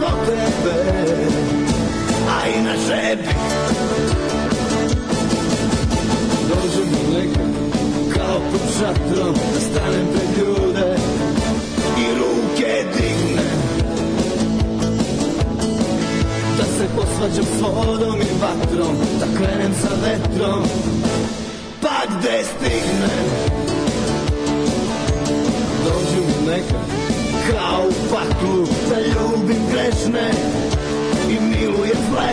smo tebe, a i na sebi. Dođe mi neka, kao pod šatrom, da stanem pred ljude i ruke digne. Da se posvađam s vodom i vatrom, da krenem sa vetrom, pa gde stignem. Dođe mi neka, Kao u paklu da ljubim grešne I milujem zle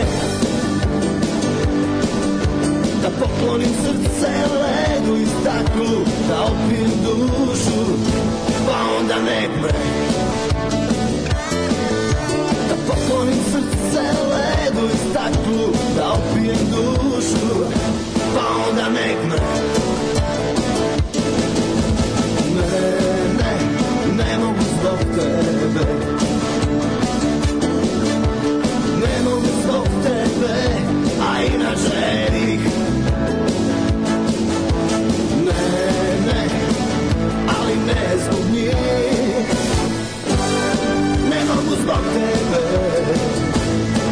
Da poklonim srce ledu i staklu Da opim dušu Pa onda nek bre Da poklonim srce ledu i staklu Da opim dušu Pa onda nek bre slov tebe Ne mogu slov tebe, a inače nik Ne, ne, ali ne zbog njih Ne mogu zbog tebe,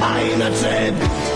a inače bih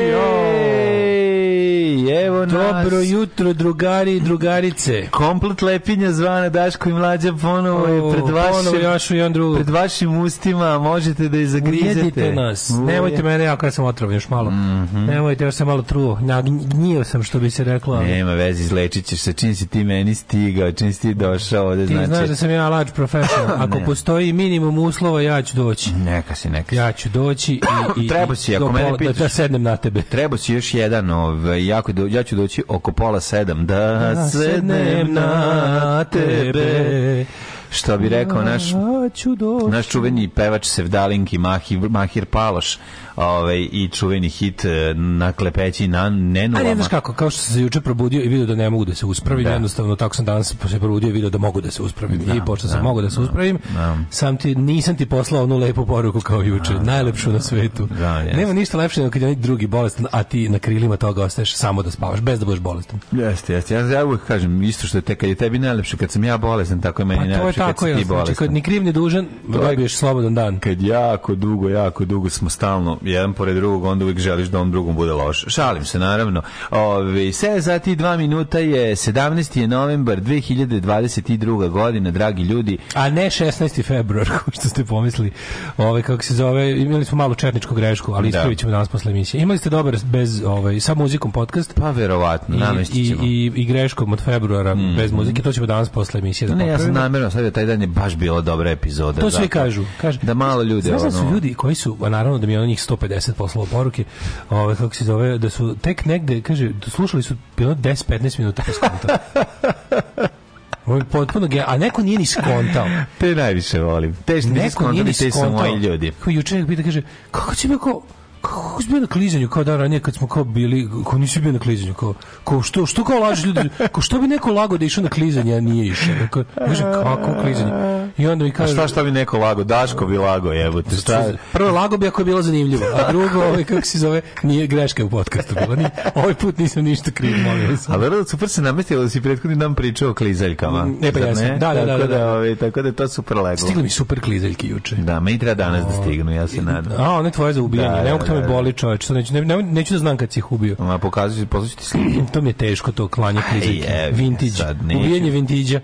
Dobro vas. jutro, drugari i drugarice. Komplet lepinja zvana Daško i Mlađa ponovo je pred vašim, pred vašim ustima, možete da je zagrizete. Ujedite nas. Uj. Nemojte mene, ja kad sam otrov još malo. Mm -hmm. Nemojte, još sam malo truo. Gnio sam, što bi se reklo. Nema veze, izlečit ćeš se. Čim si ti meni stigao, čim si ti došao ovde, znači... ti znaš da sam ja large professional. Ako ne. postoji minimum uslova, ja ću doći. Neka si, neka si. Ja ću doći i... i treba si, ako mene da- pitaš... Da, sednem na tebe. Treba si još jedan, ovaj, jako, ja ću doći biti oko pola sedam. Da, da sednem na tebe što bi rekao naš naš čuveni pevač Sevdalinki Mahir, Mahir Paloš ovaj i čuveni hit e, na klepeći na nenulama. Ali znaš kako, kao što sam se juče probudio i video da ne mogu da se uspravim, da. jednostavno tako sam danas se probudio i video da mogu da se uspravim. Da, I pošto da, sam mogu da se uspravim, sam ti, nisam ti poslao onu lepu poruku kao juče, najlepšu na svetu. Da, Nema ništa lepše nego kad je drugi bolestan, a ti na krilima toga ostaješ samo da spavaš, bez da budeš bolestan. Jeste, jeste. Ja, ja uvijek kažem isto što je te, kad je tebi najlepše, kad sam ja bolestan, tako je meni pa, najlepše kad si ti znači, bolestan. Znači, kad ni kriv ni dužan, dobiješ slobodan dan. Kad jako dugo, jako dugo smo stalno jedan pored drugog, onda uvijek želiš da on drugom bude loš. Šalim se, naravno. Ovi, sve za ti dva minuta je 17. Je novembar 2022. godina, dragi ljudi. A ne 16. februar, što ste pomislili. Ove, kako se zove, imali smo malu četničku grešku, ali da. ispravit ćemo danas posle emisije. Imali ste dobar bez, ovaj, sa muzikom podcast? Pa verovatno, namestit ćemo. I, i, i greškom od februara mm. bez muzike, to ćemo danas posle emisije da ne, ja sam namjerno, sad je taj dan je baš bila dobra epizoda. To svi kažu. kažu. Da malo ljudi, Znaš ono... su ljudi koji su, a naravno da mi je onih 150 poslova poruke, ovaj kako se zove, da su tek negde, kaže, slušali su bilo 10-15 minuta skonta. Ovo potpuno ge, a neko nije ni skontao. Te najviše volim. Te što nisi skontao, te su moji ljudi. Kako juče nek pita, kaže, kako će mi ako kako si bio na klizanju kao da ranije kad smo kao bili kao nisi bio na klizanju kao, kao što što kao lažeš ljudi kao što bi neko lago da išao na klizanje a nije išao dakle, kaže kako klizanje I onda mi kaže... A šta šta bi neko lago? Daško bi lago, jebote. Šta? Prvo lago bi ako je bilo zanimljivo, a drugo, ovaj, kako se zove, nije greška u podcastu bila. Ni, ovaj put nisam ništa kriv, molim vas. Ali Rado super se namestilo da si prethodni nam pričao o klizaljkama. Mm, e, pa ne, pa ja Da, da, da. Tako da, da, da. ovaj, tako da to super leglo. Stigli mi super klizaljke juče. Da, meni treba danas o, da ovaj. stignu, ja se nadam. A, one tvoje za ubijanje. Da, ne mogu to da, me da. boli, čoveč. Neću, ne, ne, neću da znam kad si ih ubio. Ma, pokazuju, ti slike. to mi je teško, to klanje klizaljke. Vintage. Ubijanje vintage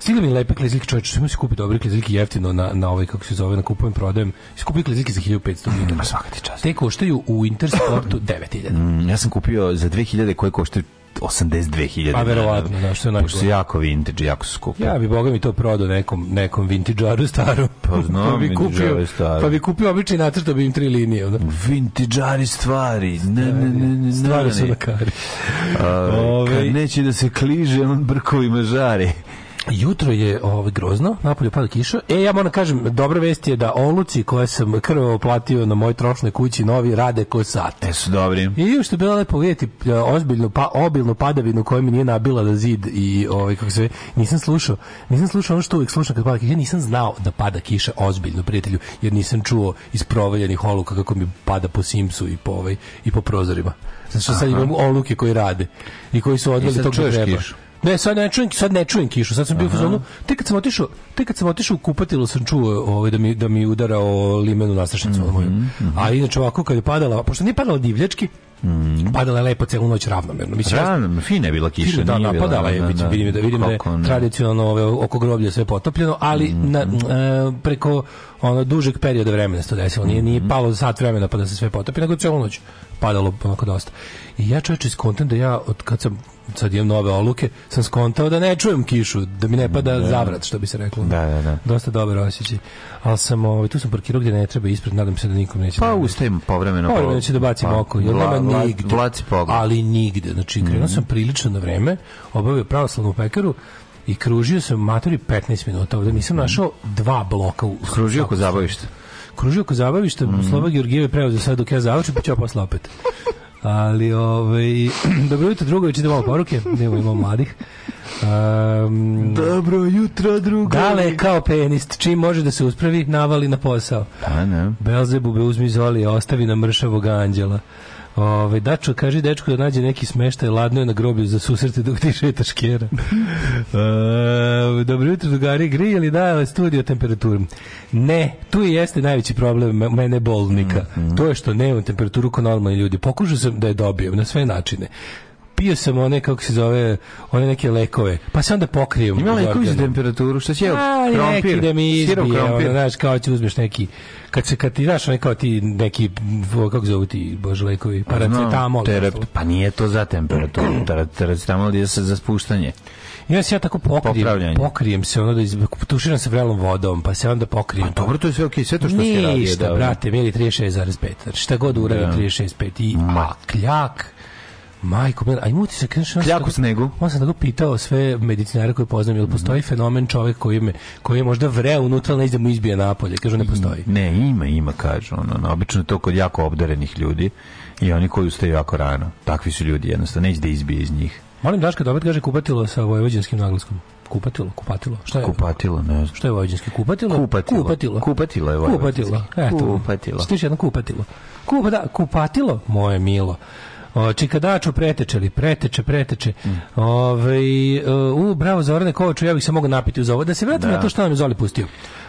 Stigli mi lepe klizljke, čovječe, što se kupi dobri klizljke jeftino na, na ovaj, kako se zove, na kupujem, prodajem. Skupi klizljke za 1500 dinara. Mm, svaka ti čast. Te koštaju u Intersportu 9000. Mm, ja sam kupio za 2000 koje koštaju 82.000. Pa verovatno, da, što je najbolje. su jako vintage, jako su skupi. Ja bi, boga mi, to prodao nekom, nekom vintagearu staru. Pa znam, pa bi kupio, staru. Pa bi kupio običaj nacrtao da bi im tri linije. Onda. Vintageari stvari. Ne, ne, ne, ne, stvari su na kari. A, Ove... Ovaj- kad neće da se kliže, on brkovima žari. Jutro je ovaj grozno, napolju pada kiša. E ja moram da kažem, dobra vest je da oluci koje sam krvo platio na moj trošnoj kući novi rade ko sate. E, su dobri. I što je bilo lepo vidjeti e, ozbiljnu pa obilnu padavinu koja mi nije nabila da zid i ovaj kako se nisam slušao. Nisam slušao ono što uvijek slušam kad pada kiša, nisam znao da pada kiša ozbiljno prijatelju, jer nisam čuo iz provaljenih oluka kako mi pada po simsu i po ovaj i po prozorima. Znači sad imam oluke koji rade i koji su odveli to što treba. Kišu. Ne, sad ne čujem, sad ne čujem kišu. Sad sam bio u zonu. Tek kad sam otišao, tek kad sam otišao u kupatilo sam čuo ovaj da mi da mi udara o limenu nastrašnicu mm -hmm, moju. Mhm, mhm. A inače ovako kad je padala, pošto nije padala divljački, Mm. Padala je lepo celu noć ravnomerno. Mislim, Ravno, fina je bila kiša. Fina, da, nije napadala da, je, da, da, vidim, da, vidim da je tradicionalno ove, oko groblja sve potopljeno, ali mm. na, mhm, e, preko ono dužeg perioda vremena se desilo. Nije, nije mhm. palo sat vremena pa da se sve potopi, nego celu noć padalo onako dosta. I ja čovječ iz da ja od kad sam sad imam nove oluke, sam skontao da ne čujem kišu, da mi ne pada da. zavrat, što bi se reklo. Da, da, da. Dosta dobar osjećaj. Ali sam, ovaj, tu sam parkirao gdje ne treba ispred, nadam se da nikom neće... Pa da- ustajem povremeno. Povremeno će da bacim pa, oko, jer nema vla, nigde. Vla, ali nigde. Znači, krenuo mm -hmm. sam prilično na vreme, obavio pravoslavnu pekaru, i kružio sam matori 15 minuta ovde. Nisam mhm. našao dva bloka. U, kružio oko zabavište. Kružio oko zabavište, Mm -hmm. Slova Georgijeva je preuzeo sad dok ja završim, pa ću posle opet. Ali, ovaj, dobro jutro, drugovi, čitam malo poruke, nema imamo mladih. Um, dobro jutro, drugovi. Dale, kao penist, čim može da se uspravi, navali na posao. Pa ne. Belzebube uzmi zoli, ostavi na mršavog anđela. Ove, dačo, kaži dečko da nađe neki smeštaj, ladno je na groblju za susrete dok ti šetaš kjera. e, dobro jutro, drugari, grijeli da, ali studio temperaturu. Ne, tu i jeste najveći problem mene bolnika. Mm -hmm. To je što nemam temperaturu kao normalni ljudi. Pokušao sam da je dobijem na sve načine pio sam one, kako se zove, one neke lekove, pa se onda pokrijem. Ima lekovi za temperaturu, što će jel? Krompir. Neki da mi izbije, ono, znaš, kao da će uzmeš neki, kad, se, kad ti daš one kao ti neki, kako zovu ti, bože, lekovi, paracetamol. No, pa nije to za temperaturu, paracetamol je za spuštanje. I onda se ja tako pokrijem, pokrijem se, ono da iz, tuširam se vrelom vodom, pa se onda pokrijem. Pa dobro, to je sve okej, okay, sve to što Ništa, si radio. Ništa, da, brate, mili 36,5. Znači šta god uradim, 36,5. Da. I, a, kljak, Majko, a ima se kaže Kljaku snegu. On sam tako da pitao sve medicinare koje poznam, jel postoji mhm. fenomen čovjek koji me koji je možda vre unutra ne da mu izbije napolje, kažu ne postoji. Ne, ima, ima kažu, ono, obično je to kod jako obdarenih ljudi i oni koji ustaju jako rano. Takvi su ljudi, jednostavno neće da izbije iz njih. Molim Daška da opet kaže kupatilo sa vojvođanskim naglaskom. Kupatilo, kupatilo. Šta je? Kupatilo, ne znam. Šta je vojvođanski kupatilo? Kupatilo. Kupatilo. Kupatilo je vojvođanski. Kupatilo. Eto. Kupatilo. Stiš jedno kupatilo. Kupa, da, kupatilo, moje milo. O, čikadaču pretečeli, preteče, preteče. Mm. Ove, ovaj, u, bravo, Zorane Kovaču, ja bih se mogao napiti uz ovo. Da se vratim da. na to što nam je Zoli pustio.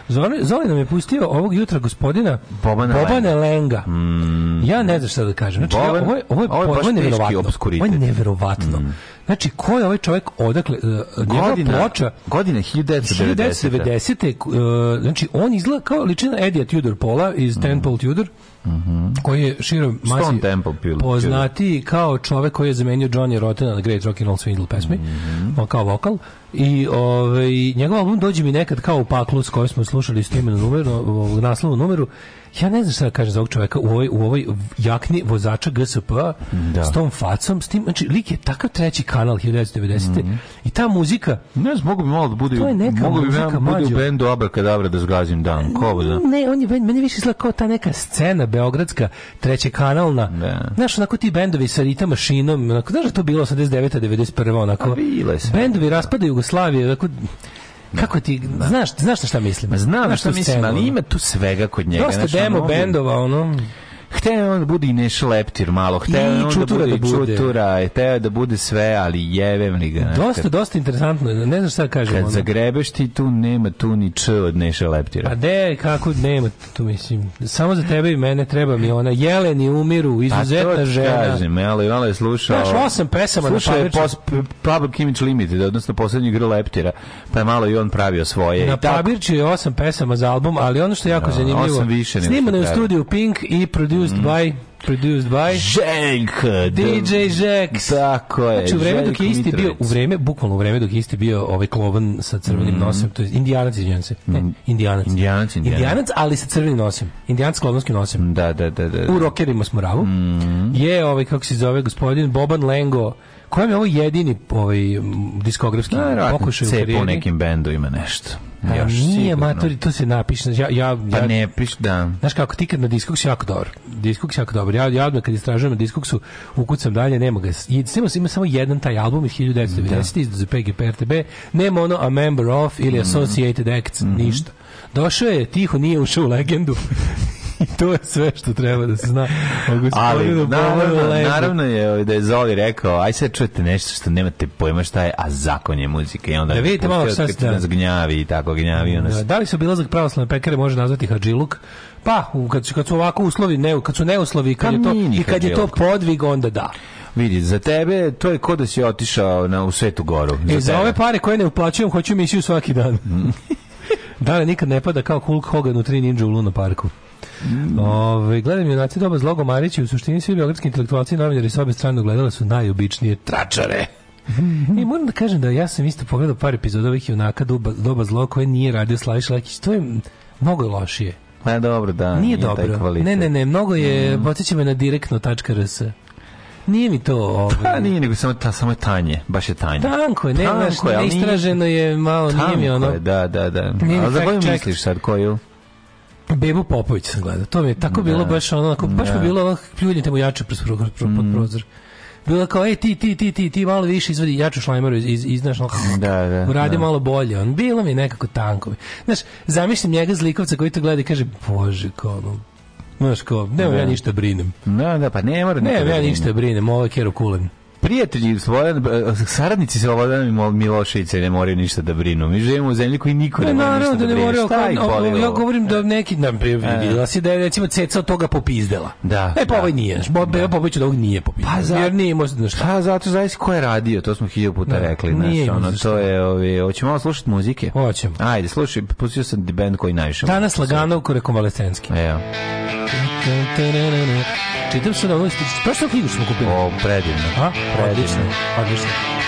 Zoli, Zoli nam je pustio ovog jutra gospodina Bobana, Bobana Lenga. Lenga. Mm. Ja ne znam šta da kažem. Znači, Boban, ja, ovo je, ovo je, ovo je, ovo je nevjerovatno. Ovo je nevjerovatno. Mm. Znači, ko je ovaj čovjek odakle? Uh, godina, ploča, godine 1990. 1990. Uh, znači, on izgleda kao ličina Edija Tudor Pola iz mm. Ten Tudor. Mhm. koji je širom masi poznati kao čovjek koji je zamenio Johnny Rotten na Great Rock and Roll Swindle pesmi, mm -hmm. kao vokal. I ovaj, njegov album dođe mi nekad kao u paklu s kojim smo slušali s tim na numeru, naslovu numeru ja ne znam šta da kažem za ovog čovjeka u ovoj, u ovoj jakni vozača GSP da. s tom facom, s tim, znači lik je takav treći kanal 1990. Mm i ta muzika ne znam, mogu bi malo da bude to je neka mogu bi muzika, ja, bude u bendu Abrakadabra da zgazim dan, ko da? Ne, on je, meni više izgleda kao ta neka scena beogradska, treće kanalna da. znaš, onako ti bendovi sa Rita mašinom onako, znaš da to bilo 89. 91. onako, bile bendovi raspada Jugoslavije, onako, Da. Kako ti, da. znaš, znaš šta mislim? Znam znaš šta, šta mislim, ali ima tu svega kod njega. Dosta znači, demo ono, bendova, ono hteo on da bude i nešleptir malo, hteo on da čutura da bude da bude. čutura, e, hteo da bude sve, ali jevem li ga. Dosta, dosta interesantno, ne znam šta da kažem. Kad ono. zagrebeš ti tu, nema tu ni č od nešleptira. Pa de, kako nema tu, mislim. Samo za tebe i mene treba mi ona jeleni umiru, izuzetna pa to Kažem, ali malo je slušao. Znaš, osam pesama na Pabirču. Slušao je Public Image Limited, odnosno poslednji igru Leptira, pa je malo i on pravio svoje. Na Pabirču je osam pesama za album, ali ono što je jako no, da, zanimljivo, snimano je u studiju Pink i produ Produced mm. by produced by Ženk DJ Žek tako je znači u vreme dok je isti bio u vreme bukvalno u vreme dok je isti bio ovaj klovan sa crvenim mm. nosem to je indijanac izvinjavam se ne mm. indijanac. indijanac indijanac ali sa crvenim nosem indijanac klovanski nosem da, da da da da, u rokerima s moravu mm. je ovaj kako se zove gospodin Boban Lengo kojem je ovo jedini ovaj diskografski pokušaj u karijeri nekim bendu ima nešto Još nije sigurno. maturi, to se napiše. Znači ja, ja, pa ne piš, da. Znaš kako, ti kad na Discogsu jako dobro. Discogs jako dobro. Ja, ja kad istražujem na Discogsu, ukucam dalje, nema ga. I, Ima, ima samo jedan taj album iz 1990. Da. iz PGP Nema ono A Member of ili mhm. Associated Acts, mm -hmm. ništa. Došao je, tiho nije ušao u legendu to je sve što treba da se zna. Ali, naravno, naravno je ovaj, da je Zoli rekao, aj sad čujete nešto što nemate pojma šta je, a zakon je muzika. I onda da vidite malo šta se da nas gnjavi i tako gnjavi. Nas... Da, da li se obilazak pravoslavne pekare može nazvati hađiluk? Pa, kad, kad su ovako uslovi, ne, kad su neuslovi, kad, pa je to, i kad hađiluk. je to podvig, onda da vidi, za tebe to je kod da si otišao na, u Svetu Goru. Za e, za tebe. ove pare koje ne uplaćujem, hoću misiju svaki dan. da li da, nikad ne pada kao Hulk Hogan u tri ninja u Luna parku? Mm. Ove, gledam junaci doba zlogo Marići, u suštini svi biogradski intelektualci i novinari s obe strane gledale su najobičnije tračare. Mhm. I moram da kažem da ja sam isto pogledao par epizoda ovih junaka doba, doba zlo koje nije radio Slaviš Lekić. To je mnogo lošije. Ma dobro, da. Nije, nije dobro. ne, ne, ne, mnogo je, mm. podsjeća me na direktno.rs. Nije mi to... Ovaj... Pa nije, nego samo, ta, samo je tanje, baš je tanje. Tanko je, ne, tanko je, neistraženo je, malo, tanko nije mi ono... je, da, da, da. Nije Ali za koju misliš sad, koju? Bebu Popović sam gledao. To mi je tako da. bilo baš ono, onako, baš da. mi bilo ono, pljuljite mu jače pres, pro, pro, pod mm. prozor. Bilo kao, ej, ti, ti, ti, ti, ti, malo više izvedi jaču šlajmeru iz, iz, znaš, ono, da, da, uradi da. malo bolje. On, bilo mi nekako tanko. Znaš, zamišljam njega zlikovca koji to gleda i kaže, bože, kao ono, Znaš kao, nema da. ja ništa da brinem. Da, da, pa ne mora. Ne, da ja ništa da brinem, ovo je Kero Kulen prijatelji svoje e, saradnici Slobodana Miloševića ne moraju ništa da brinu. Mi živimo u zemlji koji niko ne, ne mora ništa da, da brinu. Šta ja govorim da e. neki nam prividila e. da si da je recimo ceca od toga popizdela. Da. E pa da. ovaj nije. Bob da. Bobić da ovog nije popizdela. Pa za, jer nije možda da šta. Pa zato zavisi ko je radio, to smo hiljadu puta da, rekli, znači ono to je, ovi, hoćemo malo slušati muzike. Hoćemo. Ajde, slušaj, pustio sam bend koji najviše. Danas lagano u Rekonvalescenski. Evo. Čitam se da ono... Prvo što knjigu smo kupili? O, predivno. A? Predivno. Odlično. Odlično.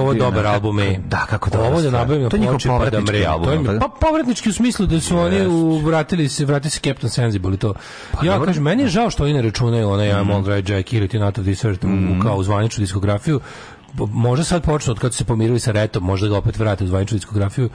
je ovo dobar album je. Da, kako dobro. Ovo da nabavim to je njihov povratnički pa da album. To je, pa, da- pa povratnički u smislu da su yes. oni u, vratili se, vratili se Captain Sensible i to. Pa, ja kažem, meni je da. žao što oni ne računaju onaj mm. I'm All Right Jack ili Teen Out of Desert mm. u, mhm. kao zvaničnu diskografiju, možda sad počnu od kad su se pomirili sa Retom, možda ga opet vrate u zvaničnu diskografiju,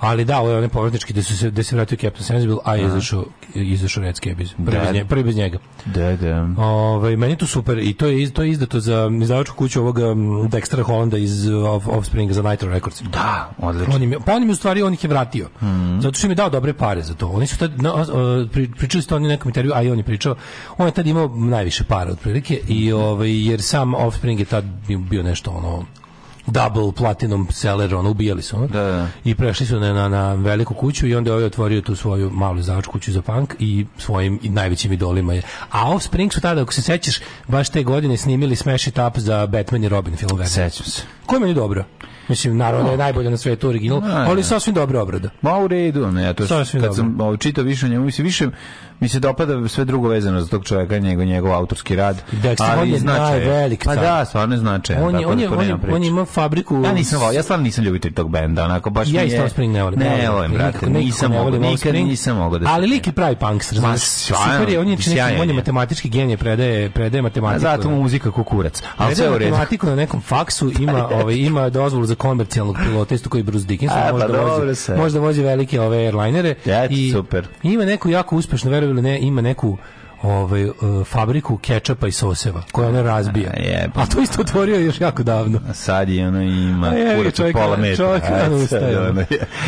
ali da, ovo je onaj povratnički gde, su se, gde se vratio Captain Sensible, a je izašao, izašao Red Scabies, prvi, da. bez njega, da. prvi bez njega. Da, da. Ove, ovaj, meni je to super i to je, iz, to je izdato za izdavačku kuću ovoga um, Dextera Hollanda iz of, um, Offspring za Nitro Records. Da, odlično. Oni mi, pa oni mi u stvari, on ih je vratio. Mm. Zato što mi je dao dobre pare za to. Oni su tad, no, pri, pričali ste oni nekom intervju, a i on je pričao, on je tad imao najviše para otprilike i mhm. ove, ovaj, jer sam Offspring je tad bio nešto の double platinum seller, ono, ubijali su, ono. Da, da. I prešli su na, na, na veliku kuću i onda je ovaj otvorio tu svoju malu izdavačku kuću za punk i svojim i najvećim idolima je. A Offspring su tada, ako se sećaš, baš te godine snimili Smash It Up za Batman i Robin film. Sećam se. Koje meni dobro? Mislim, naravno, je oh. najbolje na svetu original, da, ali da. sasvim dobra obrada. Ma u redu, ne, ja to sasvim kad dobro. sam čitao više o njemu, mislim, više mi se dopada sve drugo vezano za tog čoveka, njegov, njegov autorski rad. Dexter, ali on je značaj. najvelik. Pa da, stvarno je značaj. On, je, on, je, da on, je, on ima fabriku. Ja nisam volio, ja stvarno nisam ljubitelj tog benda, onako baš ja mi je. Ja Spring ne volim. Ne, ne volim, brate, nisam mogao, nikad nisam mogao da. Ali lik i pravi punks, razumiješ? Super je, on je neki, on je matematički genije, predaje, predaje matematiku. Zato mu muzika kukurac. Al sve u redu. Matematiku na nekom faksu ima, ovaj ima dozvolu za komercijalnog pilota, isto koji Bruce Dickinson možda pa vozi. Možda vozi velike ove airlinere i super. Ima neku jako uspešnu, verovali ne, ima neku ovaj, e, fabriku kečapa i soseva koja ona razbija. A, je, pa, a to isto otvorio još jako davno. A sad je ono ima je, kurac pola metra. Čovjek rano ustaje. Ono.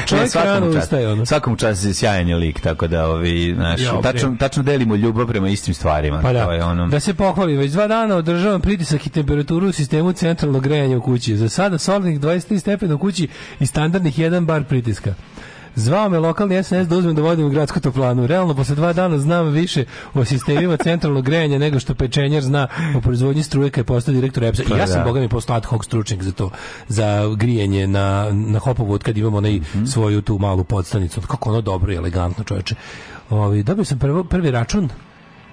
Čovjek rano ustaje. Ono. Svakom času je sjajan lik, tako da ovi, naš, ja, tačno, tačno delimo ljubav prema istim stvarima. Pa da, to je ono... da se pohvali, već dva dana održavam pritisak i temperaturu u sistemu centralnog grejanja u kući. Za sada solnih 23 stepena u kući i standardnih 1 bar pritiska. Zvao me lokalni SNS da uzmem da vodim u gradsku toplanu. Realno, posle dva dana znam više o sistemima centralnog grejanja nego što pečenjar zna o proizvodnji struje kad je postao direktor EPS-a. Pa, ja sam, da. boga mi, postao ad hoc stručnik za to, za grijanje na, na Hopovu, od kad imamo onaj mm -hmm. svoju tu malu podstanicu. Kako ono dobro i elegantno, čoveče. Ovi, dobio sam prvo, prvi račun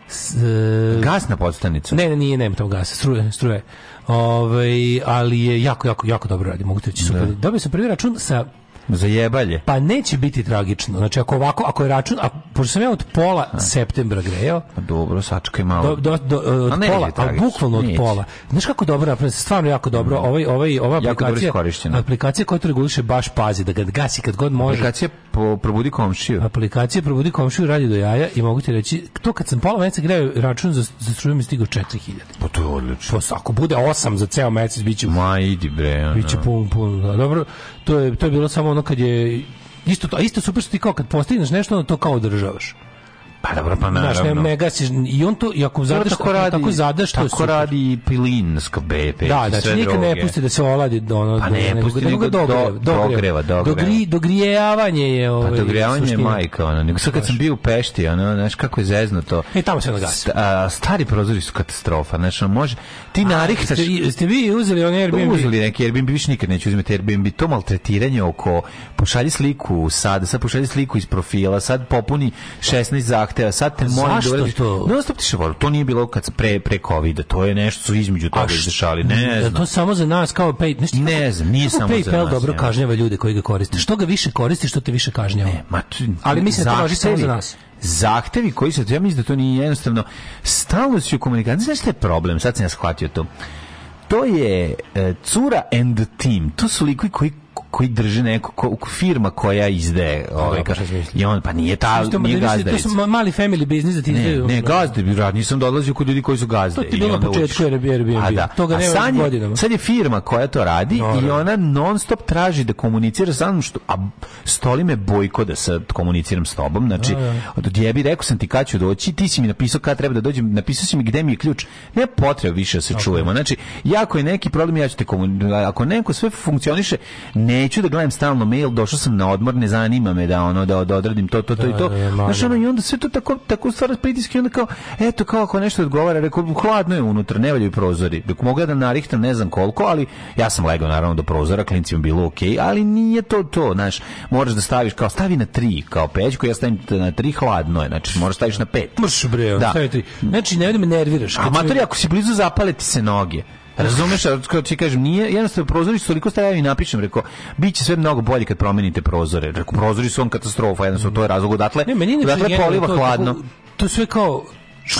S, e, gas na podstanicu? Ne, ne, nije, nema tamo gasa, struje, struje. Ove, ali je jako, jako, jako dobro radi, mogu te reći super. Da. Dobio sam prvi račun sa Za jebalje. Pa neće biti tragično. Znači ako ovako, ako je račun, a pošto sam ja od pola a. septembra grejao. Pa dobro, sačekaj malo. Do, do, do od a ne pola, ali bukvalno od pola. Znaš kako dobro stvarno jako dobro. Mm. Ovaj, ovaj, ova aplikacija, aplikacija koja to reguliše baš pazi da ga gasi kad god može. Aplikacija po probudi komšiju. Aplikacija probudi komšiju radi do jaja i mogu ti reći, to kad sam pola meseca grejao račun za za struju mi stigao 4000. Pa to je odlično. Pa ako bude 8 za ceo mesec biće Ma idi bre. Ona. Biće pun pun. Da, dobro, to je to je bilo samo ono kad je isto to, isto super što ti kao kad postigneš nešto, onda to kao održavaš. Pa dobro, pa naravno. Znaš, ne, ne gasiš, i on to, i ako zadaš, tako, radi, tako zadaš, to Tako radi i pilinsko BP, da, da, sve znači, nikad ne pusti da se oladi, ono, pa ne, ne pusti da ga dogreva, dogreva, dogreva. dogrijevanje je pa ovaj, Pa dogrijevanje je majka, ono, nego sad kad sam bio u Pešti, ono, znaš, kako je zezno to. E, tamo se ono gasi. stari prozori su katastrofa, znaš, ono, može, ti narihtaš. Ste, ste vi uzeli onaj Airbnb? Uzeli neki Airbnb, više nikad neću uzimati Airbnb, to maltretiranje oko, pošalji sliku sad, sad pošalji sliku iz profila, sad popuni 16 zahtjeva zahteva, sad te pa molim da uradiš. To? Non stop ti to nije bilo kad pre, pre covid to je nešto su između toga izdešali, ne da, znam. to samo za nas kao pay, nešto, ne znam, nije samo PayPal za nas. dobro nema. kažnjava ljude koji ga koriste. Što ga više koristi, što te više kažnjava. Ne, ma, Ali mislim da to važi samo za nas zahtevi koji se, ja mislim da to nije jednostavno, stalno si u komunikaciji, znaš što je problem, sad sam ja shvatio to, to je e, Cura and the Team, to su likovi koji koji drži neko ko, firma koja izdaje pa ovaj pa, i on pa nije ta Isto, nije gazda. To su mali family business da ti izdaju. Ne, ne gazde bi rad, nisam dolazio kod ljudi koji su gazde. To ti bilo na početku Airbnb. A da. Toga nema sad godinama. Sad je firma koja to radi no, i ona non stop traži da komunicira sa mnom što a stoli me bojko da se da komuniciram s tobom. Znači, da, da. od jebi rekao sam ti kad ću doći, ti si mi napisao kad treba da dođem, napisao si mi gde mi je ključ. Ne potreba više da se okay. čujemo. Znači, jako je neki problem ja ću te komunicirati. Ako neko sve funkcioniše, ne neću da gledam stalno mail, došao sam na odmor, ne zanima me da ono da, da odradim to to to da, i to. Da, znaš, ono i onda sve to tako tako stvara pritiske i onda kao eto kao ako nešto odgovara, rekao hladno je unutra, ne valjaju prozori. Dok mogu ja da narihtam ne znam koliko, ali ja sam legao naravno do prozora, klincima bilo okej, okay, ali nije to to, znaš. Moraš da staviš kao stavi na 3, kao pećku, ja stavim na 3 hladno je, znači moraš staviš na 5. Mrš bre, da. stavi 3. Znači ne vidim, da nerviraš. Amatori ako si blizu zapale ti se noge. Razumeš, kao ti kažem, nije, jednostavno prozori su toliko stavljaju i napišem, rekao, biće sve mnogo bolje kad promenite prozore. Rekao, prozori su on katastrofa, jednostavno, to je razlog odatle, ne, meni ne odatle poliva hladno. To, to sve kao,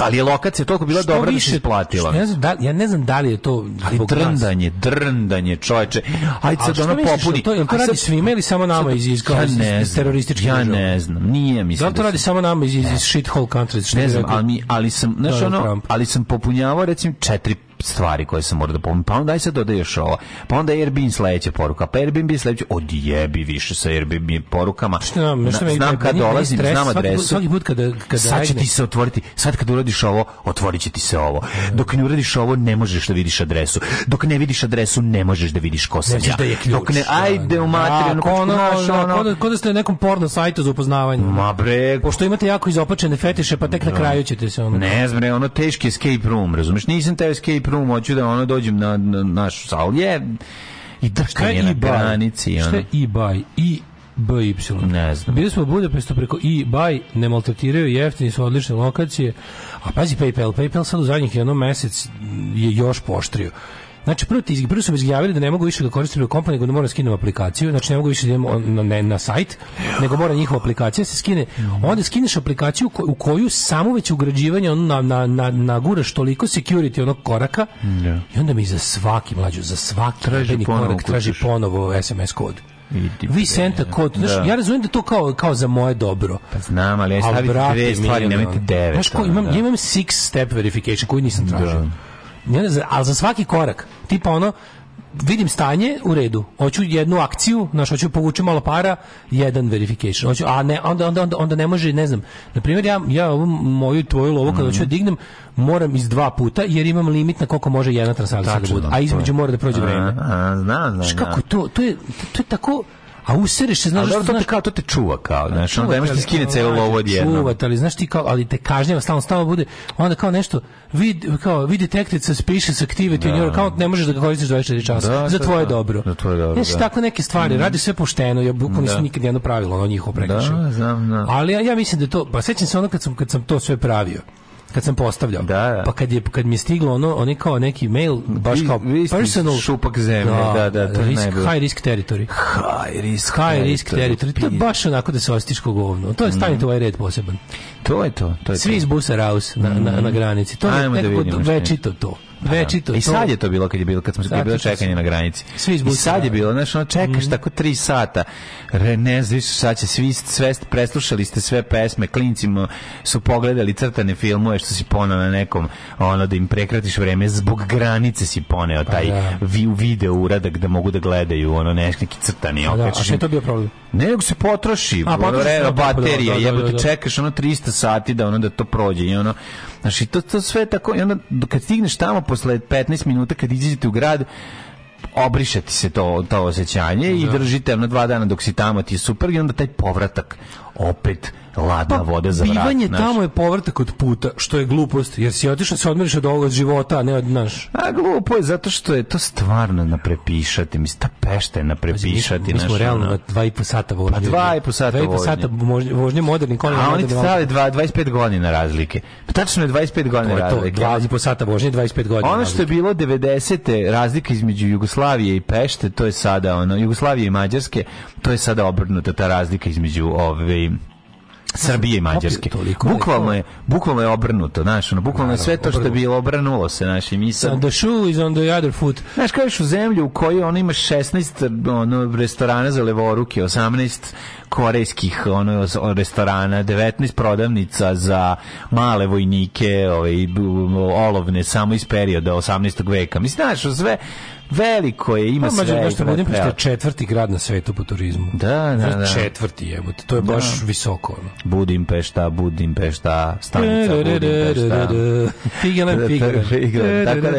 ali je lokacija toliko bila dobra da više, da se isplatila. Ne znam, da, ja ne znam da li je to ali drndanje, drndanje, čoveče. Ajde sad ono popuni. To, jel to radi sad, svima ili samo nama sad, iz iz kao ja ne iz, iz terorističkih Ja ne znam, nije mi Da li to radi samo nama iz iz, iz shithole country? Ne znam, ali, ali sam, znaš ono, ali sam popunjavao recimo četiri stvari koje sam morao da pomim. Pa onda aj sad dodaj još ovo. Pa onda Airbnb sledeća poruka. Pa Airbnb sledeća odjebi više sa Airbnb porukama. Što nam, što znam kad dolazim, stres, znam adresu. Svaki, svaki put kada, kada sad će ti se otvoriti, sad kad uradiš ovo, otvorit će ti se ovo. Dok ne uradiš ovo, ne možeš da vidiš adresu. Dok ne vidiš adresu, ne možeš da vidiš ko sam ja. Da je ključ, Dok ne, da, ajde u da. materinu, kako pa ono, naš, da, ono... Kod, kod da ste na nekom porno sajtu za upoznavanje. Ma bre. Pošto imate jako izopačene fetiše, pa tek na kraju ćete se ono... Ne znam, ono teški escape room, razumeš? Nisam taj escape room prdom moću da ono dođem na, na naš sal. Je, i da šta je na granici. Šta je i baj? I BY. Ne znam. Bili smo u Budapeštu preko i baj, ne maltretiraju jeftini su odlične lokacije. A pazi PayPal, PayPal sad u zadnjih jednom mesec je još poštrio. Znači, prvo, ti, prvo su mi izjavili da ne mogu više da koristim u kompa, nego da moram da skinem aplikaciju. Znači, ne mogu više da idem na, ne, na sajt, nego mora njihova aplikacija da se skine. Onda skineš aplikaciju u koju samo već ugrađivanje ono, na, na, na, na što toliko security onog koraka yeah. Da. i onda mi za svaki, mlađu, za svaki traži korak traži kućeš. ponovo SMS kod. Vi senta kod, znaš, ja razumem da to kao kao za moje dobro. Pa znam, ali ja stavim dve stvari, nemojte devet. Znaš, ko, imam, da. imam six step verification koji nisam tražio. Da. I onda, za, ali za svaki korak, tipa ono, vidim stanje u redu. Hoću jednu akciju, znači hoću da povući malo para, jedan verification. Hoću, a ne onda onda onda, onda ne može, ne znam. Na primjer ja ja ovu moju tvoju lovu kada mm hoću da mhm. dignem, moram iz dva puta jer imam limit na koliko može jedna transakcija da bude. Da, a između mora da prođe vreme. Znam, znam. Kako to to je to je tako A usereš se, znaš, znaš, to kao to te čuva kao, znaš, onda nemaš ti skine celo lovo znači, odjedno. Čuva, ali znaš ti kao, ali te kažnjava stalno stalno bude, onda kao nešto vid kao vidi spiše sa activity da. in your account, ne možeš da ga koristiš 24 časa. Za da, da, tvoje dobro. Za tvoje dobro. Znaš, tako neke stvari, mhm. radi sve pošteno, ja bukvalno nisam nikad jedno pravilo, ono njihovo prekršio. Da, znam, znam. Ali ja, ja mislim da to, pa sećam se onda kad sam kad sam to sve pravio kad sam postavljao. Da, da. Pa kad je kad mi je stiglo ono, oni kao neki mail baš kao vi, personal šupak zemlje, da, da, da to risk, high risk territory. High risk, high risk territory. To je baš onako da se ostiš kao govno. To je stanite mm. ovaj red poseban. To je to. to je Svi to. iz busa Raus na, na, na mm. granici. To Ajmo da je nekako da večito to. Večito to. I sad je to bilo kad je bilo kad smo kad bilo čekanje na granici. Svi I sad je bilo, znači ono čekaš mm. tako 3 sata. Re, ne znaš sad će svi sve preslušali ste sve pesme, klinci su pogledali crtane filmove što si poneo na nekom, ono da im prekratiš vreme zbog granice si poneo pa taj pa, da. vi, video uradak da mogu da gledaju ono neki crtani pa, da, a što je to bio problem? Ne, nego se potroši, a, potroši ono, da, da, baterija, jebote čekaš ono 300 sati da ono da to prođe i ono znači to, to sve tako i onda kad stigneš tamo posle 15 minuta kad izađete u grad obrišati se to, to osećanje da. i držite na dva dana dok si tamo ti je super i onda taj povratak opet ladna pa, voda za vrat. Bivanje naš. tamo je povratak od puta, što je glupost, jer si otišao se odmoriš od ovog života, a ne od naš. A glupo je zato što je to stvarno na prepišati, mislim, ta pešta je na prepišati. Mi, smo realno na dva i po sata vožnje. Pa dva i po sata vožnje. Dva i po sata vožnje, vožnje moderni kolina. A oni ti stavili 25 godina razlike. Pa tačno je 25 godina razlike. Dva i po sata vožnje, 25 godina Ono što je bilo 90. razlika između Jugoslavije i Pešte, to je sada ono, Jugoslavije i Mađarske, to je sada obrnuta ta razlika između ove Srbije i Mađarske. Bukvalno je, bukvalno je obrnuto, znaš, ono, bukvalno je sve to što je bilo obrnulo se, znaš, i mi sad... The shoe is on the other foot. Znaš, kažeš u zemlju u kojoj ono ima 16 ono, restorana za levoruke, 18 korejskih ono, restorana, 19 prodavnica za male vojnike, ovaj, olovne, samo iz perioda 18. veka. Mislim, znaš, sve, Veliko je, ima pa, sve. Mađu, Budimpešta je četvrti grad na svetu po turizmu. Da, da, da. Četvrti je, to je da. baš visoko. Budimpešta, Budimpešta, stanica Budimpešta. Figele, figele. Tako da,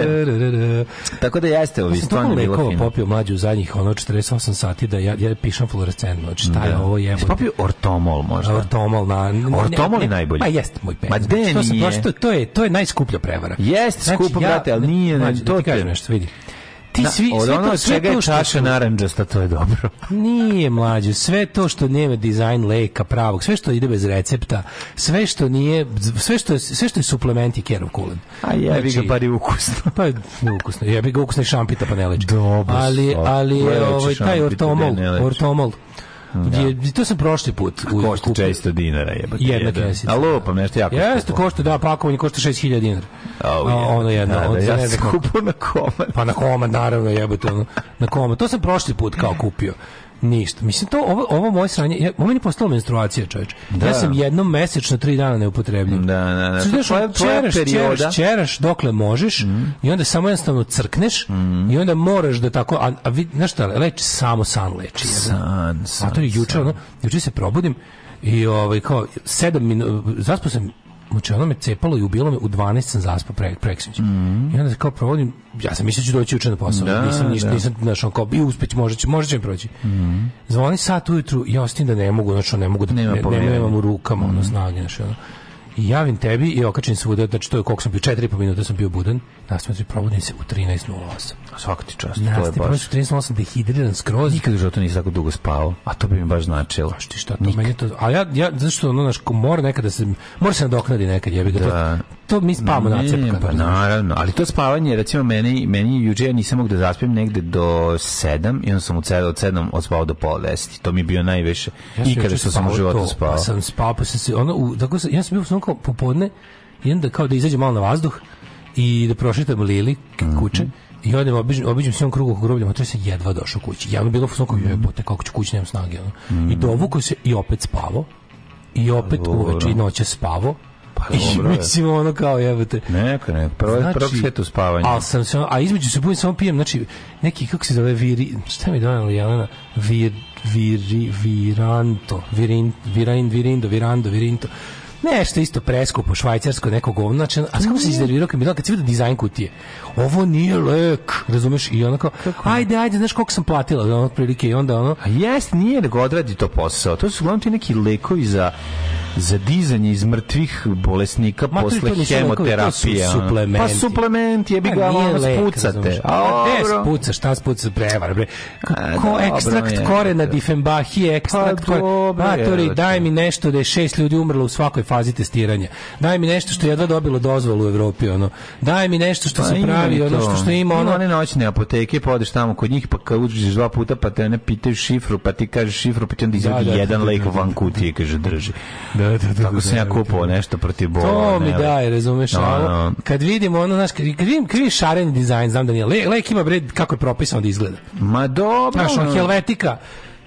tako da jeste ovi, stvarno je bilo fino. popio mlađu u zadnjih ono 48 sati da ja, ja pišem fluorescentno, znači šta je da. ovo jebote. popio ortomol možda? Ortomol na... Ortomol je najbolji. Pa Ma jest moj pes. Ma de nije. To je, to je najskuplja prevara. Jest znači, skupo, brate, ali nije... to da ti kažem nešto, vidi ti da, svi, sve ono to, sve čega to što je čaša naranđasta, to je dobro. Nije mlađe, sve to što nije dizajn leka pravog, sve što ide bez recepta, sve što nije, sve što je, sve što je suplementi kerov kulen. A jebi pa znači, ga par i ukusno. pa ne ukusno, jebi ga ukusno i šampita pa ne leči. Dobro. Ali, ali, ovaj, taj ortomol, ortomol, Da. To sam prošli put. Košta 400 dinara jebate. Jedna kesica. Alo, pa nešto jako. Jeste, košta, da, pakovanje košta 6000 dinara. Oh, yeah. Ono jedno. Da, da, ja skupo na koma. Pa na koma naravno, jebate. na koma. To sam prošli put kao kupio. Ništa. Mislim, to, ovo, ovo moje sranje, ja, ovo meni je postala menstruacija, čovječ. Da. Ja sam jednom mesečno tri dana neupotrebljiv. Da, da, da. Čeraš, čeraš, čeraš, čeraš, dokle možeš mm. i onda samo jednostavno crkneš mm. i onda moraš da tako, a, a vid, znaš šta, leči, samo san leči. San, san. A to je juče, ono, juče se probudim i ovaj, kao, sedam minuta, zaspao sam Znači, ono me cepalo i ubilo me, u 12 sam zaspao pre, preksinoć. Mm -hmm. I onda kao provodim, ja sam mislio da ću doći uče na posao, da, nisam ništa, da. nisam, znaš, kao, i uspeć, možda će, možda će mi proći. Mm -hmm. Zvoni sat ujutru, ja ostim da ne mogu, znači, ne mogu da, Nema ne, ne, nemam u rukama, mm -hmm. ono, mhm. snage, znači, ono. I javim tebi i okačim se svuda, znači to je koliko sam bio, 4,5 minuta sam bio budan, nastavim se probudim se u 13.08. Svaka ti čast, to je baš. Nastavim se u 13.08 dehidriran da skroz. Nikad u životu nisam tako dugo spao, a to bi mi baš značilo. Znaš ti šta, to Nikad. meni to, a ja, ja zašto ono, znaš, mora nekada da se, mora se nadoknadi nekad, jebi ga, da to mi spavamo na cepka. Pa naravno, ali to spavanje, recimo meni, meni juče ja nisam mogu da zaspijem negde do 7 i onda sam od 7 od 7 odspao do pola deseti. To mi je bio najviše ja ikada što sam u životu pa spavao. Pa sam spavao, pa sam se ono, u, tako sam, ja sam bio sam kao popodne, jedan da kao da izađem malo na vazduh i da prošetam Lili mhm. kuće. Mm -hmm. I odem, obiđem, obiđem svojom krugu oko groblja, motor pa sam jedva došao kući. Ja mi bilo fuzon kao, mhm. jebote, kako ću kući, nemam snage. Ono. Mm -hmm. I mhm. dovukao se i opet spavo. I opet uveče i noće spavo Pa I mislim ono kao jebote. Neka, ne, prvo znači, prvo sve spavanja. Al sam se a između se budem samo pijem, znači neki kako se zove viri, šta mi donela Jelena? Vir viri viranto, virin, virain, virindo, virando, virinto. Nešto isto preskupo, švajcarsko, neko govno. Znači, a kako se iznervirao kad mi kad si vidio dizajn kutije? Ovo nije lek, razumeš? I ona kao, ajde, ajde, znaš koliko sam platila, ono, otprilike, i onda ono... A jest, nije nego odradi to posao. To su uglavnom ti neki lekovi za za dizanje iz mrtvih bolesnika Ma, posle hemoterapije. Pa suplement je bi pa ga ono spucate. A dobro. Spuca, šta spuca, prevar. Bre. E, ko ekstrakt korena Diffenbach i pa ekstrakt korena. Matori, daj mi nešto da je šest ljudi umrlo u svakoj fazi fazi testiranja. Daj mi nešto što je jedva dobilo dozvolu u Evropi, ono. Daj mi nešto što pa, se pravi, ono što, što ima, ono. Ima one noćne apoteke, pa odeš tamo kod njih, pa kad uđeš dva puta, pa te ne pitaju šifru, pa ti kažeš šifru, pa ti onda izvadi da, da, da jedan da, lek da, da, van kutije, kaže, drži. Da, da, da. Tako sam ja kupao nešto protiv bola. To mi daj, razumeš, ono. Kad vidim, ono, znaš, kad vidim, kad vidim šaren dizajn, znam da nije. Lek, lek ima, bre, kako je propisano da izgleda. Ma dobro. Znaš, Helvetika,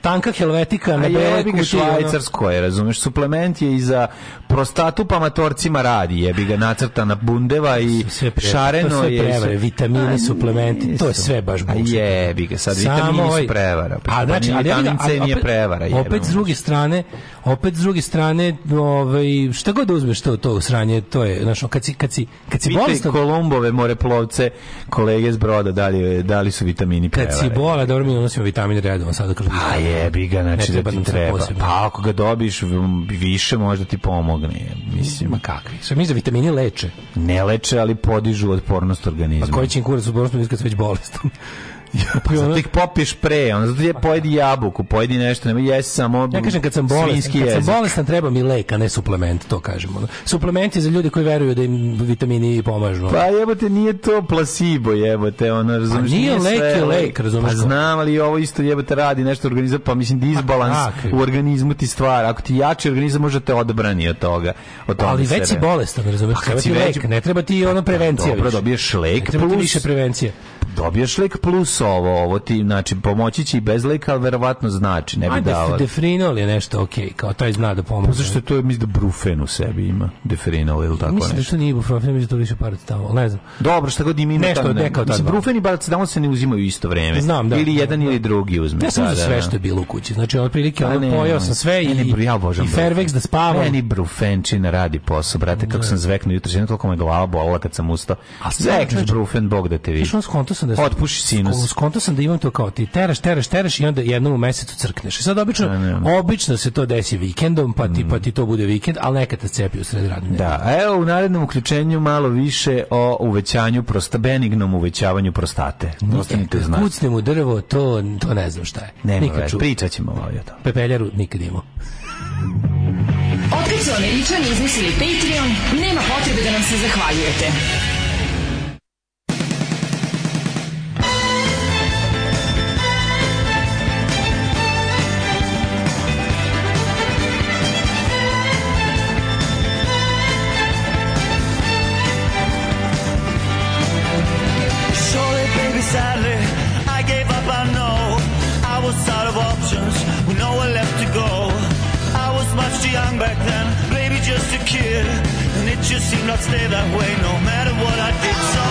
tanka helvetika na beloj kutiji. Švajcarsko razumeš, suplement je i za prostatu pa matorcima radi, jebi ga nacrta na bundeva i sve pre, šareno to sve je. Prevare, vitamini, a, suplementi, to je sve baš bullshit. Jebi ga, sad Samo vitamini ovaj, su prevara. Pa, a, pa znači, ali, vitamin C nije prevara. Jebim. Opet s druge strane, opet s druge strane, ovaj, šta god da uzmeš to, to sranje, to je, znači, kad si, kad si, kad si bolestan... Kolumbove moreplovce, kolege s broda, da li, da li su vitamini prevara. Kad si bola, dobro mi unosimo vitamin redom, sada kažem jebi ga, znači da ti treba. Pa ako ga dobiš više možda ti pomogne. Mislim, ma kakvi. Sve mi za vitamini leče. Ne leče, ali podižu otpornost organizma. Pa koji će im kurac odpornost kad da su već bolestan? Pa zato ih popiješ pre, on zato je pa pojedi da. jabuku, pojedi nešto, nema jesi samo Ja kažem kad sam bolestan, kad jezik. sam bolestan treba mi lek, a ne suplement, to kažem. Ono. Suplementi za ljude koji veruju da im vitamini pomažu. Pa jebote, nije to placebo, jebote, ono, razumeš. Pa nije, nije lek, je lek, razumeš. Pa znam, ali ovo isto jebote radi nešto organizam, pa mislim pa disbalans pa, u organizmu ti stvara. Ako ti jači organizam može da te odabrani od toga. Od toga ali već si bolestan, razumiješ? Pa, treba ti već... lek, ne treba ti ono pa prevencija. Dobro, dobiješ lek, ne treba plus... više prevencije dobiješ lek plus ovo, ovo ti, znači, pomoći će i bez leka, ali verovatno znači, ne bi dala. Ajde, defrinol je nešto okej, okay, kao taj zna da pomoći. Pa zašto to mislim, da brufen u sebi ima, defrinol ili tako mislim da nešto. Mislim da to nije brufen, mislim da to više paracetamol, ne znam. Dobro, šta god im ima. Nešto ne, tako. Mislim, brufen i paracetamol se ne uzimaju isto vreme. Znam, da. Ili da, jedan da, ili drugi uzme. Ja sam da, sve što je bilo u kući, znači, otprilike, pa ono, pojao sam sve ne, i, ja i fervex da spavam. Meni brufenčina radi posao, brate, kako da. sam zveknuo jutro, toliko me glava bolila kad sam ustao. Zvekneš brufen, bog da te vidi skonto sam da otpuši sinus. Skonto sam da imam to kao ti teraš, teraš, teraš i onda jednom u mesecu crkneš. I sad obično ne, ne, ne. obično se to desi vikendom, pa ti pa mm. ti to bude vikend, al neka te cepi u sred radne. Da, a evo u narednom uključenju malo više o uvećanju prosta benignom uvećavanju prostate. Ostanite znati. Kucnem u drvo, to to ne znam šta je. Nema nikad već, pričat ćemo o tome. Pepeljaru nikad imamo. Otkad su američani izmislili Patreon, nema potrebe da nam se zahvaljujete. sadly, I gave up, I know. I was out of options, with nowhere left to go. I was much too young back then, maybe just a kid. And it just seemed I'd stay that way no matter what I did. So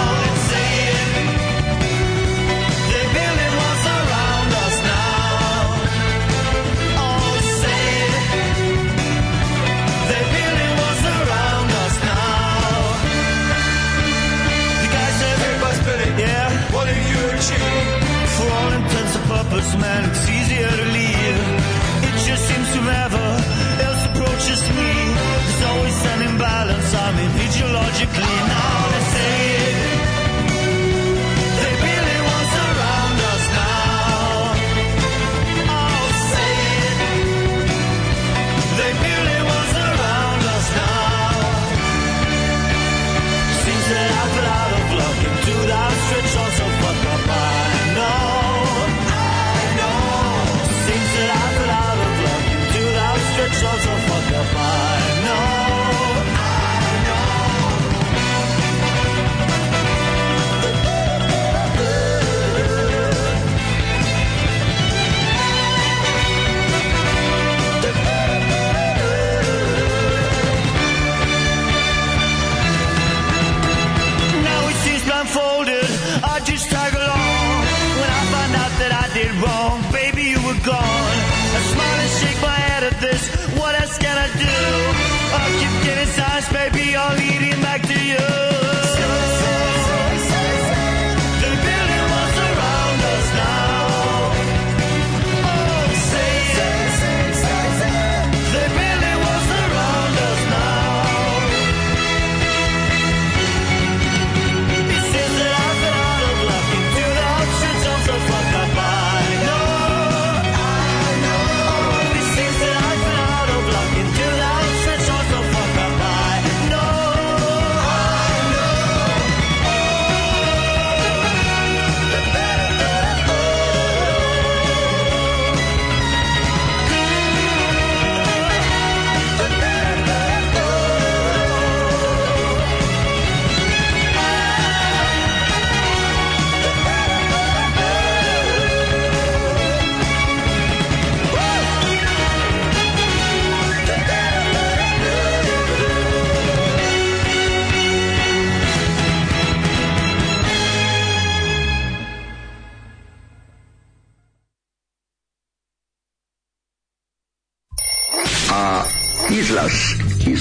helpless man, it's easier to leave. It just seems whoever else approaches me, there's always an imbalance. I'm ideologically. mean, now. They say. baby, I'll leave.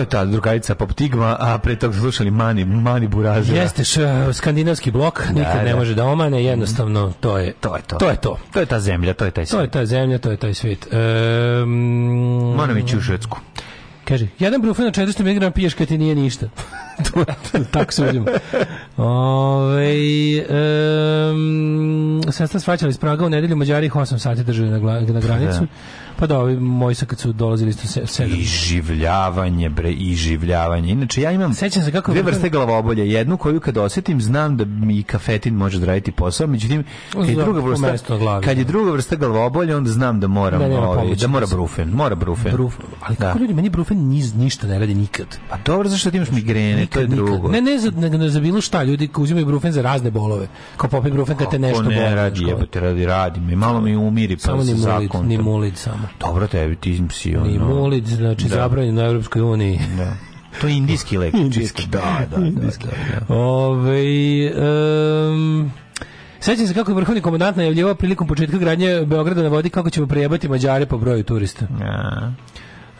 je ta drugarica Pop Tigma, a pre toga slušali Mani, Mani Burazira. Jeste, š, skandinavski blok, da, nikad ne da. može da omane, jednostavno to je to. Je to. to je to. To je ta zemlja, to je taj svijet. To je ta zemlja, to je taj svet. Um, Moram ići u Švedsku. Kaže, jedan brufen na 400 mg piješ kad ti nije ništa. Tako sudimo. Ove, um, sestra svaćala iz Praga u nedelju, Mađari ih 8 sati držaju na, na pa da. granicu. Da. Pa da, ovi moji sa kad su dolazili isto sedam. I življavanje, bre, i življavanje. Inače, ja imam Sećam se kako dve vrste glavobolje. Jednu koju kad osetim, znam da mi kafetin može odraditi posao, međutim, kad je druga vrsta, glavi, kad je da. druga vrsta glavobolje, onda znam da moram, ovaj, da, ovi, da mora brufen, mora brufen. Bruf, ali da. ljudi, meni brufen niz, ništa ne radi nikad. Pa dobro, zašto ti imaš migrene, nikad, to je drugo. Ne, ne za, ne, ne za bilo šta, ljudi uzimaju brufen za razne bolove. Kao popij brufen kad te nešto boli. ne radi, jebote, radi, radi. Malo mi umiri, pa samo se Samo ni molid, samo. Dobro tebi, ti si ono... Nimulit, znači da. zabranjen na Evropskoj uniji. Da. To je indijski lek. indijski, da da, da, da, indijski. da. da, da. Ove, um, Sećam se kako je vrhovni komandant najavljivao prilikom početka gradnje Beograda na vodi kako ćemo prejebati Mađare po broju turista. Ja.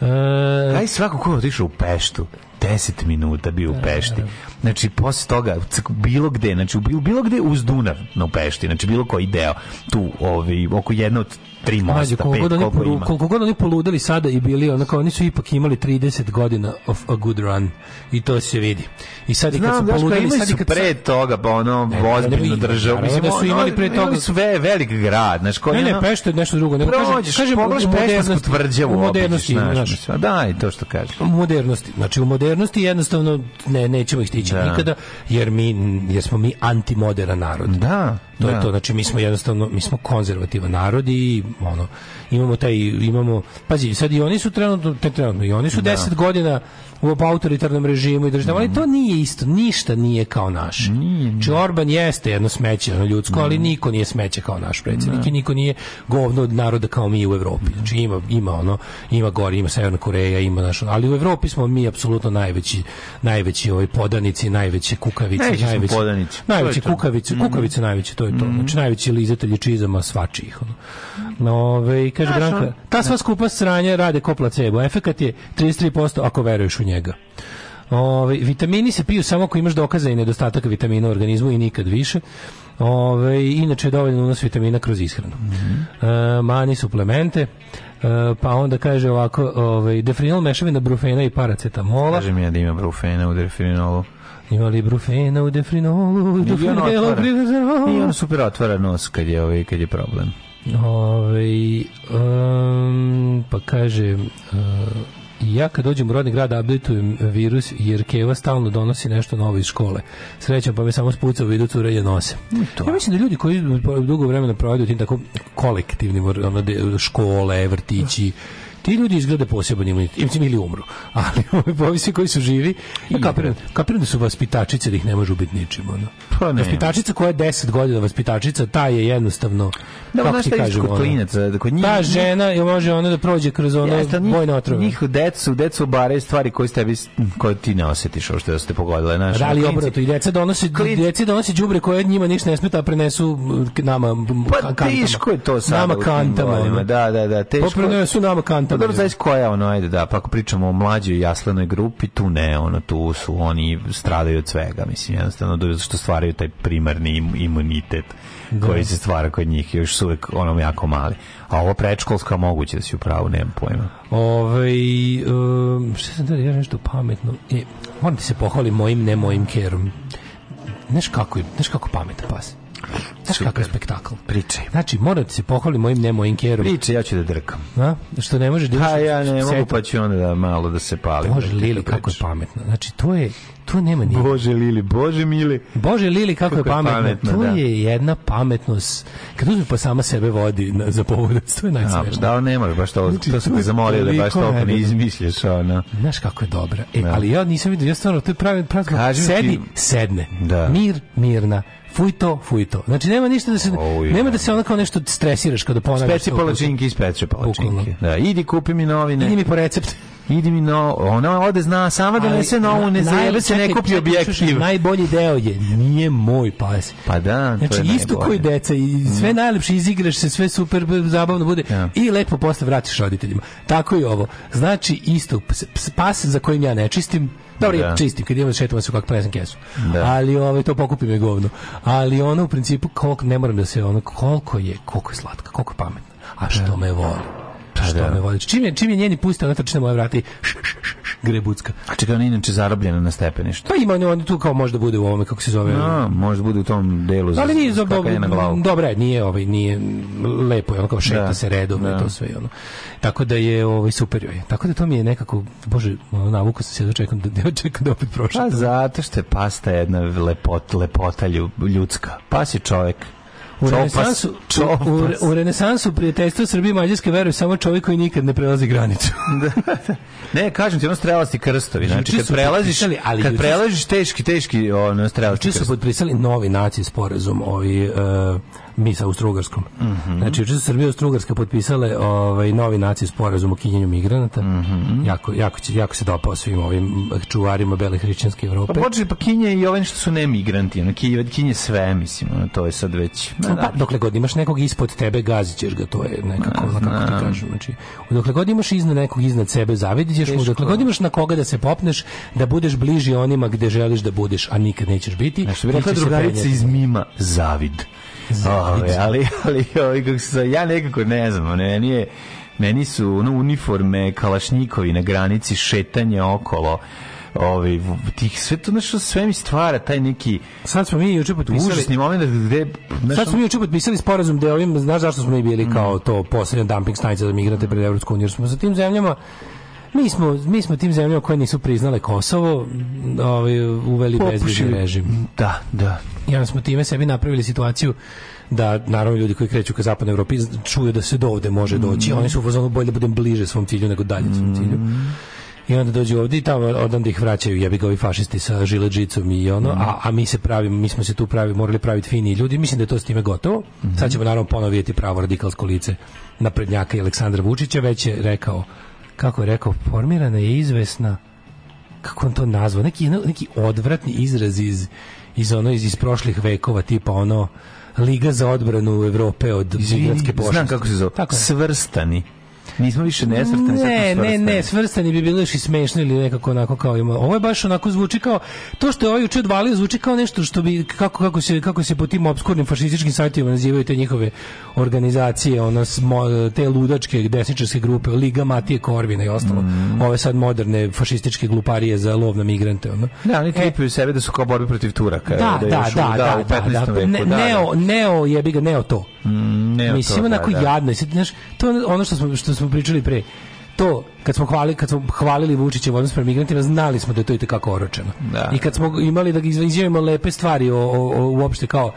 E, Kaj svako ko je otišao u Peštu? 10 minuta bio u da, Pešti. Da. Znači, posle toga, bilo gde, znači, bilo bilo gde uz Dunav na u Pešti, znači, bilo koji deo, tu, ovi, ovaj, oko jedna od tri mosta, Mađe, koliko pet, koliko ima. Koliko god oni poludeli sada i bili, onako, oni su ipak imali 30 godina of a good run. I to se vidi. I sad i kad su poludeli... Znam, su kad pre toga, pa ono, ozbiljnu državu. Mislim, da su imali pre toga... Imali su ve, velik grad, znaš, koji... Ne, ne, Pešta je nešto drugo. Nego, prođeš, kažem, pogledaš Peštansku tvrđavu, obiđeš, znaš, da, i to što kažeš. U modernosti, znači, u modernosti modernosti jednostavno ne nećemo ih stići da. nikada jer mi jer smo mi antimodern narod. Da. To da. je to, znači mi smo jednostavno, mi smo konzervativan narod i ono, imamo taj, imamo, pazi, sad i oni su trenutno, te trenutno, i oni su da. godina u autoritarnom režimu i državu, mm. ali to nije isto, ništa nije kao naš. Mm. Orban jeste jedno smeće ono ljudsko, mm. ali niko nije smeće kao naš predsednik da. i niko nije govno od naroda kao mi u Evropi. Znači ima, ima ono, ima gore, ima Severna Koreja, ima naš, ali u Evropi smo mi apsolutno najveći, najveći ovaj podanici, najveće kukavice, najveći, najveći, podanici. najveći kukavice, mm-hmm. kukavice najveće, to je to. Mm -hmm. Znači, najveći lizatelji čizama svačih. Ono. No, ove, kaže Branka, ta sva da. skupa sranja rade ko placebo. Efekat je 33% ako veruješ u njega. Ove, vitamini se piju samo ako imaš dokaza i nedostatak vitamina u organizmu i nikad više. Ove, inače je dovoljno unos vitamina kroz ishranu. Mm -hmm. e, mani suplemente. Uh, pa onda kaže ovako, ovaj, defrinol mešavina brufena i paracetamola. Kaže mi ja da ima brufena u defrinolu. Ima li brufena u defrinolu, defrinolu, defrinolu. I on super otvara nos kad je, ovaj, kad je problem. Ove, ovaj, um, pa kaže... Uh, ja kad dođem u rodni grad updateujem virus jer Keva stalno donosi nešto novo iz škole. Srećom pa me samo spuca u vidu curenja nose. Mm, to. Ja mislim da ljudi koji dugo vremena provedu tim tako kolektivnim škole, vrtići, ti ljudi izgrade poseban imunitet, ili umru, ali ovi povisi koji su živi, ja kapiram, kapiram da su vaspitačice da ih ne može ubiti ničim. Ono. Pa ne. Vaspitačica koja je 10 godina vaspitačica, ta je jednostavno, da, kako ti kažem, kod klinac, da, da kod njih, ta žena je može ona da prođe kroz ono jeste, njih, bojno otrove. Njih decu, decu bare stvari koje, tebi, koje ti ne osjetiš, ovo što da ste pogodile. Naš, da, ali obratu, i deca donosi, Klin... djeci donosi džubre koje njima ništa ne smeta, prenesu nama pa, kantama. Pa teško je to sada. Nama kantama. Da, da, da. Teško. Pa nama kantama Pa dobro, znaš koja je ono, ajde da, pa ako pričamo o mlađoj jaslenoj grupi, tu ne, ono, tu su, oni stradaju od svega, mislim, jednostavno, do, što stvaraju taj primarni imunitet da. koji se stvara kod njih, još su uvek onom jako mali. A ovo predškolska moguće da si u pravu, nemam pojma. Ove, ovaj, um, šta sam da ja nešto pametno? E, moram ti se pohvalim mojim, ne mojim kerom. Znaš kako, znaš kako pameta pas? Znaš Super. kakav spektakl? Priče. Znači, moram da se pohvali mojim ne mojim kerom. Priče, ja ću da drkam. A? Što ne možeš da Ha, pa ja ne mogu, pa ću onda da malo da se palim. Bože, da Lili, da kako je pametno. Znači, to je, to nema nije. Bože Lili, Bože Mili. Bože Lili, kako, kako je pametno. Je pametno to da. je jedna pametnost. Kad uzme pa sama sebe vodi na, za povodac, to je da, najsmešnije. Da, ne mora baš to, znači, to sam te zamolio da baš to ne izmišljaš. Ona. Znaš kako je dobra. E, da. ali ja nisam vidio, ja stvarno, to je pravi, pravi, pravi sedi, ti... sedne. Da. Mir, mirna fuj to, fuj to. Znači nema ništa da se oh, nema da se onako nešto stresiraš kada ponavljaš. Speci palačinke, speci palačinke. Da, idi kupi mi novine. Idi mi po recept idi mi no, ona ode zna sama da nese novu, ne zajebe se, ne kupi objektiv. Najbolji deo je, nije moj pas. Pa da, to je znači, isto najbolje. koji deca, i sve mm. najlepše izigraš se, sve super zabavno bude ja. i lepo posle vratiš roditeljima. Tako i ovo. Znači, isto, pas za kojim ja ne čistim, dobro, da. čistim, kad imam šetama se kako presam kesu. Da. Ali ovaj, to pokupim je govno. Ali ono u principu, koliko, ne moram da se ono, koliko je, koliko je slatka, koliko je pametna. A što da. me voli Pa što da. ne voliš? Čim je, čim je njeni puste, ona trči na moje vrata i š, grebucka. A čekaj, ona je inače zarobljena na stepeništu. Pa ima, ona on tu kao možda bude u ovome, kako se zove. No, možda bude u tom delu za Ali nije za na glavu. Dobra, nije, ovaj, nije lepo, je ono kao šeta da. se redovno da. to sve. Ono. Tako da je ovaj, super joj. Tako da to mi je nekako, bože, navukao sam se da čekam da, da, čekam da opet prošlo. Pa zato što je pasta jedna lepot, lepota ljudska. Pas je čovek. U renesansu, u, u, u renesansu prijateljstva Srbije i Mađarske veruju samo čovjek koji nikad ne prelazi granicu. Da, da, da. ne, kažem ti, ono strelasti krstovi. Znači, kad prelaziš, ali kad prelaziš teški, teški ono strelasti krstovi. su potpisali novi nacij sporazum ovi... Uh, mi sa Austrougarskom. Mm -hmm. Znači, juče su Srbija i Austrougarska potpisale ovaj, novi naci sporazum o kinjenju migranata. Mm -hmm. jako, jako, će, jako se dopao svim ovim čuvarima bele hrišćanske Evrope. Pa počeli pa kinje i ove što su ne migranti. Ono, kinje, kinje sve, mislim, ono, to je sad već... Pa, da. dokle god imaš nekog ispod tebe, gazit ćeš ga, to je nekako, na, kako ti kažem. Znači, dokle god imaš iznad nekog iznad sebe, zavidit ćeš mu, dokle god imaš na koga da se popneš, da budeš bliži onima gde želiš da budeš, a nikad nećeš biti. Znači, bi rekla drugarica iz Mima, zavid. Ove, ali, ali ove, kako ja nekako ne znam, ne, nije, meni su ono, uniforme kalašnjikovi na granici, šetanje okolo, ovaj tih sve to nešto sve mi stvara taj neki sad smo mi juče potpisali užasni moment gde nešto... sad smo mi juče potpisali sporazum da ovim znaš zašto smo mi bili kao to poslednja dumping stanica za migrante pred evropsku uniju smo sa tim zemljama Mi smo, mi smo tim zemljama koje nisu priznale Kosovo ovaj, uveli bezvizni režim. Da, da. I onda smo time sebi napravili situaciju da naravno ljudi koji kreću ka zapadnoj Evropi čuju da se do ovde može doći. Mm. Oni su u fazonu bolje da budem bliže svom cilju nego dalje svom mm. cilju. Mm. I onda dođu ovdje i tamo odanda ih vraćaju jebi ga ovi fašisti sa žileđicom i ono, mm. a, a, mi se pravimo, mi smo se tu pravi, morali praviti fini ljudi. Mislim da je to s time gotovo. Mm. Sad ćemo naravno ponoviti pravo radikalsko lice naprednjaka i Aleksandra Vučića, već je rekao kako je rekao, formirana je izvesna kako on to nazvao, neki, neki odvratni izraz iz, iz ono iz, iz prošlih vekova, tipa ono Liga za odbranu Evrope od Izvini, pošasti. Znam kako se zove. Tako je. Svrstani. Nismo više nesvrstani. Ne, ne, ne, svrstani bi bilo još i smešni ili nekako onako kao ima. Ovo je baš onako zvuči kao to što je ovaj juče odvalio zvuči kao nešto što bi kako kako se kako se po tim obskurnim fašističkim sajtovima nazivaju te njihove organizacije, ona te ludačke desničarske grupe, Liga Matije Korvina i ostalo. Mm. Ove sad moderne fašističke gluparije za lov na migrante, ono. Da, oni tripaju e, sebe da su kao borbe protiv Turaka, da, da, da da, da, da, da, da, da, neo, neo jebi ga, neo to. Mm, neo Mislim, to, onako da, da. jadno. Znaš, to je ono što smo, što smo smo pričali pre, to kad smo hvalili kad smo hvalili Vučića odnos prema migrantima znali smo da je to i kako oročeno. Da. I kad smo imali da izjavimo lepe stvari o, o, o uopšte kao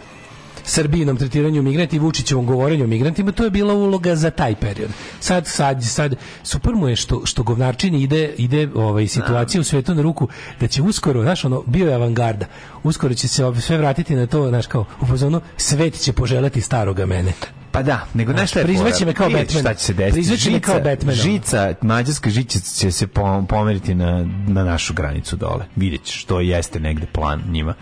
Srbijinom tretiranju migranti i Vučićevom govorenju o migrantima, to je bila uloga za taj period. Sad, sad, sad, super mu je što, što govnarčini ide, ide ovaj, situacija u svetu na ruku, da će uskoro, znaš, ono, bio je avangarda, uskoro će se sve vratiti na to, znaš, kao, u pozonu, svet će poželati staroga mene. Pa da, nego znaš je Prizvaće me kao Batman. Šta će se desiti? Žica, me kao Batman. Žica, mađarska žica će se pomeriti na, na našu granicu dole. Vidjet ćeš, to jeste negde plan njima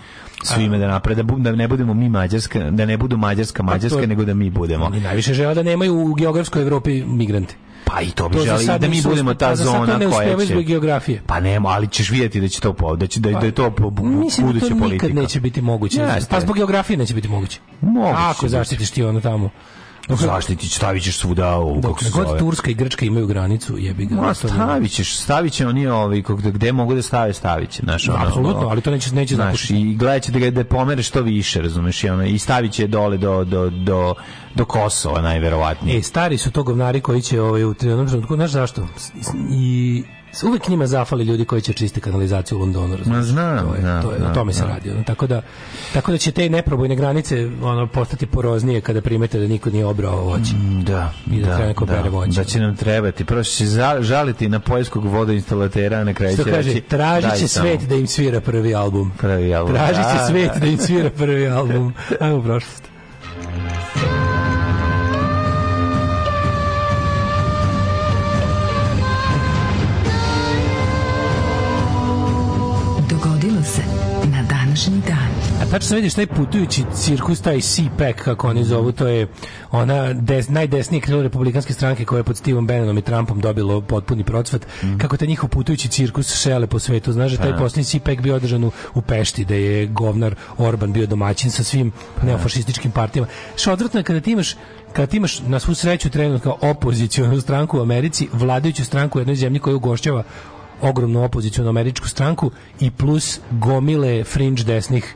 svime da naprede, da, da ne budemo mi mađarska, da ne budu mađarska pa mađarska, nego da mi budemo. Oni najviše žele da nemaju u geografskoj Evropi migrante. Pa i to bi to želi da mi budemo ta pa zona ne koja će. Zbog geografije. Pa nema, ali ćeš videti da će to povode, da, da, da je to po, buduća politika. Mislim da to nikad neće biti moguće. Ja, pa zbog geografije neće biti moguće. Moguće. Ako zaštitiš ti ono tamo Zaštiti, stavit ćeš svuda u... Dok se god zove. Turska i Grčka imaju granicu, jebi ga. Ma, stavit ćeš, stavit će oni ovi, gde mogu da stave, stavit će. Znaš, ono, Apsolutno, ali to neće, neće znaš, I gledat će da ga da pomere što više, razumeš, i, ono, i stavit će dole do, do, do, do Kosova, najverovatnije. E, stari su to govnari koji će ovaj, u trenutku, znaš zašto? I uvek njima zafali ljudi koji će čistiti kanalizaciju u Londonu, Ma znam, to je, da, to je, da, o tome da, se radi. Ono, tako, da, tako da će te neprobojne granice ono, postati poroznije kada primete da niko nije obrao voće. Mm, da, I da, da, neko da, bere voće. Da će nam trebati. Prvo će žaliti na poljskog vodoinstalatera, na kraju Što će kaže, reći... Tražit će svet da im svira prvi album. Prvi album. Traži će da. svet da im svira prvi album. Ajmo prošlost. tačno se vidiš taj putujući cirkus, taj CPEC, kako oni zovu, to je ona des, najdesnije krilo republikanske stranke koja je pod Stevom Bannonom i Trumpom dobilo potpuni procvat, mm. kako taj njihov putujući cirkus šele po svetu. Znaš, da taj da. posljednji CPEC bio održan u, u Pešti, da je govnar Orban bio domaćin sa svim pa da. neofašističkim partijama. Što odvratno je kada ti imaš kad imaš na svu sreću trenutno opozicionu stranku u Americi, vladajuću stranku u jednoj zemlji koja ugošćava ogromnu opoziciju na američku stranku i plus gomile fringe desnih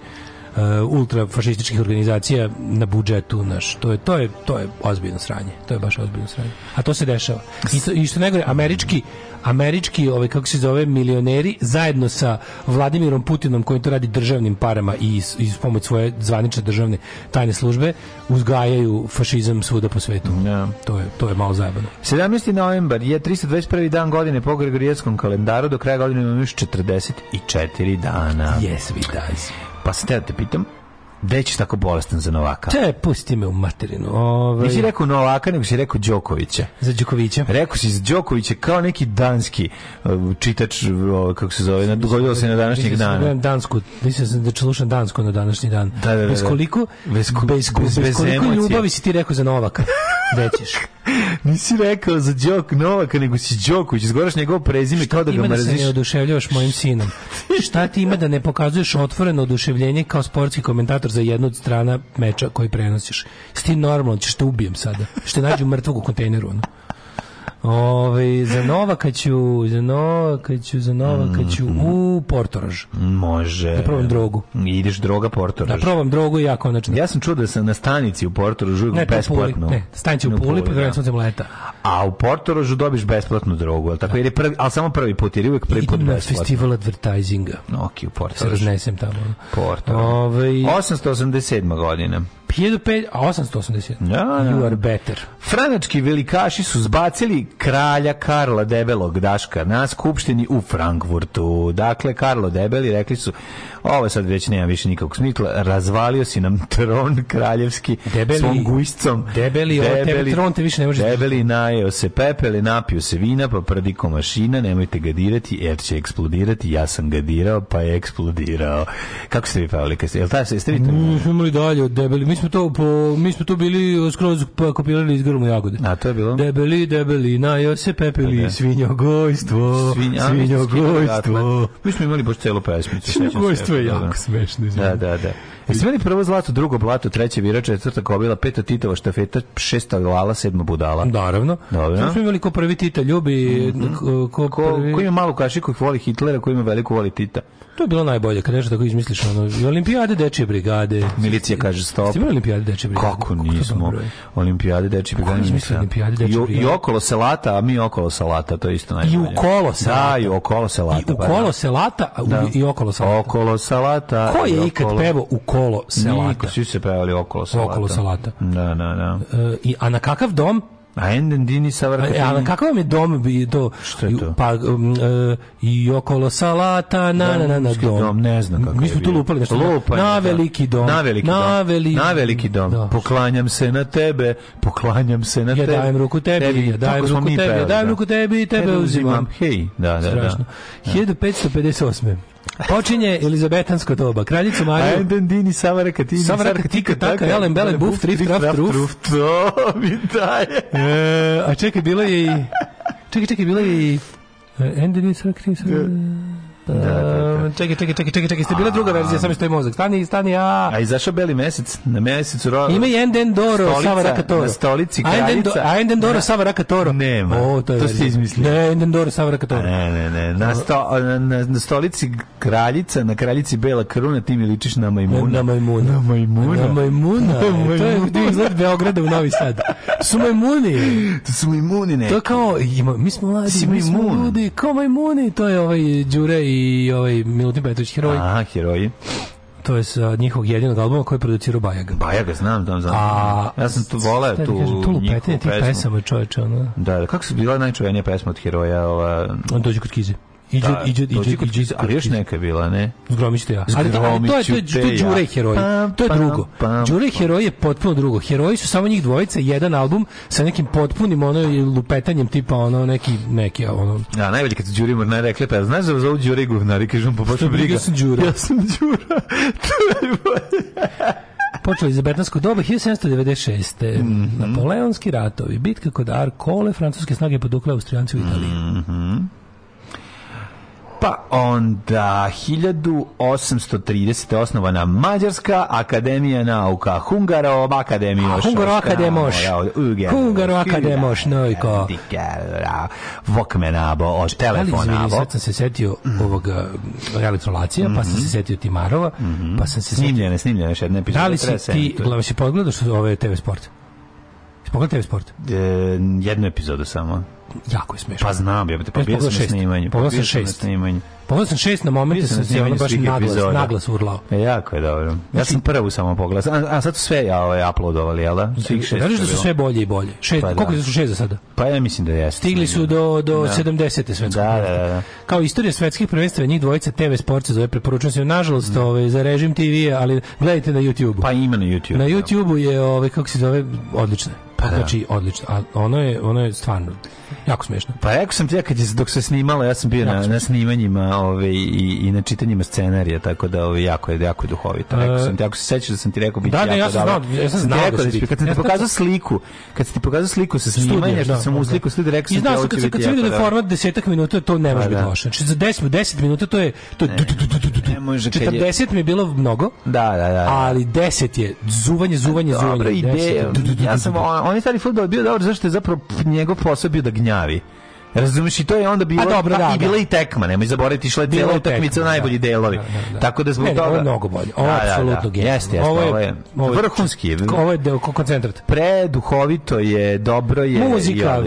Uh, ultrafašističkih organizacija na budžetu naš to je to je to je ozbiljno sranje to je baš ozbiljno sranje a to se dešava i, to, i što nego američki američki ove ovaj, kako se zove milioneri zajedno sa Vladimirom Putinom koji to radi državnim parama i iz pomoć svoje zvanične državne tajne službe uzgajaju fašizam svuda po svetu. Yeah. To je to je malo zajebano. 17. novembar je 321. dan godine po gregorijanskom kalendaru, do kraja godine imamo još 44 dana. Yes, we does. Pa se te da te pitam, Deć tako bolestan za Novaka. Te, pusti me u materinu. Ovaj... Nisi rekao Novaka, nego si rekao Đokovića. Za Đokovića. Rekao si za Đokovića kao neki danski uh, čitač, kako se zove, nadogodio se na današnjeg dana. Dansku, mislim sam da slušam Dansku na današnji dan. Da, da, da. Bez da. koliko, bez, bez, bez, bez koliko ljubavi si ti rekao za Novaka. Dećeš. Nisi rekao za Đok Novaka, nego si Đoković. Izgoraš njegov prezime kao da ga mrziš. Šta ima da se ne oduševljavaš mojim sinom? Šta ti ima da ne pokazuješ otvoreno oduševljenje kao sportski komentator za jednu od strana meča koji prenosiš. Sti normalno, ćeš te da ubijem sada. Što da nađu mrtvog u kontejneru. Ono. Ove, za Novaka ću, za Novaka ću, za Novaka ću mm-hmm. u Portorož. Može. Da probam drogu. Ideš droga Portorož. Da probam drogu i ja konačno. Ja sam čuo da sam na stanici u Portorožu ne, besplatno. Ne, stanici u Puli, Puli pa da. leta. A u Portorožu dobiš besplatnu drogu, ali tako jer je prvi, ali samo prvi put, jer je uvijek prvi put Idem na festival advertisinga. Ok, u Portorožu. Se raznesem tamo. Portorož. Ove... 887. godine. 1881. Ja, You are better. Franački velikaši su zbacili kralja Karla Debelog Daška na skupštini u Frankfurtu. Dakle, Karlo Debeli rekli su ovo sad već nema više nikakvog smitla, razvalio si nam tron kraljevski debeli, svom gujscom. Debeli, debeli, tron te više ne može... Da debeli najeo se pepeli, napio se vina, pa prdi komašina, nemojte ga dirati jer će eksplodirati. Ja sam ga dirao, pa je eksplodirao. Kako ste vi pavili? Jel ta se ste vi to? Mi smo imali dalje od debeli. Mi smo to po, mi smo tu bili skroz pa kopirali iz grmu jagode. A to je bilo? Debeli, debeli, na jo se pepeli, okay. Pa da. svinjogojstvo, Svinja, svinjogojstvo. Mi smo imali baš celu pesmicu. Svinjogojstvo je da? jako smešno. Da, da, da. Jesi meni prvo zlato, drugo blato, treće vira, četvrta kobila, peta Titova štafeta, šesta lala, sedma budala. Naravno. Dobro. Sad smo imali ko prvi Tita ljubi, mm -hmm. ko, ko, ko, prvi... ko ima malu kašiku i voli Hitlera, ko ima veliku voli Tita. To je bilo najbolje, kad nešto tako izmisliš, ono, olimpijade dečije brigade. Milicija kaže stop. Ste olimpijade dečije brigade? Kako nismo? Olimpijade dečije brigade. Kako nismo olimpijade dečije brigade? I, I okolo selata, a mi okolo selata, to je isto najbolje. I u kolo selata. Da, i okolo selata. I u kolo selata, pa da. a, da. i okolo selata. Okolo selata. Ko je ikad pevo u kolo selata? Niko, svi se pevali okolo selata. Okolo selata. Da, da, da. E, a na kakav dom? A Endendini sa vrha. kako vam je dom bi to? Što je to? Pa um, uh, i okolo salata na na na na dom. dom ne znam kako. Mi smo tu lupali nešto. Lupanje, na veliki dom. Na veliki dom. Na veliki, na veliki dom. Da. Poklanjam se na tebe, poklanjam se na tebe. Ja dajem ruku tebi, tebi ja dajem da. ruku tebi, pevali, ja dajem ruku tebi tebe uzimam. Hej, da, da, da. Strašno. da. 1558. Počinje Elizabetansko doba. Kraljicu Mariju. Ajden Dini Savara Katini. Savara Katika Taka, Elen Belen Buf, Trif, Traf, Truf. To mi daje. E, a čekaj, bila je i... Čekaj, čekaj, bila je i... Endeni Savara Katini Savara... Da, da, da. Čekaj, čekaj, čekaj, čekaj, čekaj, ste bila druga verzija, što je mozak. Stani, stani, a. A izašao beli mesec, na mesecu ro. Ima i Enden Doro, Sava Rakatoro. Na stolici kraljica. A Enden Doro, Sava Rakatoro. Nema. O, to, je to ste izmislili. Ne, Enden Doro, Sava Rakatoro. Ne, ne, ne. Na, sto, na, na, stolici kraljica, na kraljici bela kruna, ti mi ličiš na majmuna. Na majmuna. Na majmuna. Na majmuna. To je gdje izgled Beograda u Novi Sad. To su majmuni. To su majmuni, ne. To kao, mi smo mladi, mi smo ljudi, kao majmuni. To je ovaj Đure i i ovaj Milutin Petrović heroj. Aha, heroji to je sa njihovog jedinog albuma koji je producirao Bajaga. Bajaga, znam, znam, znam. A, ja sam tu voleo da tu kažem, tu lupetanje tih pesama, čoveče, ono. Da, da, kako su bila najčuvenija pesma od heroja? Ova... On dođe kod Kize. Iđu, da, iđu, iđu, iđu, iđu, ali još neka bila, ne? Zgromić ja. Ali, ali to je, to je, to je Đure i heroji. To je drugo. Đure i heroji je potpuno drugo. Heroji su samo njih dvojica, jedan album sa nekim potpunim ono lupetanjem tipa ono neki, neki ono. Ja, najbolje kad su Đuri Mornari rekli, pa znaš da zovu Đure i guvnari, kažem pa počne briga. Ja sam Đura. Ja sam Đura. to je počeli za Bertansko doba 1796. Mm -hmm. Napoleonski ratovi, bitka kod Arkole, francuske snage podukle Austrijanci u Italiji. Mm -hmm. Pa onda 1830. osnovana Mađarska akademija nauka Hungarom akademioš. Hungaro akademoš. Hungaro da, akademoš nojko. Vokmenabo od telefonabo. Sad sam se setio mhm. ovog elektrolacija, pa sam se mhm. setio Timarova, pa sam se mhm. snimljene, setio... Snimljene, snimljene, još jedne epizode. Da li si ti, glava, si pogledaš ove TV sporta? pogledali sport? E, jednu epizodu samo. Jako je smešno. Pa znam, ja bih te pa bio sam na snimanju. Pa pogledao sam šest. Na snimanju. Pogledao sam šest na momente sam se ono baš naglas, naglas urlao. E, jako je dobro. Ja znači, sam prvu samo pogledao. A, a sad su sve ja, ovaj, uploadovali, jel da? Svih da, šest. Znaš da, da, da su sve bolje i bolje? Šest, pa, koliko da. su šest za sada? Pa ja mislim da jeste. Stigli su do, do da. 70. svetskog da, da, da, da. Kao istorija svetskih prvenstva, njih dvojica TV sport se zove, preporučujem se, nažalost, da. ove, ovaj, za režim TV, ali gledajte na youtube Pa ima na YouTube. Na youtube je, ove, ovaj, kako se zove, odlično. Pa da. znači odlično. A ono je ono je stvarno jako smešno. Pa rekao sam ti kad je, dok se snimalo, ja sam bio na, na snimanjima, ove ovaj, i, i na čitanjima scenarija, tako da ove ovaj, jako je jako je duhovito. Rekao e, sam ti ako se sećaš da sam ti rekao biti da, ne, jako ja sam znao, ja sam znao da, da ti, kad sam ti pokazao sliku, kad sam ti pokazao sliku sa snimanja, da, što sam u sliku slike rekao sam ti ovo će biti. I kad sam vidio da format 10 minuta to ne može pa biti da. loše. Znači za 10 10 minuta to je to ne može 40 mi je bilo mnogo. Da, da, da. da. Ali 10 je zuvanje, zuvanje, zuvanje. Ja sam oni stari futbol bio dobar zašto je zapravo njegov posao bio da gnjavi. Razumeš i to je onda bilo A, dobro, pa da, i bila da. i tekma, nemoj zaboraviti šla je cela utakmica u da, najbolji da, delovi. Da, Tako da zbog ne, toga ovo je mnogo bolje. Ovo je apsolutno jeste, jeste, ovo je vrhunski. Ovo je deo koncentrat. Preduhovito je, dobro je. Muzika,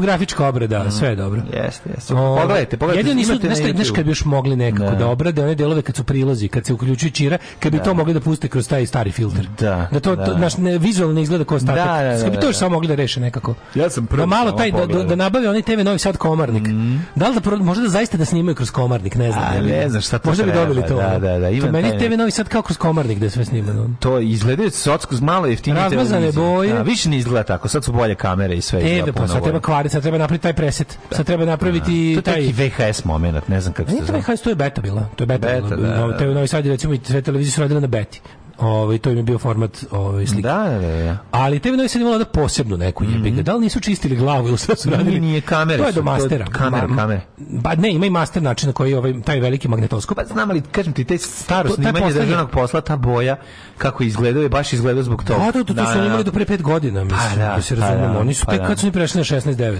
grafička obrada, mhm. sve je dobro. Jeste, jeste. Pogledajte, pogledajte. Jedino nisu, znaš kad bi još mogli nekako da obrade one delove kad su prilazi, kad se uključuje čira, kad bi to mogli da puste kroz taj stari filter. Da. Da to naš vizualno izgleda kao ostatak. Kad bi to još samo mogli da reše nekako. Ja sam prvo. Da malo taj da da, nabavi oni TV novi sad komarnik. Mm. Da li da pro, možda da zaista da snimaju kroz komarnik, ne znam. A, ne znam šta to Možda bi dobili to. Da, da, da, Ima to meni TV Novi Sad kao kroz komarnik da sve snimano. To izgleda socsko malo jeftinije. Razmazane boje. Da, više ne izgleda tako. Sad su bolje kamere i sve. E, da, pa sad treba kvariti, sad treba napraviti taj preset. Da. Sad treba napraviti da. taj... To je taj VHS moment, ne znam kako se e, zove. VHS, to je beta bila. To je beta, beta bila. Da, da. Novi Sad je recimo i sve televizije su radile na beti ovaj to im je bio format ovaj slike. Da, da, da. da. Ali TV Noise je imala da posebno neku jebiga. Mm -hmm. Da li nisu čistili glavu ili sve su radili? Nije, nije kamere. To je do mastera. To, kamera, Ma, kamera. Ba ne, ima i master način na koji ovaj taj veliki magnetoskop. Pa znam ali kažem ti te staro to, snimanje posla, državnog posla ta boja kako izgledao je baš izgledao zbog toga. Da, da, to, to su da, da, da, imali do pre 5 godina, pa mislim, da, da se pa razumemo. Oni su pa tek kad su prešli na 16 9.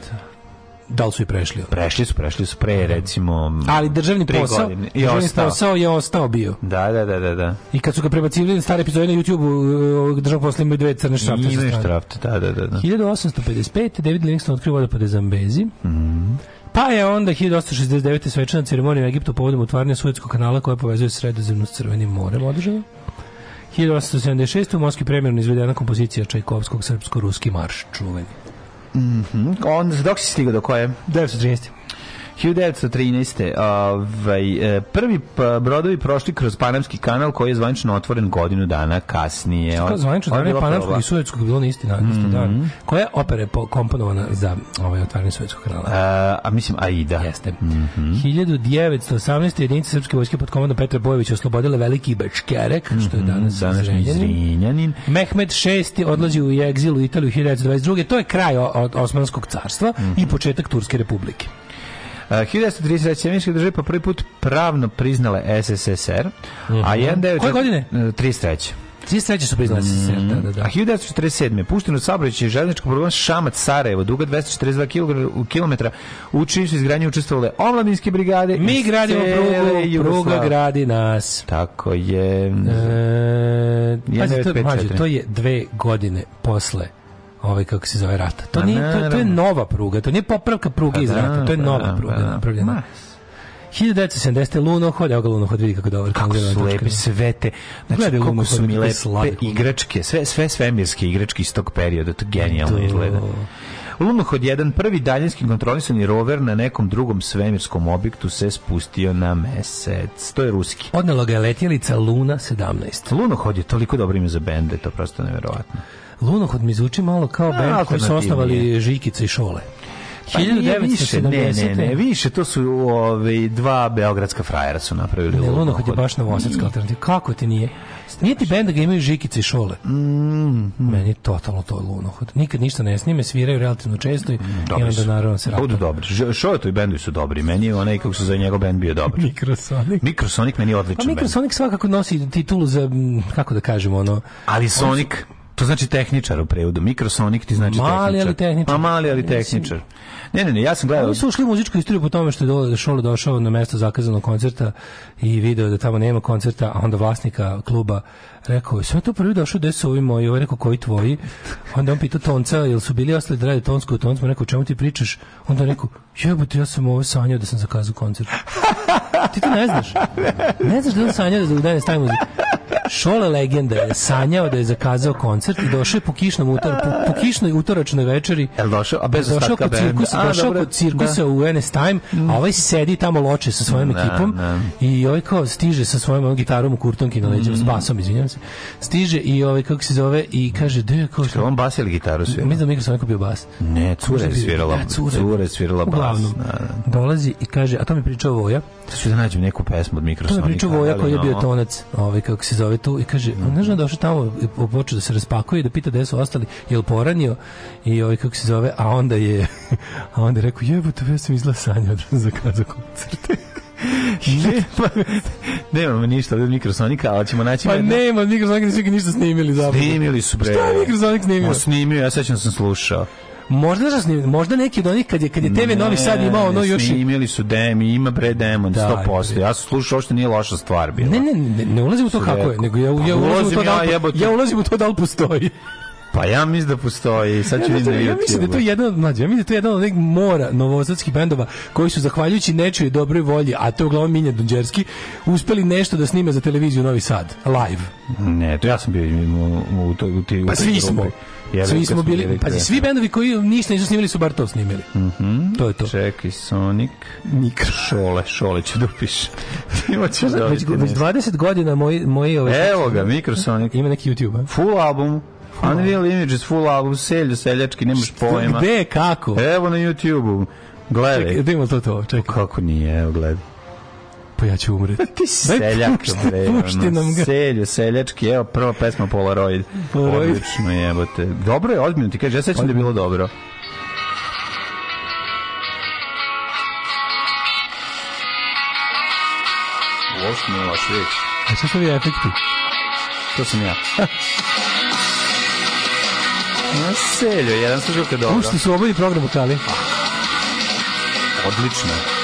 Da li su i prešli? Prešli su, prešli su pre, recimo... Ali državni posao, godine. I državni ostao. posao je ostao bio. Da, da, da, da, da. I kad su ga prebacili na stare epizode na YouTube-u, e, državni posao imaju dve crne štrafte. Imaju štrafte, da, da, da, da. 1855. David Livingstone otkrio vodopade Zambezi. Mm. Pa je onda 1869. svečana ceremonija u Egiptu povodom otvaranja Suetskog kanala koja povezuje sredozemno s Crvenim morem održava. 1876. u Moskvi premjerno izvedena kompozicija Čajkovskog srpsko-ruski marš čuveni. Mm -hmm. On, dok si stigao do koje? 913. 1913. Ovaj, e, prvi e, brodovi prošli kroz Panamski kanal koji je zvanično otvoren godinu dana kasnije. Što je zvanično dana je Panamskog i Suvetskog bilo na isti dan. Mm -hmm. dan. Koja je opera komponovana za ovaj otvaranje Suvetskog kanala? A, e, a mislim Aida. Jeste. Mm -hmm. 1918. jedinice Srpske vojske pod komandom Petra Bojevića oslobodile Veliki Bečkerek, mm -hmm. što je mhm, danas današnji Zrenjanin. Mehmed VI odlazi u egzil u Italiju 1922. To je kraj Osmanskog carstva mm -hmm. i mhm. početak Turske republike. 1930. Sjemeničke države po prvi put pravno priznale SSSR, mm -hmm. a 19... Mhm. Koje godine? 33. E, 33. su priznali SSR, mm. da, da, da. Mhm. A 1947. je pušteno od saobraćaja železničkog programa Šamac Sarajevo, duga 242 km, u čim su izgradnje učestvovale omladinske brigade. Mi gradimo prugu, pruga gradi nas. Tako je. E, pazi, to, mađu, to je dve godine posle ovaj kako se zove rata. To nije to, to, je nova pruga, to nije popravka pruge pa iz rata, to je pa nova pruga pa napravljena. 1970. Lunohod, evo ga Lunohod, vidi kako dobro. Kako su lepe, sve te, znači Gledaj, kako su mi lepe igračke, sve, sve svemirske igračke iz tog perioda, to genijalno Do... izgleda. Lunohod 1, prvi daljinski kontrolisani rover na nekom drugom svemirskom objektu se spustio na mesec. To je ruski. Odnelo ga je letjelica Luna 17. Lunohod je toliko dobro ime za bende, to prosto nevjerovatno. Lunohod mi zvuči malo kao band koji su osnovali Žikice i Šole. Pa 1970. Ne, ne, ne, više, to su ove, ovaj, dva beogradska frajera su napravili. Ne, Lunohod je baš novosadska alternativa. Mm. Kako ti nije? Nije ti benda ga imaju Žikice i Šole? Mm, mm. Meni totalno to je lunohod. Nikad ništa ne snime, sviraju relativno često i, mm, dobri i onda su. naravno se Budu dobri. to i bendu su dobri. Meni je onaj kako su za njegov bend bio dobar. Mikrosonik. Mikrosonik meni je odličan. Pa Mikrosonik svakako nosi titulu za, kako da kažemo, ono... Ali Sonic... On su To znači tehničar u prevodu. Mikrosonik ti znači mali, tehničar. Ali tehničar. Ma, mali, ali tehničar. Ne, ne, ne, ja sam gledao. Oni su ušli u muzičku istoriju po tome što je dole, Šolo došao na mesto zakazanog koncerta i video da tamo nema koncerta, a onda vlasnika kluba rekao, sve to prvi došao, gde su ovi moji? Ovo ovaj rekao, koji tvoji? Onda on pita Tonca, jel su bili ostali da rade Tonsku? Tonca mu rekao, čemu ti pričaš? Onda rekao, jebote, ja sam ovo sanjao da sam zakazao koncert. ti to ne znaš. Ne znaš da on sanjao da je da stavio stavimo Šole legenda je sanjao da je zakazao koncert i došao je po kišnom utor, po, po kišnoj utoračnoj večeri. Jel došao? A bez došao kod cirkusa, došao kod cirkusa u NS Time, a ovaj sedi tamo loče sa svojom ekipom da. i ovaj kao stiže sa svojom gitarom u kurtonki na leđima mm. s basom, izvinjavam se. Stiže i ovaj kako se zove i kaže da je kao što on bas ili gitaru svira. Mislim da Mikos onako bio bas. Ne, cure je svirala. Ja, da, cure. cure je svirala bas. Uglavnom, da, da. dolazi i kaže, a to mi pričao Voja. Sad ću da nađem neku pesmu od Mikrosonika. To mi pričao Voja da koji je bio tonac, ovaj kako se zove to i kaže, mm. on znaš došao tamo i e, počeo da se raspakuje i da pita gde su ostali, je li poranio i ovaj kako se zove, a onda je a onda je rekao, jebote, ja sam izlasanja da sam zakazao koncerte. ne, pa, nemamo ništa od mikrosonika, ali ćemo naći... Pa jedna... nema od mikrosonika, nisu ništa snimili zapravo. Snimili su, bre. Šta je mikrosonik snimio? On snimio, ja sećam da sam slušao. Možda da snim, možda neki od onih kad je kad je TV ne, Novi Sad imao ono još imali su Demi, ima bre Demon da, 100%. Ja sam slušao uopšte nije loša stvar bila. Ne, ne, ne, ne ulazim u to kako je, nego ja, pa ja ulazim u to da ja ulazim u to da al postoji. Pa ja mislim da postoji, sad ću ja, da, ja mislim da to jedan od mlađe, ja mislim da to jedan od nekih mora novosadskih bendova koji su zahvaljujući nečoj dobroj volji, a to je uglavnom Minja Dunđerski, uspeli nešto da snime za televiziju Novi Sad, live. Ne, to ja sam bio u, u, u, u, u pa svi smo. Grupi. Svi smo bili, pazi, svi bendovi koji ništa nisu snimili su bar to snimili. Mhm. To je to. Čekaj, Sonic, Nikra, Šole, Šole će da upiše. Imaće da. Već 20 godina moji moji ove. Evo ga, Mikrosonic. Ima neki YouTube, a? Full album. Unreal Images, full album, selju, seljački, nemaš pojma. Gde, kako? Evo na YouTube-u. Gledaj. Čekaj, da ima to to, čekaj. Kako nije, evo gledaj pa ja ću umreti. Ti si seljak, pušti, bre. Pušti nam ga. Selju, seljački, evo prva pesma Polaroid. Polaroid. Odlično jebote. Dobro je, ozbiljno ti kaže, ja sećam da je bilo dobro. Ovo nula sveć. A šta su ovi efekti? To sam ja. Na selju, jedan služio kad dobro. Pušti su obolji program u čali. Odlično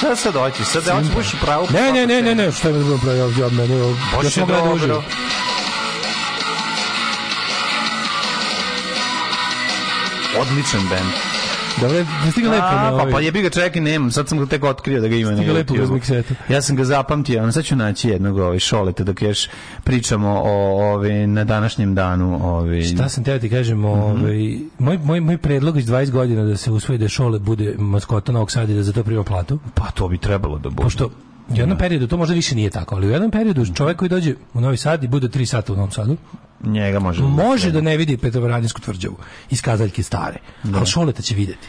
šta sad hoćeš? Sad da hoćeš buš pravo. Ne, ne, ne, ne, ne, šta je bilo pravo, ja od mene. Ja sam gledao uživo. Odličan bend. Dobre, stigla lepo. A, pa pa ovaj. jebi ga čovjek nemam, sad sam ga tek otkrio da ga ima. Stigla lepo bez mikseta. Ja sam ga zapamtio, a sad ću naći jednog ovaj šoleta dok još pričamo o ovaj na današnjem danu, ovaj. Šta sam teo ti kažem, mhm. ovaj moj moj moj predlog iz 20 godina da se usvoji da šole bude maskota Novog Sada i da za to prima platu. Pa to bi trebalo da bude. Pošto U jednom da. periodu to možda više nije tako, ali u jednom periodu čovjek koji dođe u Novi Sad i bude 3 sata u Novom Sadu, njega može. Da može da ne vidi Petrovaradinsku tvrđavu iz kazaljke stare, da. ali Šoleta će videti.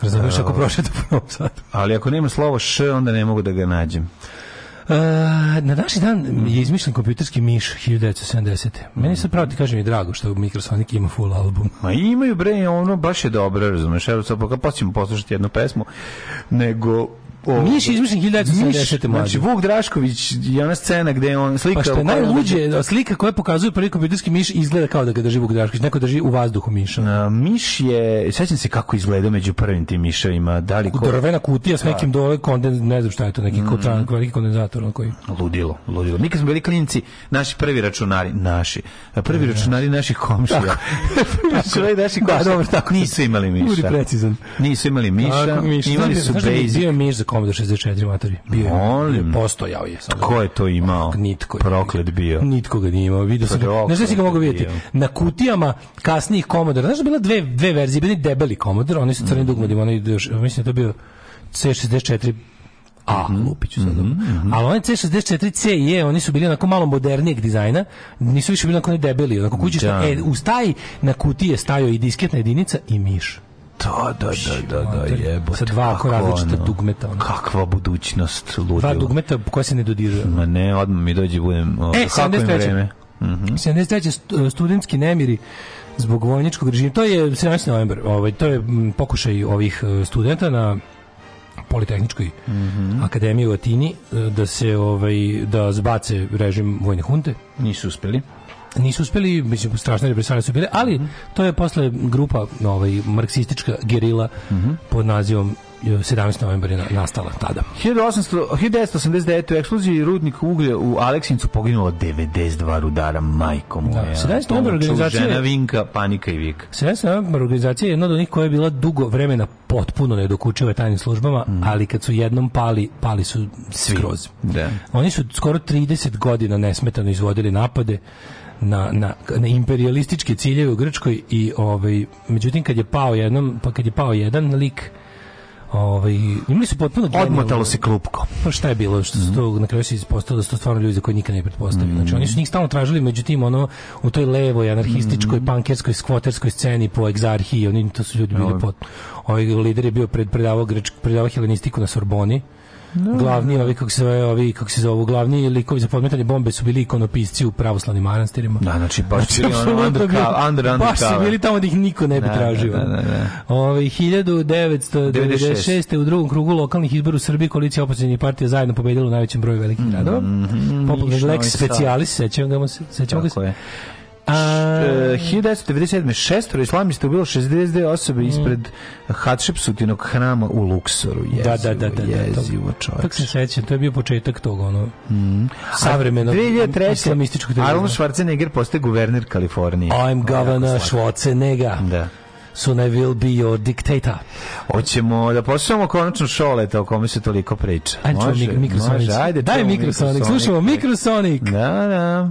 Razumiješ ako prošle to po Novom Sadu. Ali ako nema slovo š, onda ne mogu da ga nađem. Uh, na današnji dan je izmišljen kompjuterski miš 1970. Meni se pravo ti kažem i drago što Mikrosonic ima full album. Ma imaju bre, ono baš je dobro, razumeš, evo sad pa, pa poslušati jednu pesmu, nego o, Miš je izmišljen 1970. Miš, znači, Vuk Drašković je ona scena gde on slika... Pa što je najluđe, da, slika koja pokazuje prvi biblioteski Miš izgleda kao da ga drži Vuk Drašković, neko drži u vazduhu Miša. Na, miš je, sećam se kako izgleda među prvim tim Miševima, da li... Ko... Drvena kutija s da. nekim dole, konden, ne znam šta je to, neki mm. kotran, veliki kondenzator. Na koji... Ludilo, ludilo. Mi kad smo bili klinici, naši prvi računari, naši, prvi mm, računari naših komšija. Računari naših komšija. Da, dobro, tako. Nisu imali Miša. Budi precizan. Nisu imali Miša, imali su Basic. Bio Miš za Commodore 64 matori. Bio je. Molim. Postojao je. Sad. Ko je to imao? Nitko je. Proklet bio. Nitko ga nije imao. Vidio sam ga. Znaš si ga mogu vidjeti? Na kutijama kasnijih Commodore. Znaš da bila dve, dve verzije. Bili debeli Commodore. Oni su crni mm. dugmadi. Oni, mislim da to bio C64 a, mm -hmm. lupiću sad. Mm -hmm. Ali onaj C64C je, oni su bili onako malo modernijeg dizajna, nisu više bili onako ne debeli, onako kućiš, da. e, uz na kutije je stajao i disketna jedinica i miš. Da, da, da, znači, da, da, jebote. Sa dva oko različita ono, dugmeta. Ono. Kakva budućnost, ludilo. Dva dugmeta koja se ne dodiruje. Ma ne, odmah mi dođe, budem... E, 73. Mm -hmm. 73. studentski nemiri zbog vojničkog režima. To je 17. novembar. Ovaj, to je pokušaj ovih e, studenta na Politehničkoj mm -hmm. akademiji u Atini e, da se ovaj da zbace režim vojne hunte. Nisu uspeli nisu uspeli, mislim, strašne represalije su bile, ali to je posle grupa ovaj, marksistička gerila mm -hmm. pod nazivom 17. E, novembar je nastala tada. 1800, 1989. u eksploziji rudnik uglja u Aleksincu poginulo 92 rudara, majkom. Da, 17. novembar organizacija... Žena Vinka, panika i vik. 17. novembar organizacija je jedna od onih koja je bila dugo vremena potpuno nedokučiva tajnim službama, mm. ali kad su jednom pali, pali su svi. Skroz. Da. Oni su skoro 30 godina nesmetano izvodili napade na, na, na imperialističke ciljeve u Grčkoj i ovaj međutim kad je pao jednom pa kad je pao jedan lik Ovaj imali su potpuno odmotalo se klupko. Pa šta je bilo što su mhm. to na kraju se ispostavilo da su to stvarno ljudi za koje nikad ne pretpostavili. Mm. Znači oni su mhm. njih stalno tražili, međutim ono u toj levoj anarhističkoj, mm. pankerskoj, skvoterskoj sceni po egzarhiji, oni to su ljudi bili no. pot. Ovaj lider je bio pred predavao grčki, predavao helenistiku na Sorboni no. Da. glavni ovi kako se ovi kako se zove, glavni likovi za podmetanje bombe su bili ikonopisci u pravoslavnim manastirima. Da, znači baš znači, ono under, under, under, under baš su bili tamo da ih niko ne bi da, tražio. Da, da, da. da. Ove 1996. u drugom krugu lokalnih izbora u Srbiji koalicija opozicionih partija zajedno pobedila u najvećem broju velikih gradova. Mm, mm, Poput Lex Specialis, sećamo ga se, sećamo ga se. A... 1997. E, šestoro islamista ubilo 62 osobe ispred Hatshepsutinog hrama u Luksoru. Da, da, da, jezivo, da, da, da, da, jezivo čovječ. Tako se sećam, to je bio početak tog ono, mm. savremeno 2003. islamističkog terorizma. Arnold Schwarzenegger postaje guverner Kalifornije. I'm governor Schwarzenegger. Da. Soon I will be your dictator. Hoćemo da poslušamo konačno šoleta o kome se toliko priča. Ajde, može, mikrosonic. Može, ajde, Daj mikrosonic, slušamo mikrosonic. Da, da.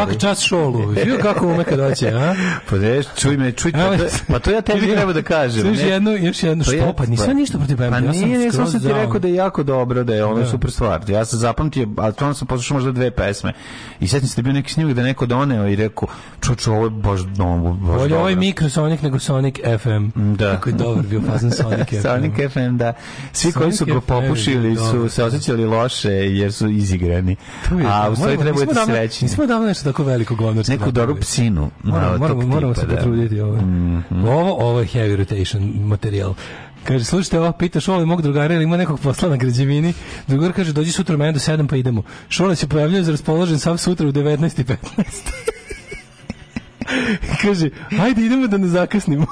Svaka čast šolu. Vidio kako ume kad hoće, a? Pa ne, čuj me, čuj me. Pa, pa to ja tebi treba da kažem. Još jednu, još jednu što je, pa, pa ništa protiv BMT. Pa nije, ja sam, sam ti rekao da je jako dobro, da je ono da. super stvar. Ja sam zapamtio, a to sam poslušao možda dve pesme. I sad se da bio neki snimak da neko doneo i rekao, čočo, ovo je baš, no, baš Bolje ovo je ovaj Microsonic nego Sonic FM. Mm, da. Kako je dobar bio fazan Sonic FM. Sonic FM, da. Svi Sonic koji su ga popušili su se osjećali loše jer su izigrani. Je, A u stvari treba biti srećni. Nismo davno nešto tako veliko govno. Neku doru psinu. Moramo, moramo, moramo tipa, se da. potruditi ovo. Mm -hmm. ovo. Ovo je heavy rotation materijal. Kaže, slušajte, ovo, pita Šole mog drugara ili ima nekog posla na građevini. Drugar kaže, dođi sutra mene do 7 pa idemo. Šole se pojavljuje za raspoložen sam sutra u 19.15. kaže, ajde idemo da ne zakasnimo.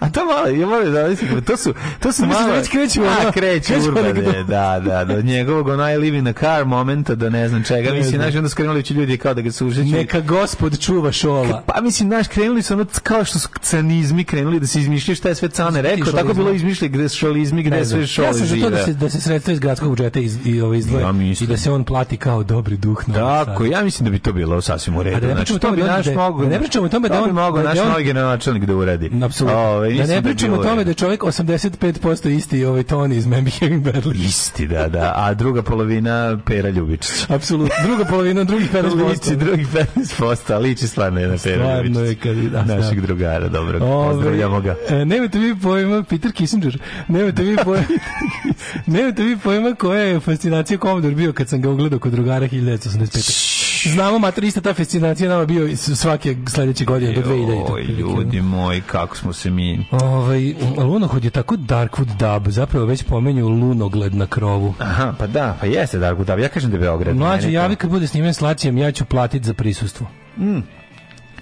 A to malo, ja moram da mislim, to su to su malo. Već kreću, a, kreću urbane, da, da, do da, njegovog onaj live in a car momenta do ne znam čega. Ne mislim, znači onda skrenuli će ljudi kao da ga su užiću. Neka gospod čuva šola. Pa mislim, znaš, krenuli su ono kao što su canizmi krenuli da se izmišljaju šta je sve cane rekao, tako bilo izmišljali gde su šolizmi, gde sve šole Ja sam za to da se, da se sredstva iz gradskog budžeta iz, i, ove izdvoje i da se on plati kao dobri duh. Na tako, ja mislim da bi to bilo sasvim u redu. ne pričamo o tome da, da naš mogu, ne pričamo o tome da on, bi mogao naš novi generalni da uradi. Apsolutno ovaj, da ne pričamo o tome da je čovjek 85% isti i ovaj Toni iz Mammy Having Isti, da, da. A druga polovina Pera Ljubičić. Apsolutno. Druga polovina drugih 15%. Liči drugih 15%, a liči stvarno je na Pera Ljubičić. Stvarno je kad... Da, da. Našeg drugara, dobro. Ove, Pozdravljamo ga. E, nemate vi pojma, Peter Kissinger, nemate vi pojma, nemate vi pojma koja je fascinacija Commodore bio kad sam ga ugledao kod drugara 1985. Znamo, mater, ta fascinacija nama bio svake sledeće godine do 2000. Oj, ljudi moji, kako smo se mi... Ovaj, Lunohod je tako Darkwood dub, zapravo već pomenju Lunogled na krovu. Aha, pa da, pa jeste Darkwood dub, ja kažem da je Beograd. Mlađo, javi kad bude snimen s ja ću platiti za prisustvo. Mm.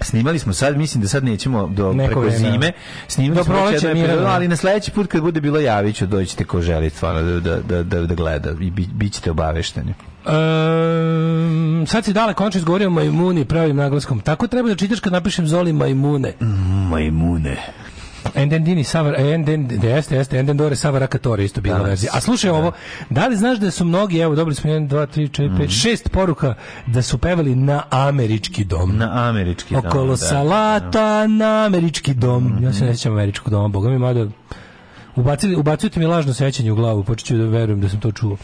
Snimali smo sad, mislim da sad nećemo do Neko preko vremena. Da. zime. Snimali smo proleće, epizodu, da. ali na sledeći put kad bude bilo javiću, dođite ko želi stvarno da, da, da, da, da gleda i bi, bit ćete obavešteni. Um, sad si dale konče izgovorio majmuni pravim naglaskom. Tako treba da čitaš kad napišem Zoli majmune. Mm, majmune. Endendini Savar, Enden, jeste, jeste, Endendore Savara Katore isto bila da. verzija. A slušaj da. ovo, da li znaš da su mnogi, evo, dobili smo 1, 2, 3, 4, 5, 6 poruka da su pevali na američki dom. Na američki dom, Okolo da, salata, da. na američki dom. Mm -hmm. Ja se ne mhm. sjećam američkog doma, boga mi, mada ubacili, ubacujete mi lažno sećanje u glavu, počet ću da verujem da sam to čuo.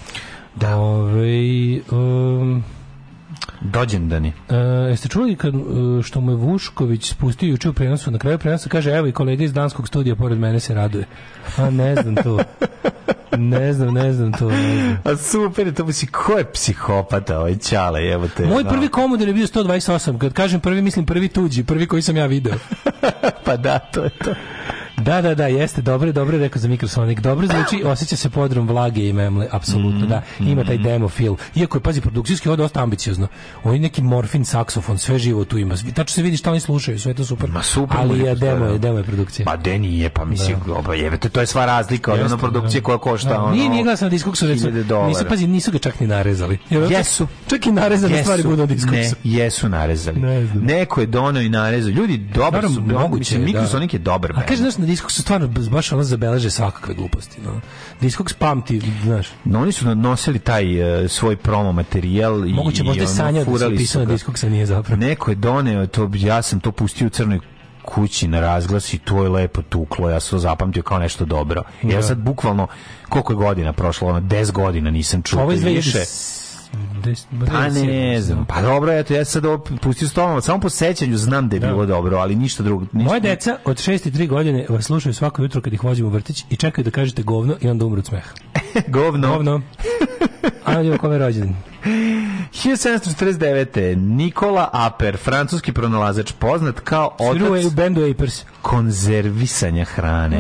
Da. Ove, ovaj, um, Dođendani. E, jeste čuli kad, e, što mu je Vušković spustio juče u prenosu, na kraju prenosa kaže, evo i kolega iz danskog studija pored mene se raduje. A ne znam to. ne znam, ne znam to. Ne znam. A super, to misli, ko je psihopata ovaj Čale, evo te. Moj no. prvi komodor je bio 128, kad kažem prvi, mislim prvi tuđi, prvi koji sam ja video. pa da, to je to. Da, da, da, jeste, dobro, dobro rekao za Mikrosonik. Dobro zvuči, osjeća se podrum vlage i memle, apsolutno, da. Mm-hmm. Ima taj demo feel. Iako je, pazi, produkcijski ovo dosta ambiciozno. Oni neki morfin, saksofon, sve živo tu ima. Tačno se vidi šta oni slušaju, sve to super. Ma super. Ali je demo, da. je, demo je produkcija. Pa de nije, pa mislim, da. jebete, to je sva razlika od ono da. produkcije koja košta. Da, ono, nije, nije glasno na disku, su nisu, pazi, nisu ga čak ni narezali. Jesu. Čak i narezane jesu. stvari budu na disku. Ne, jesu narezali. Ne Neko je donao i narezao. Ljudi, dobro su, moguće, da. Mikrosonik je dobar. A kaže, na Discogs stvarno baš ono zabeleže svakakve gluposti. No. Diskoks pamti, znaš. No oni su nosili taj uh, svoj promo materijal i Moguće možda ono, sanja da su pisao na nije zapravo. Neko je doneo, to, ja sam to pustio u crnoj kući na razglas i to je lepo tuklo, ja sam zapamtio kao nešto dobro. Ja da. sad bukvalno, koliko je godina prošlo, ono, 10 godina nisam čuo. Ovo je više Des, pa ne znam. Pa dobro, eto, ja sad ovo pustio s Samo po sećanju znam da je da. bilo dobro, ali ništa drugo. Ništa... Moje deca od 6 i 3 godine vas slušaju svako jutro kad ih vozimo u vrtić i čekaju da kažete govno i onda umru od smeha. govno? Govno. Anonimo kome je rođen. 1749. Nikola Aper, francuski pronalazač, poznat kao otac... Sviruje u bendu Apers. Konzervisanja hrane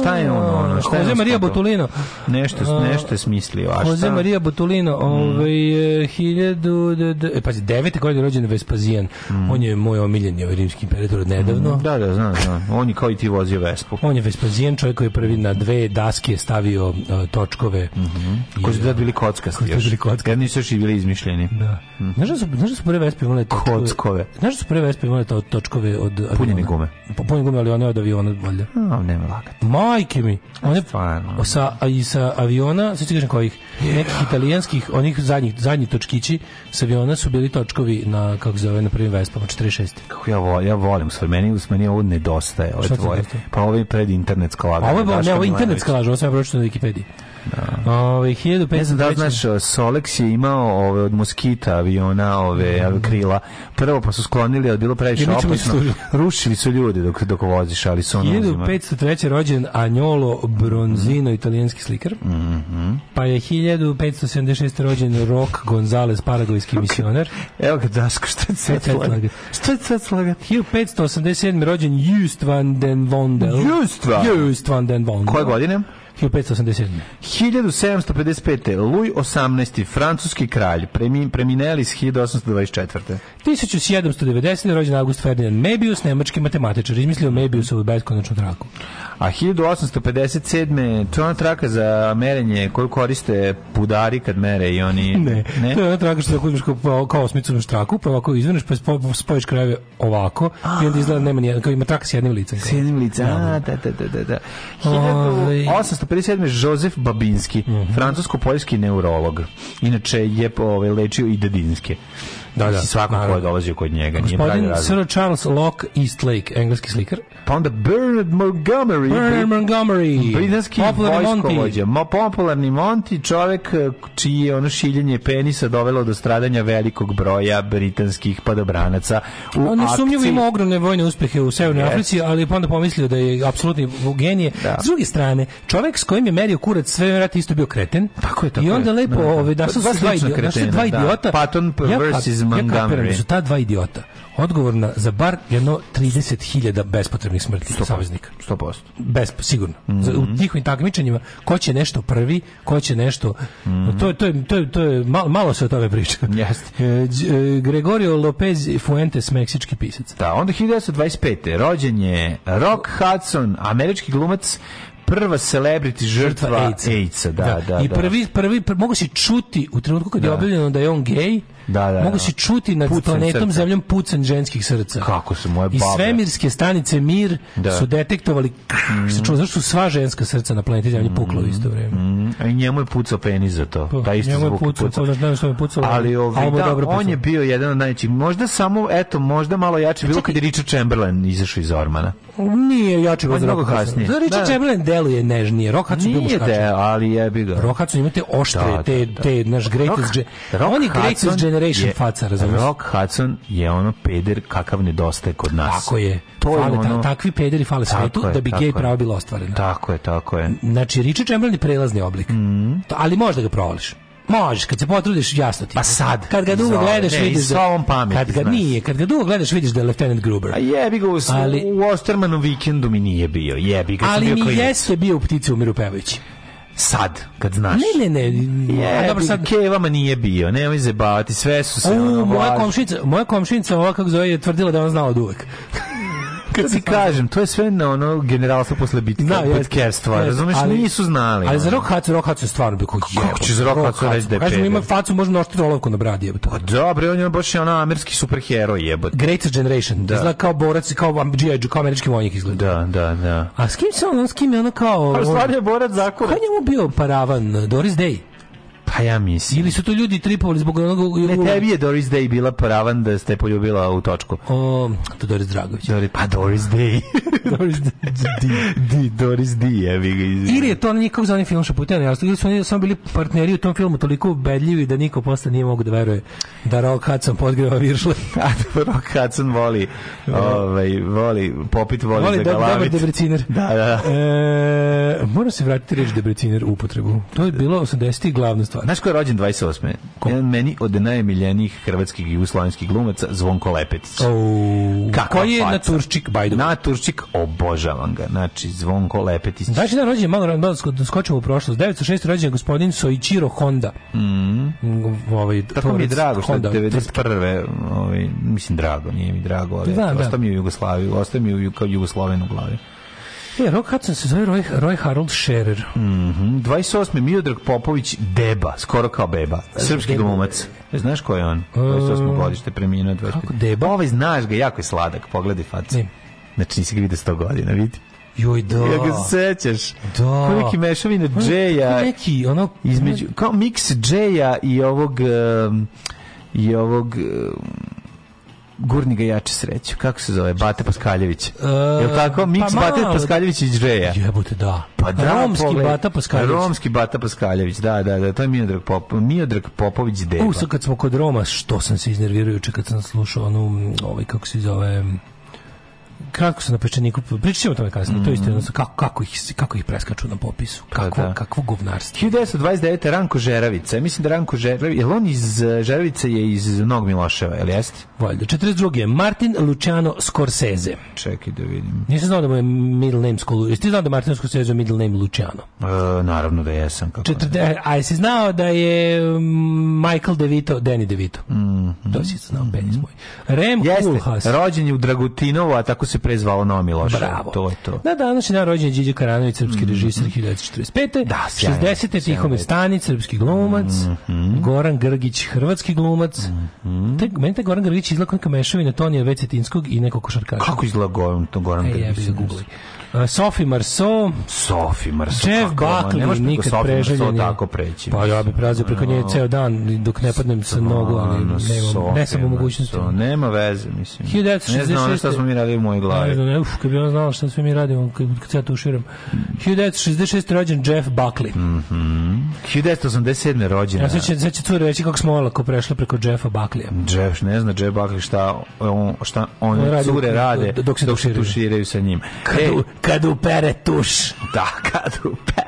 šta je ono? ono šta je Jose Maria Botulino. Nešto, nešto je smislio. A šta? Jose Maria Botulino, mm. ovaj, 1000... Eh, e, pazi, devete godine rođen Vespazijan. Mm. On je moj omiljeni ovaj rimski imperator od nedavno. Mm. Da, da, znam, znam. On je kao i ti vozio Vespu. On je Vespazijan, čovjek koji je prvi na dve daske stavio uh, točkove. Mm -hmm. Koji su da bili kockasti još. Bili kockasti. Kad su još i bili izmišljeni. Da. Mm. Znaš da su, da su prve Vespe imale točkove? Kockove. Znaš da su prve Vespe imale točkove od... Punjene gume. Punjene gume, ali one od aviona, valjda. A, nema lagati. Majke mi. One stvarno. Sa, i sa aviona, sve ću kažem yeah. italijanskih, onih zadnjih, zadnji točkići sa aviona su bili točkovi na, kako zove, na prvim Vespama, 46. Kako ja volim, ja volim, sve meni, s meni ovo nedostaje, ovo tvoje. Pa ovo je pred internet skalaža. Ovo je, ne, ovo internet skalaža, ovo sam ja pročito na Wikipediji. Da. Ove, 1500 ne znam da znaš, Solex je imao ove, od moskita aviona ove, mm. krila. Prvo pa su sklonili, je bilo previše opasno. Rušili su ljudi dok, dok voziš, ali su ono 1503. rođen Anjolo Bronzino, mm. italijanski slikar. Mm -hmm. Pa je 1576. rođen Rok Gonzales, paragojski okay. misioner. Evo ga, Daško, šta je sad slaga? Šta je sad slaga? 1587. rođen Just van den Vondel. Just van? Just van den Vondel. Koje godine? 1587. 1755. Luj 18. Francuski kralj, premin, premineli 1824. 1790. rođen August Ferdinand Mebius, nemački matematičar, izmislio Mebiusovu beskonačnu traku. A 1857. to je ona traka za merenje koju koriste pudari kad mere i oni... Ne, ne? to je ona traka što tako uzmeš kao, kao osmicu na štraku, pa ovako izveneš, pa spojiš krajeve ovako, i onda izgleda da nema nijedan, kao ima traka s jednim licem. S jednim licem, a, da, da, da, da. da. Ovaj- 1957. Jozef Babinski, mm -hmm. francusko-poljski neurolog. Inače je ovaj, lečio i dedinske. Da, da. Svako ko je dolazio kod njega. Gospodin Sir Charles Locke Eastlake, engleski slikar. Pa onda Bernard Montgomery. Bernard Montgomery. Britanski vojskovođa. Monty. Popularni Monty, čovek eh, čije ono šiljenje penisa dovelo do stradanja velikog broja britanskih padobranaca u On je sumnjivo imao ogromne vojne uspehe u Severnoj yes. Africi, ali pa onda pomislio da je apsolutni genije. Da. S druge strane, čovek s kojim je merio kurac sve vrat isto bio kreten. Tako je, tako I onda je. lepo, da, da. da. ove, da su dva, da dva da. idiota. Da. Patton versus Montgomery. Ja da su ta dva idiota odgovorna za bar jedno 30.000 bespotrebnih smrti 100%, saveznika. 100%. Bez, sigurno. Mm -hmm. U mhm. njihovim takmičenjima ko će nešto prvi, ko će nešto... Mm -hmm. to, je, to, je, to, je, to je, malo, malo se o tome priča. Jeste. E, e, Gregorio Lopez Fuentes, meksički pisac. Da, onda 1925. Rođen je Rock Hudson, američki glumac prva celebrity žrtva, žrtva AIDS-a. AIDS da, da, da, I da. prvi, prvi, prvi, mogu se čuti u trenutku kad da. je objavljeno da je on gej, Da, da, Mogu da. se čuti nad planetom srca. zemljom pucan ženskih srca. Kako su moje babe. I svemirske stanice Mir da. su detektovali mm. se čuo, zašto su sva ženska srca na planeti zemlji pukla u isto vrijeme. Mm. A njemu je pucao penis za to. Pa, Ta isti njemu je pucao, pucao. Pa, znam što je pucao. Ali ovi, da, dobro on je bio jedan od najvećih. Možda samo, eto, možda malo jače bilo kad je Richard Chamberlain izašao iz Ormana. Nije jači od Rock kasnije. Da, Richard da, da. Chamberlain deluje nežnije. Rock Hudson bio muškačan. Nije, ali jebi ga. Rock Hudson ima te oštre, te, te, naš greatest... Rock, Rock Hudson generation je, faca, razumiješ? Rock Hudson je ono peder kakav nedostaje kod nas. Tako je. To fale, je ono... takvi pederi fale svetu da bi gej pravo bilo ostvareno. Tako je, tako je. Znači, Richard Chamberlain je prelazni oblik. Mm. Ali možda ga provališ. Možeš, kad se potrudiš, jasno ti. Pa sad. Kad ga dugo gledaš, ne, vidiš da... Pameti, kad ga znaš. nije, kad ga dugo gledaš, vidiš da je Lieutenant Gruber. A jebi ga u, ali, u Ostermanu vikendu mi nije bio. Jebi ga, ali bio mi jeste bio u ptici umiru pevajući sad kad znaš. Ne, ne, ne. Je, dobro sad Kevama nije bio. ne Nemoj zebavati, sve su se u, ono, moja komšinica, moja komšinica, ova kako zove, je tvrdila da on znao od uvek. Kad ti kažem, to je sve na ono generalstvo posle bitke, da, bitkerstva, razumeš, nisu znali. Ali za Rock Hudson, Rock Hudson stvarno bio koji je. Kako će za Rock Hudson reći da je Kažem, ima facu, možda noštru olovku na bradi, jebote. Pa dobro, on je baš ono američki superheroj, jebote. Greater Generation, da. zna kao borac i kao G.I. Joe, kao američki vojnik izgleda. Da, da, da. A s kim se on, s kim je ono kao... Pa stvarno je borac zakon. Kad je mu bio paravan, Doris Day? Pa ja mislim. Ili su to ljudi tripovali zbog onog... Ne, tebi je Doris Day bila pravan da ste poljubila u točku. O, to Doris Dragović. Doris, pa Doris Day. Doris Day. Doris Day, je bi ga izvijem. Ili je to onaj kako zove film Šaputena, ili su oni samo bili partneri u tom filmu toliko ubedljivi da niko posle nije mogu da veruje da Rock Hudson podgreva viršle. A da Rock Hudson voli, ovaj, voli, popit voli, voli da ga Dobar debreciner. Da, da. E, moram se vratiti reći debreciner u upotrebu. To je bilo 80-ih glavna stvar. Znaš ko je rođen 28. Ko? Jedan meni od najmiljenijih hrvatskih i jugoslovenskih glumaca Zvonko Lepetic. Kako Kakva koji je faca? Naturčik Bajdo? Turčik, obožavam ga. Znači, Zvonko Lepetic. Znači da rođen, malo, malo skočimo u prošlost. 906. rođen je gospodin Soichiro Honda. Mm. Ovaj, Tako mi je drago što je 91. Ovaj, mislim drago, nije mi drago, ali da, da. ostaje mi u Jugoslaviju, ostao mi u, kao Jugosloven u glavi. E, Rock Hudson se zove Roy, Roy Harold Scherer. Mm -hmm. 28. Miodrag Popović Deba, skoro kao beba. Srpski glumac. E, znaš ko je on? 28. E, godište preminuo. Kako Deba? Ovaj znaš ga, jako je sladak. Pogledaj facu. Ne. Znači nisi ga vidio 100 godina, vidi. Joj, da. Ja ga sećaš. Da. Kao neki mešavina Džeja. Neki, ono... Između, kao miks Džeja i ovog... Um, I ovog... Um, gurni ga jače sreću. Kako se zove? Bate Paskaljević. E, je li tako? Miks pa Bate Paskaljević i Džeja. Jebote, da. Pa da, Romski pogled, Bata Paskaljević. Romski Bata Paskaljević, da, da, da. To je Miodrag, Pop, Miodrag Popović Deva. U, sad kad smo kod Roma, što sam se iznervirao juče kad sam slušao onu, ovaj, kako se zove, kako su na pečeniku pričamo ćemo o tome kasnije, mm. to isto jednostavno, kako, kako, ih, kako ih preskaču na popisu, pa kako, da. kakvo govnarstvo. 1929. Ranko Žeravica, mislim da Ranko Žeravica, je on iz eh, Žeravice je iz Nog Miloševa, je li jeste? Valjda, 42. Martin Luciano Scorsese. Čekaj da vidim. nisi znao da mu je middle name Scorsese, jesi ti znao da Martin Scorsese je middle name Luciano? E, naravno da jesam. Kako 40, eh, a jesi znao da je mm, Michael DeVito, Danny DeVito? Mm -hmm. To si znao, mm -hmm. penis moj. Rem jeste, Koolhaas. rođen je u Dragutinovu, a tako se prezvalo Nova Miloša. Bravo. To je to. Na današnji dan rođen je Điđe Karanović, srpski mm. režisir 1945. Da, 60. Tihome Stanić, srpski glumac. Mm -hmm. Goran Grgić, hrvatski glumac. Mm -hmm. Te, meni taj Goran Grgić izgleda kao neka mešavina Tonija Vecetinskog i nekog košarkaša. Kako izgleda Goran, to Goran e, Grgić? Ja bih Sophie Marceau. Sophie Marceau. Jeff Buckley, ne nikad preželjeni. tako preći. Pa ja bih prazio preko nje ceo dan dok ne padnem sa nogu, ali nemam, ne sam u mogućnosti. Nema veze, mislim. Ne znam šta smo mi radili u mojoj glavi. Ne znam, uf, kad bi ona znala šta smo mi radili, kad, kad ja uširam. 1966. rođen Jeff Buckley. Mm -hmm. 1987. rođen. Ja sad će, sad će tu reći kako smo olako prešli preko Jeffa Buckleya. Jeff, ne zna Jeff Buckley šta, on, šta one on cure rade dok se dok tuširaju sa njim. Kad, e, kad upere tuš. Da, kad upere.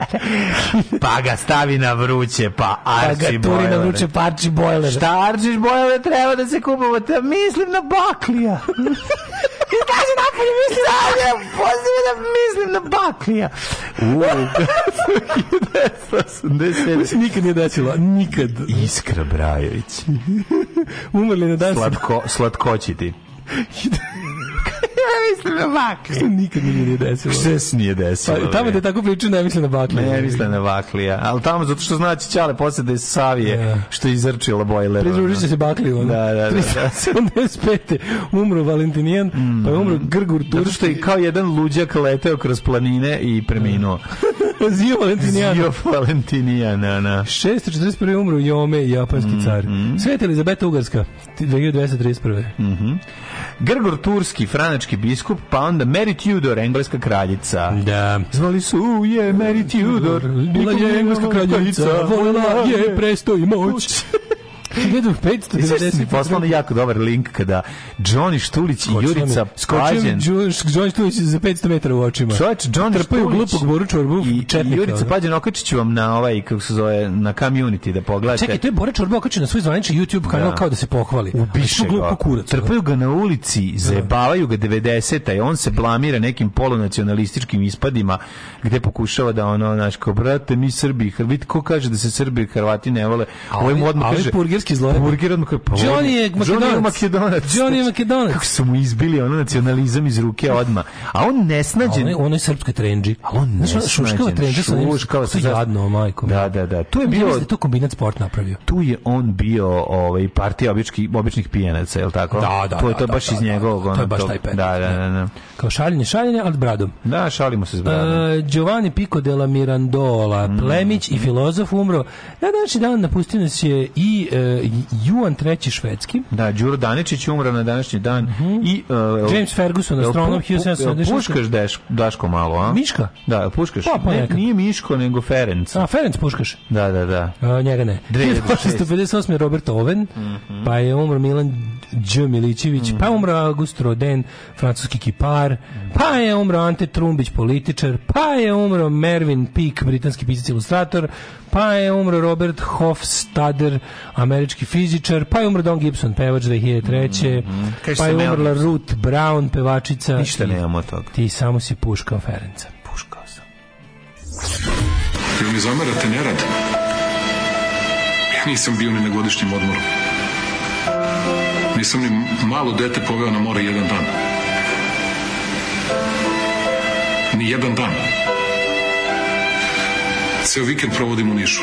pa ga stavi na vruće, pa arči pa ga turi na vruće, pa arči bojler. Šta arčiš bojler, treba da se kupamo, te mislim na baklija. I Znači, napolje mislim na baklija, pozivu da mislim na baklija. Uuu, Mislim, nikad nije desilo, nikad. Iskra Brajović. Umrli na dan. Slatko, slatkoći ti ja mislim na vakli. Što nikad nije nije desilo. Što se nije desilo? Pa, tamo te tako priču ne mislim na vakli. Ne mislim na vaklija. Ali tamo zato što znači Ćale posle da je Savije, ja. što je izrčila bojler. Pridružit će se bakliju. Ono. Da, da, da. da. 375. umro Valentinijan, mm. pa je umro Grgur Turski. Zato što je kao jedan luđak leteo kroz planine i preminuo. Da. Zio Valentinijan. Zio Valentinijan, na, na. 641. umro Jome, japanski mm -hmm. car. Mhm. Sveta Elizabeta Ugarska, 2231. Mm -hmm. Grgur Turski, franački američki biskup, pa onda Mary Tudor, engleska kraljica. Da. Zvali su je Mary Tudor, bila je engleska kraljica, voljela je presto i moć. 1595. poslali jako dobar link kada Johnny Štulić i Jurica Pađen... Johnny Štulić za 500 metara u očima. Čovječ, Johnny Trpaju glupog Boru Čorbu i Četnika. Jurica Pađen okačit ću vam na ovaj, kako se zove, na community da pogledate. Čekaj, to je Bora Čorba okačio na svoj zvanični YouTube kanal da. kao da se pohvali. Ubiše znači, ga. Kurac, Trpaju ga na ulici, da. zajebavaju ga 90-a i on se blamira nekim polonacionalističkim ispadima gde pokušava da ono, znaš, kao, brate, mi Srbi i Hrvati, ko kaže da se Srbi i Hrvati ne vole? Ovo mu odmah kaže, burgerski zlonac. Burger od pa, Johnny je Makedonac. Johnny Makedonac. je Makedonac. Kako su mu izbili ono nacionalizam iz ruke odma. A on nesnađen. A on, on je srpske trendži. A on nesnađen. Šuškava trendži sa njim. Šuškava sa jadno, majko. Da, da, da. Tu je bio... Ja da to kombinat sport napravio. Tu je on bio ovaj, partija obički, običnih pijenaca, je li tako? Da, da. To je da, to da, baš da, iz da. njegovog. Da, to je baš taj pet. Da, da, da, da. Kao šaljenje, šaljenje, ali bradom. Da, šalimo se s bradom. Uh, Giovanni Pico della Mirandola, mm. plemić i filozof umro. Na današnji dan napustio nas je i e, Eh, Juan III. švedski. Da, Đuro Daničić umro na današnji dan. Mm -hmm. i, uh, James Ferguson, astronom 1776. Puškaš deš, Daško malo, a? Miška? Da, puškaš. Pa, pa ne, nije Miško, nego Ferenc. A, Ferenc puškaš? Da, da, da. A, njega ne. 1958. Robert Owen, mm -hmm. pa je umro Milan Đ. Milićević, mm -hmm. pa je mhm. umro August Roden, francuski kipar, pa je umro Ante Trumbić, političar, pa je umro Mervin Peak, britanski pisac ilustrator, pa je umro Robert Hofstadter, američki američki fizičar, pa je umro Don Gibson, pevač 2003. Mm -hmm. Pa je umrla nema... Ruth Brown, pevačica. Ništa nemamo od toga. Ti samo si puškao Ferenca. Puškao sam. Jel mi zamerate nerad? Ja nisam bio ni na godišnjem odmoru. Nisam ni malo dete poveo na more jedan dan. Ni jedan dan. Ceo vikend provodim u Nišu.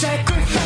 sacrifice.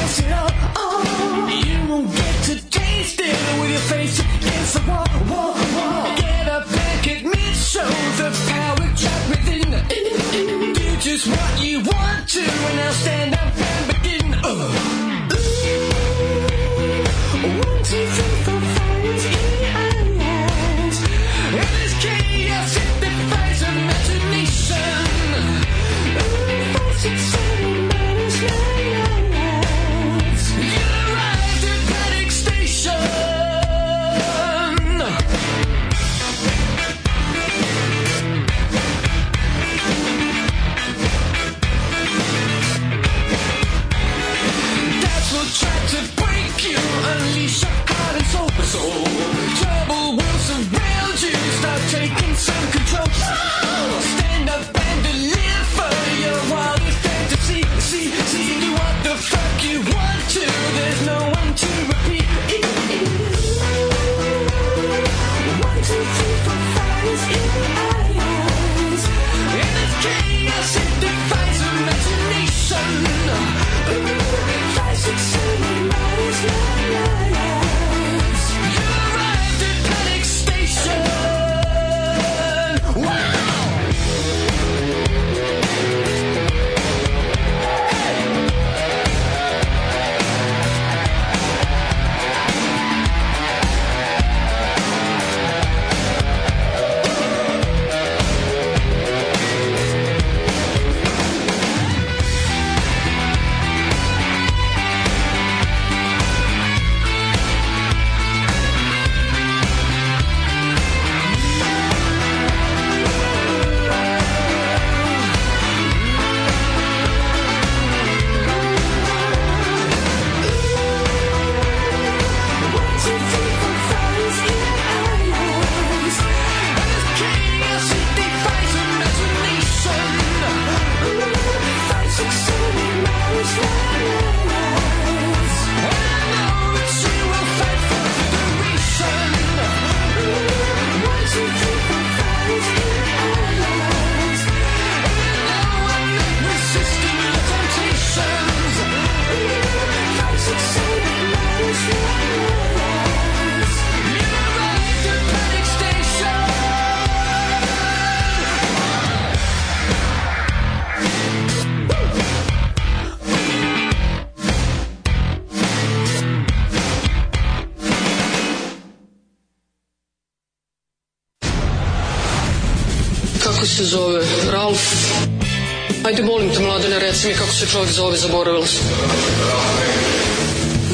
Reci mi kako se čovjek zove, zaboravila sam.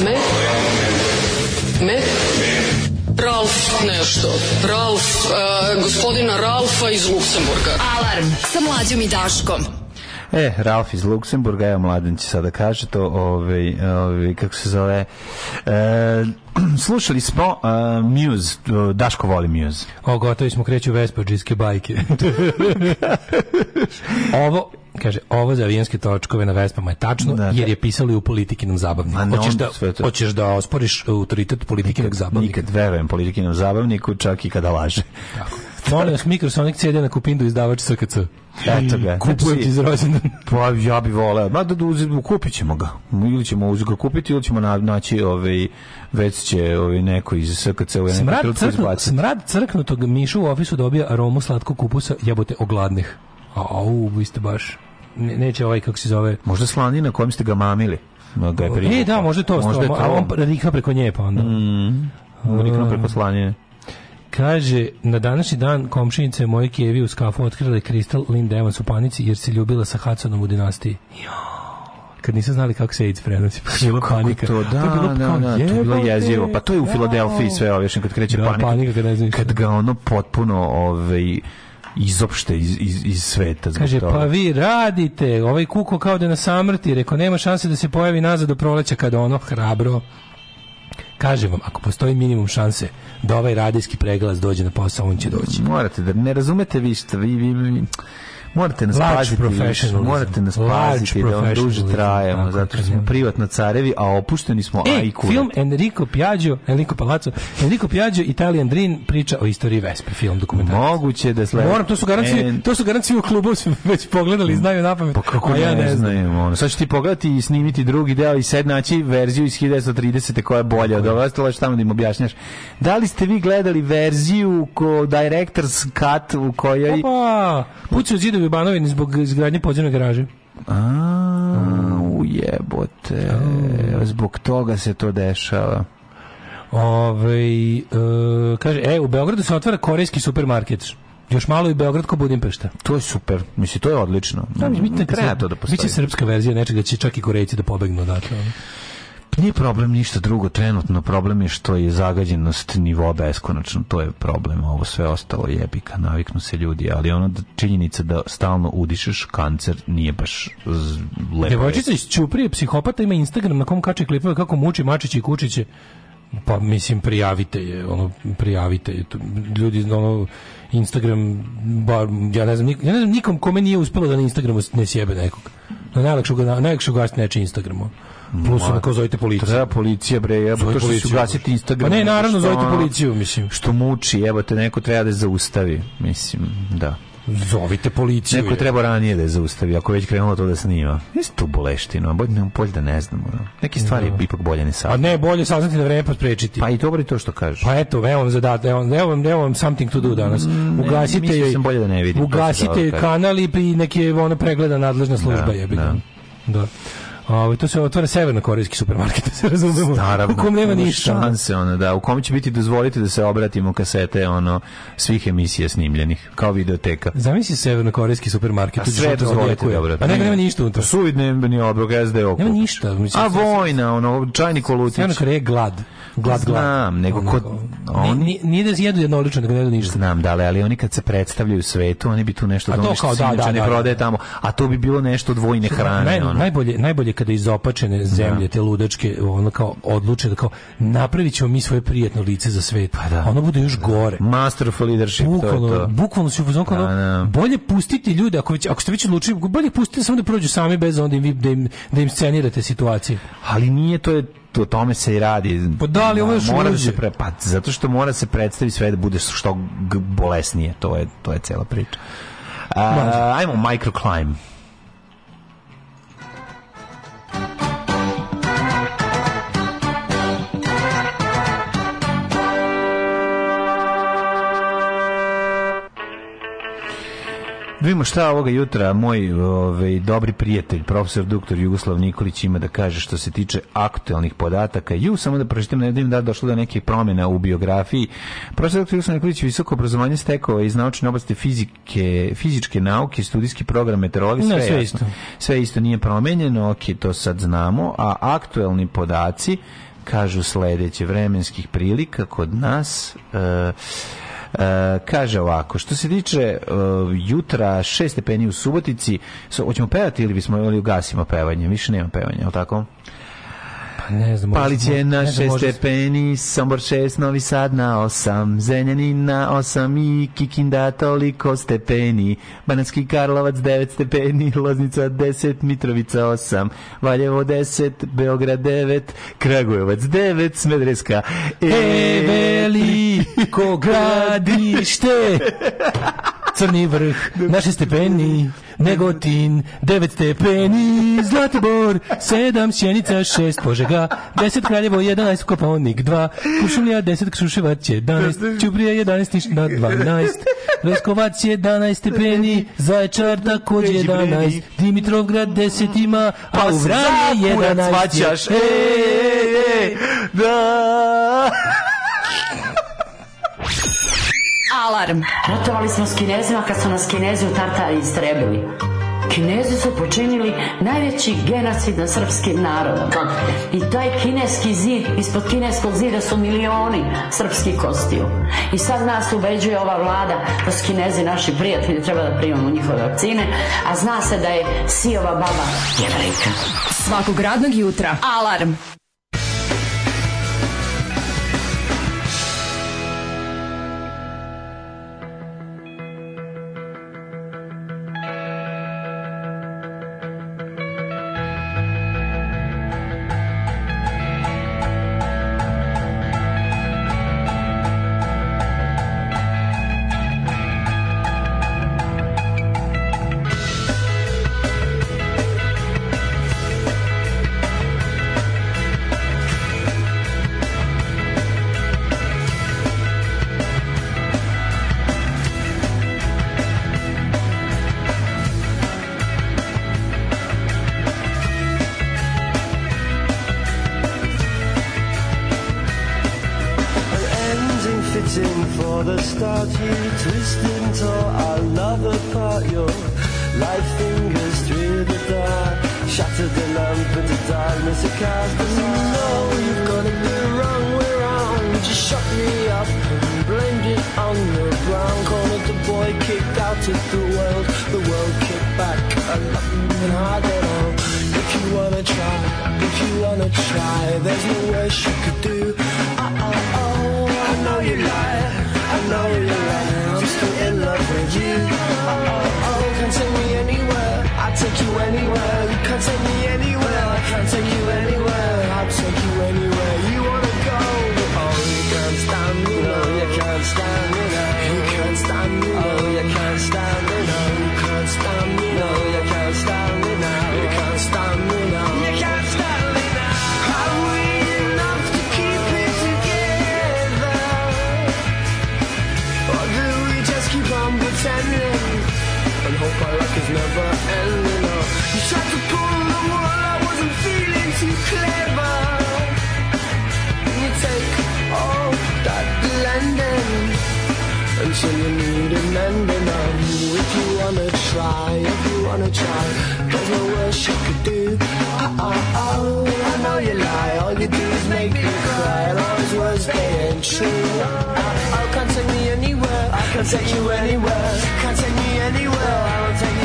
Me? Me? Ralf nešto. Ralf, uh, gospodina Ralfa iz Luksemburga. Alarm sa mlađom i Daškom. E, Ralf iz Luksemburga, evo mladen će sada kaže to, ovaj, ovaj, kako se zove, e, slušali smo uh, Muse, Daško voli Muse. O, gotovi smo kreću Vespa, džiske bajke. Ovo, Kaže, ovo za avijanske točkove na Vespama je tačno, da, da. jer je pisali u politikinom zabavniku. hoćeš, da, hoćeš da osporiš autoritet politikinog nikad, zabavnika. Nikad verujem politikinom zabavniku, čak i kada laže. Tako. Molim vas, Microsonic CD na Kupindu izdavač SKC. Eto ga. Znači- Kupujem ti znači, Pa ja bi voleo. Ma da, da uzim, kupit ćemo ga. Ili ćemo uz ga kupiti, ili ćemo naći ovaj, već će ovaj, neko iz SKC u smrad, crknu, smrad crknutog Mišu u ofisu dobija aromu slatkog kupusa jebote ogladnih. Au, vi ste baš ne, neće ovaj kako se zove. Možda slanina kojom ste ga mamili. No, ga je E, da, možda to. Možda to. A on radikao pa, preko nje pa onda. Mm, radikao preko slanine. Kaže, na današnji dan komšinice moje Kijevi u skafu otkrila je kristal Linda Evans u panici jer se ljubila sa Hudsonom u dinastiji. Kad nisu znali kako se AIDS prenosi, pa je bila panika. To, da, to je da, bilo da, kao, da, to je jezivo. Pa to je u da. Filadelfiji sve ove, kad kreće da, panika. panika kad, kad ga ono potpuno ovaj, izopšte iz, iz, iz sveta. Kaže, toga. pa vi radite, ovaj kuko kao da na samrti, rekao, nema šanse da se pojavi nazad do proleća kada ono hrabro Kažem vam, ako postoji minimum šanse da ovaj radijski preglas dođe na posao, on će doći. Morate da ne razumete vi što vi, vi, vi Morate nas Large paziti, morate nas paziti da vam duže trajemo, zato što smo privatno carevi, a opušteni smo, e, a i kurat. Film Enrico Piaggio, Enrico Palazzo, Enrico Piaggio, Italian Dream, priča o istoriji Vespe, film dokumentar Moguće da sledi. Moram, to su garancije, en... to su garancije u klubu, smo već pogledali i znaju napamet. Pa kako a ja ne, ne znam. Ono. Sad ću ti pogledati i snimiti drugi deo i sad naći verziju iz 1930. koja je bolja od ova, to tamo da im objašnjaš. Da li ste vi gledali verziju ko director's cut u kojoj... pa pucu zidovi u Banovini zbog izgradnje podzemne garaže. A, ujebote. Zbog toga se to dešava. Ove, e, kaže, e, u Beogradu se otvara korejski supermarket. Još malo i Beograd ko Budimpešta. To je super. Mislim, to je odlično. Da, mi, mi, treba to da postoji. Biće srpska verzija nečega će čak i Korejci da pobegnu odatle nije problem ništa drugo trenutno, problem je što je zagađenost nivoa beskonačno, to je problem, ovo sve ostalo jebika, naviknu se ljudi, ali ono da, činjenica da stalno udišeš kancer nije baš lepo. Devojčica iz Ćuprije, psihopata, ima Instagram na kom kače klipove kako muči mačići i kučiće pa mislim prijavite je ono prijavite je ljudi ono Instagram bar ja ne znam ja ne znam nikom kome nije uspelo da na Instagramu ne sjebe nekog na najlakše ga najlakše ga nečiji Instagramu Plus ono kao policiju. Treba policija bre, evo to što se ugasiti Instagram. Pa ne, naravno što, zovite policiju, mislim. Što muči, evo te neko treba da zaustavi, mislim, da. Zovite policiju. Neko je treba ranije da je zaustavi, ako već krenulo to da snima. Jesi to boleštino, bolje, bolje da ne znamo. No. Neke stvari no. Da. ipak bolje ne saznati. A pa ne, bolje saznati da vreme pa sprečiti. Pa i dobro je to što kažeš. Pa eto, evo vam zadat, evo, evo, vam, evo vam something to do mm, danas. Ugasite ne, da joj, bolje da ne vidim. Ugasite kanal i neke ono pregleda nadležna služba, da, jebina. Da. da. Ovaj to se otvara severnokorejski supermarket, da se razumemo. Naravno, u kom nema ništa šanse ono da, u kom će biti dozvolite da se obratimo kasete ono svih emisija snimljenih kao videoteka. Zamisli severno korejski supermarket, A sve dozvolite dobro. Pa nema, nema ništa unutra. Pa Suvidne ni obrok SDO. Nema ništa, mislim. A vojna, ono čajni kolutić. Severna Koreja glad. Glad, glad. Znam, nego kod oni nije da zjedu jedno jednolično, nego ne jedu ništa. Znam, da, ali oni kad se predstavljaju svetu, oni bi tu nešto domaće, da, da, da, da, tamo, a to bi bilo nešto dvojne hrane, ono. Najbolje, najbolje kada izopačene da. zemlje te ludačke ono kao odluče da kao napravićemo mi svoje prijatno lice za svet. Pa da. Ono bude još da. gore. Master of leadership bukvalno, to je to. Bukvalno se ono, da, bolje pustiti ljude ako već ako ste već odlučili bolje pustite samo da prođu sami bez onda im vi, da im da im scenirate situaciju. Ali nije to je o tome se i radi. Pa da li ovo još mora da se pre, pa, zato što mora se predstavi sve da bude što bolesnije, to je to je cela priča. Uh, ajmo microclimb. Da vidimo šta ovoga jutra moj ovaj, dobri prijatelj, profesor doktor Jugoslav Nikolić ima da kaže što se tiče aktuelnih podataka. Ju, samo da pročitam, ne vidim da je došlo do neke promjena u biografiji. Profesor doktor Jugoslav Nikolić visoko obrazovanje stekao iz naučne oblasti fizike, fizičke nauke, studijski program meteorologije, sve, sve isto. Sve isto nije promenjeno, ok, to sad znamo, a aktuelni podaci kažu sledeće vremenskih prilika kod nas... E, E, kaže ovako, što se tiče e, jutra 6 stepeni u Subotici, so, hoćemo pevati ili bismo ili ugasimo pevanje, više nema pevanja, je li tako? Pa ne znam, Palić na 6 stepeni, Sombor 6, Novi Sad na 8, Zrenjanin na 8 i Kikinda toliko stepeni, Banatski Karlovac 9 stepeni, Loznica 10, Mitrovica 8, Valjevo 10, Beograd 9, Kragujevac 9, Smedreska. Evelina! E Ko gradište? Crni vrh, naše stepeni, Negotin, devet stepeni, Zlatibor, sedam, Sjenica, šest, Požega, deset, Kraljevo, 11 Koponik, 2 Kušumlija, 10 Kruševac, 11 Ćuprija, 11 Nišna, dvanaest, Leskovac, jedanaest stepeni, Zaječar, također jedanaest, Dimitrovgrad, deset ima, a pa u Vranje, jedanaest, da, Alarm. Ratovali smo s kinezima kad su nas kinezi u Tartari istrebili. Kinezi su počinili najveći genocid na srpskim narodom. Kako? I taj kineski zid, ispod kineskog zida su milioni srpskih kostiju. I sad nas ubeđuje ova vlada da su kinezi naši prijatelji, treba da primamo njihove vakcine, a zna se da je Sijova baba jevrejka. Svakog radnog jutra. Alarm! waiting for the start. You twist into our love apart. Your life fingers through the dark. Shattered the lamp the darkness. A car's you know you've got it the wrong way round. You shut me up and blamed it on the ground. Cornered the boy kicked out of the world. The world kicked back. I love you and hard at all you wanna try, if you wanna try, there's no worse you could do. Oh, oh, oh, I know you lie, I know you lie, I'm still in love with you. Oh, oh, oh, can't take me anywhere, I can't take you anywhere. I'll take you anywhere, you can't take me anywhere, I can't take you anywhere, I'll take you anywhere you wanna go. Oh, you can't stand me, no, you can't stand me, no, you can't stand me, no, you can't stand me. try if you wanna try. There's no worse you could do. Oh, oh, oh, I know you lie. All you do is make me cry. Those words, they ain't true. Oh, oh, can't take me anywhere. I can't take you anywhere. Can't take me anywhere. I won't take you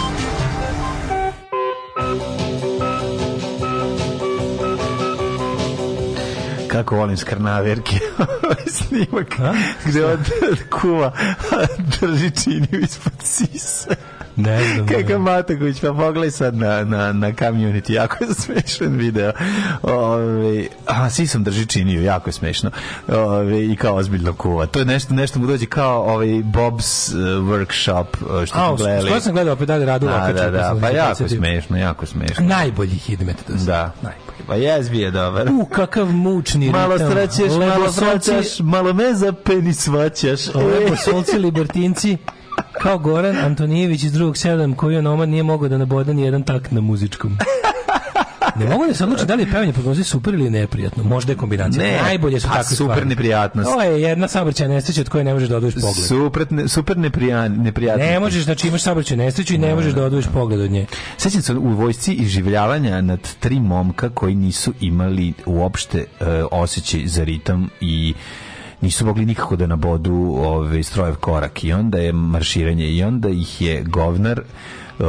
kako volim skrnaverke snimak A? gde on kuva drži činiju ispod sisa ne znam. Kakav Mataković, pa pogledaj sad na, na, na community, jako je smešan video. Ove, a, svi sam drži činiju, jako je smešno. Ove, I kao ozbiljno kuva. To je nešto, nešto mu dođe kao ovaj Bob's e, workshop, e, što a, gledali. Što sam gledao opet dalje radu. Da, da, da, pa da jako smešno, jako smešno. Najbolji hit da Da. Najbolji. Pa jazbi je dobar. U, kakav mučni ritam. Malo srećeš, malo srećeš, malo me za penis svaćaš. Lepo e. solci, libertinci kao Goran Antonijević iz drugog sedam koji je nomad nije mogao da naboda ni jedan takt na muzičkom ne mogu da se odlučiti da li je pevanje prognoze super ili neprijatno. Možda je kombinacija. Ne, Najbolje su pa takve super stvari. neprijatnost. Ovo je jedna saobraćajna nesreća od koje ne možeš da odvojiš pogled. Super, ne, super neprijan, neprijatnost. Ne možeš, znači imaš saobraćajnu nesreću i ne, ne da. možeš da odvojiš pogled od nje. Sećam se u vojsci i iživljavanja nad tri momka koji nisu imali uopšte uh, osjećaj za ritam i nisu mogli nikako da nabodu ove ovaj, strojev korak i onda je marširanje i onda ih je govnar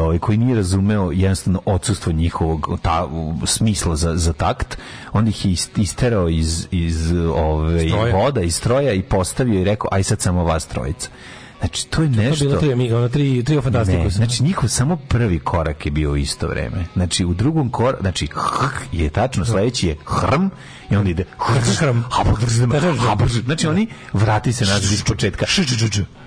ovaj, koji nije razumeo jednostavno odsustvo njihovog ta, smisla za, za takt, on ih je isterao iz, iz ove, voda, iz stroja i postavio i rekao, aj sad samo vas trojica. Znači, to je nešto... To je bilo tri, ono, tri, tri ne, znači, njihov samo prvi korak je bio isto vreme. Znači, u drugom koraku, znači, hrk je tačno, da. sledeći je hrm, i onda ide da, da, da. znači oni vrati se nazad iz početka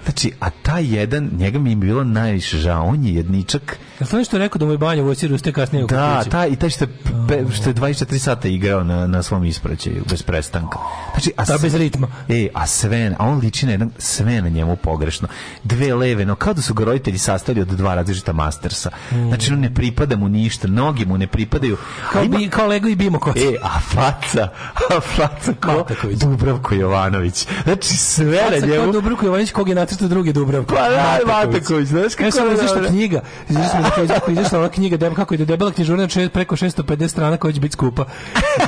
znači a taj jedan njega mi je bilo najviše žao on je jedničak jel to nešto rekao da mu je banja vojsir ste kasnije u da ta, i taj što, pe, što je 24 sata igrao na, na svom ispraćaju bez prestanka znači a sve, bez ritma e, a sve a on liči na jedan sve na njemu pogrešno dve leve no kao da su ga roditelji sastavili od dva različita mastersa mm. znači on ne pripada mu ništa noge mu ne pripadaju kao, ima, bi, kao Lego i Bimo kod. E, a faca Flacako Dubravko Jovanović. Znači sve na njemu. Dubravko Jovanović kog je nacrtao drugi Dubravko. Pa e, da, Mataković, znaš kako je. Znaš što knjiga, znaš mi kako je izašla ova knjiga, da kako je debela knjižurina znači preko 650 strana koja će biti skupa.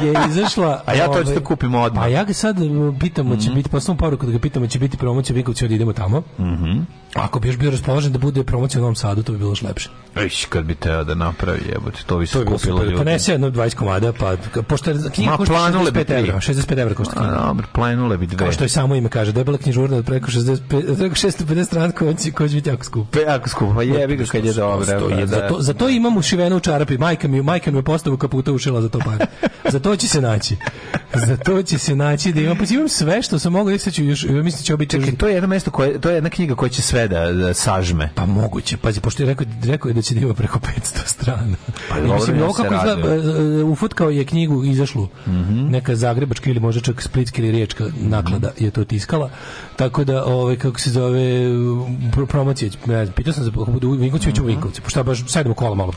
Je izašla. A ja to ću da ovaj, kupim odmah. A pa ja ga sad uh, pitam, će mhm. biti poslovnu poruku da ga pitam, će biti promocija Vinkovci, da idemo tamo. Mhm. Ako bi još bio raspoložen da bude promocija u Novom Sadu, to bi bilo još lepše. Eš, kad bi teo da napravi, jebote, to bi se kupilo ljudi. Pa ne, jedno 20 komada, pa pošto knjiga košta plenule bi 65 evra, 65 evra košta knjiga. Dobro, plenule bi dve. Kao što je samo ime kaže, debela knjižurna od preko 65, preko 650 strana koja će, koja će biti jako skup. Pe, jako skup, pa jebi ga kad je dobro. Pa za da. to, za to imam ušiveno u čarapi, majka mi, majka mi je postavu kaputa ušila za to par. Za to će se naći. Za to će se naći da imam, pa imam sve što sam mogao, sad ću još, mislim će običaj. Čekaj, to je jedno mesto koje, to je jedna knjiga koja će sve da, da sažme. Pa moguće, pazi, pošto je rekao, rekao je da će da ima preko 500 strana. Pa I, mislim, ovo kako izgleda, ufutkao je knjigu izašlu, mm -hmm. neka zagrebačka ili možda čak splitska ili riječka naklada mm -hmm. je to tiskala, tako da, ovaj, kako se zove, promocije, ne znam, pitao sam za Vinkovci, mm -hmm. Vinkovci, pošto baš, sajdemo kola malo.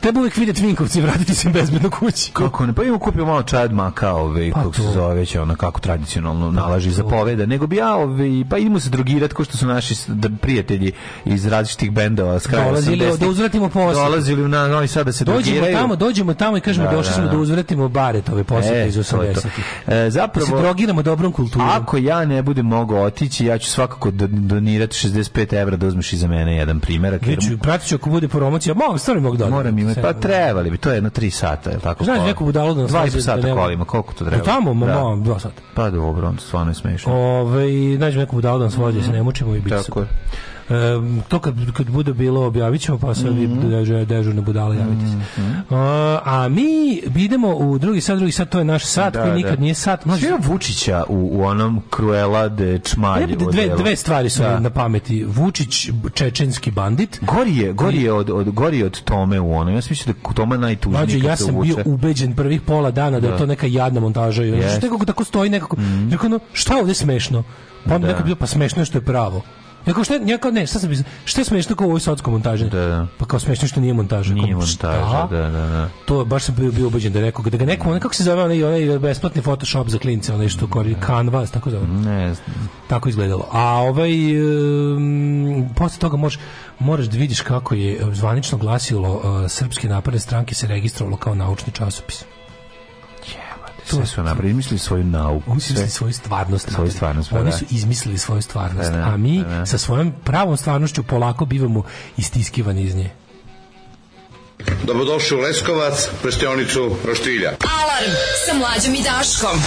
Treba uvijek vidjeti Vinkovci, vratiti se bezbedno kući. Kako ne? Pa imamo kupio malo čaj od maka, ove, ovaj, pa kako se zove, već ona kako tradicionalno nalaži zapoveda, nego bi ja, ove, ovaj, pa idemo se drogirati, ko što su naši prijatelji iz različitih bendova, s kraja Dolazili, 80. da uzvratimo posjed. Dolazili na Novi Sad da se dođemo drogiraju. Tamo, dođemo tamo i kažemo, da, došli da, smo da, da uzvratimo baretove posjede e, iz 80-ih. E, zapravo, da se drogiramo dobrom kulturom. Ako ja ne budem mogao otići, ja ću svakako donirati 65 evra da uzmeš i za mene jedan primjerak. Jer... Pratit ću ako bude promocija, mogu, stvarno mogu donirati. Moram i imati. Pa da, da. trebali bi, to je jedno 3 sata, je tako? Znaš, neko budalo da nas 20 sata da nema... kolima, koliko to treba? Do pa tamo, da. ma, da. 2 sata. Pa dobro, onda stvarno je smešno. Ove, nađem neko budalo da nas vođe, mm -hmm. se ne mučimo i biti. Tako je. Um, to kad, kad bude bilo objavit ćemo, pa sad mm -hmm. dežurne budale, javiti se. Mm -hmm. uh, a mi idemo u drugi sat, drugi sat, to je naš sat da, koji da. nikad nije sat. Možda... je Vučića u, u onom Cruella de Čmalju. Da dve, dve stvari su da. na pameti. Vučić, čečenski bandit. Gori je, gori je od, od, gori od Tome u ono. Ja sam mislio da Tome najtužniji. Znači, ja sam bio ubeđen prvih pola dana da, je da. to neka jadna montaža. Yes. Što nekako tako stoji nekako. Mm -hmm. Rekao, no, šta ovdje smešno? Pa onda nekako bilo, pa smešno je što je pravo. Neko kao šta, ja ne, šta se bi, šta je smešno kao ovo sotsko montaži? Da, da. Pa kao smešno što nije montaža. Nije montaža, da, da, da. To je baš sam bio, bio ubeđen da rekao, da ga neko, onaj kako se zove, onaj, onaj besplatni Photoshop za klince, onaj što kori da. Canva, tako zove. Ne znam. Tako izgledalo. A ovaj, um, posle toga možeš, moraš da vidiš kako je eh, zvanično glasilo uh, Srpske napadne stranke se registrovalo kao naučni časopis to sve su napravili, izmislili svoju nauku. Oni su izmislili svoju stvarnost. Svoju stvarnost pa, Oni da. su izmislili svoju stvarnost, da, da, a mi da, da, sa svojom pravom stvarnošću polako bivamo istiskivani iz nje. Dobrodošli u Leskovac, prštionicu Roštilja. Alarm sa mlađom i Daškom.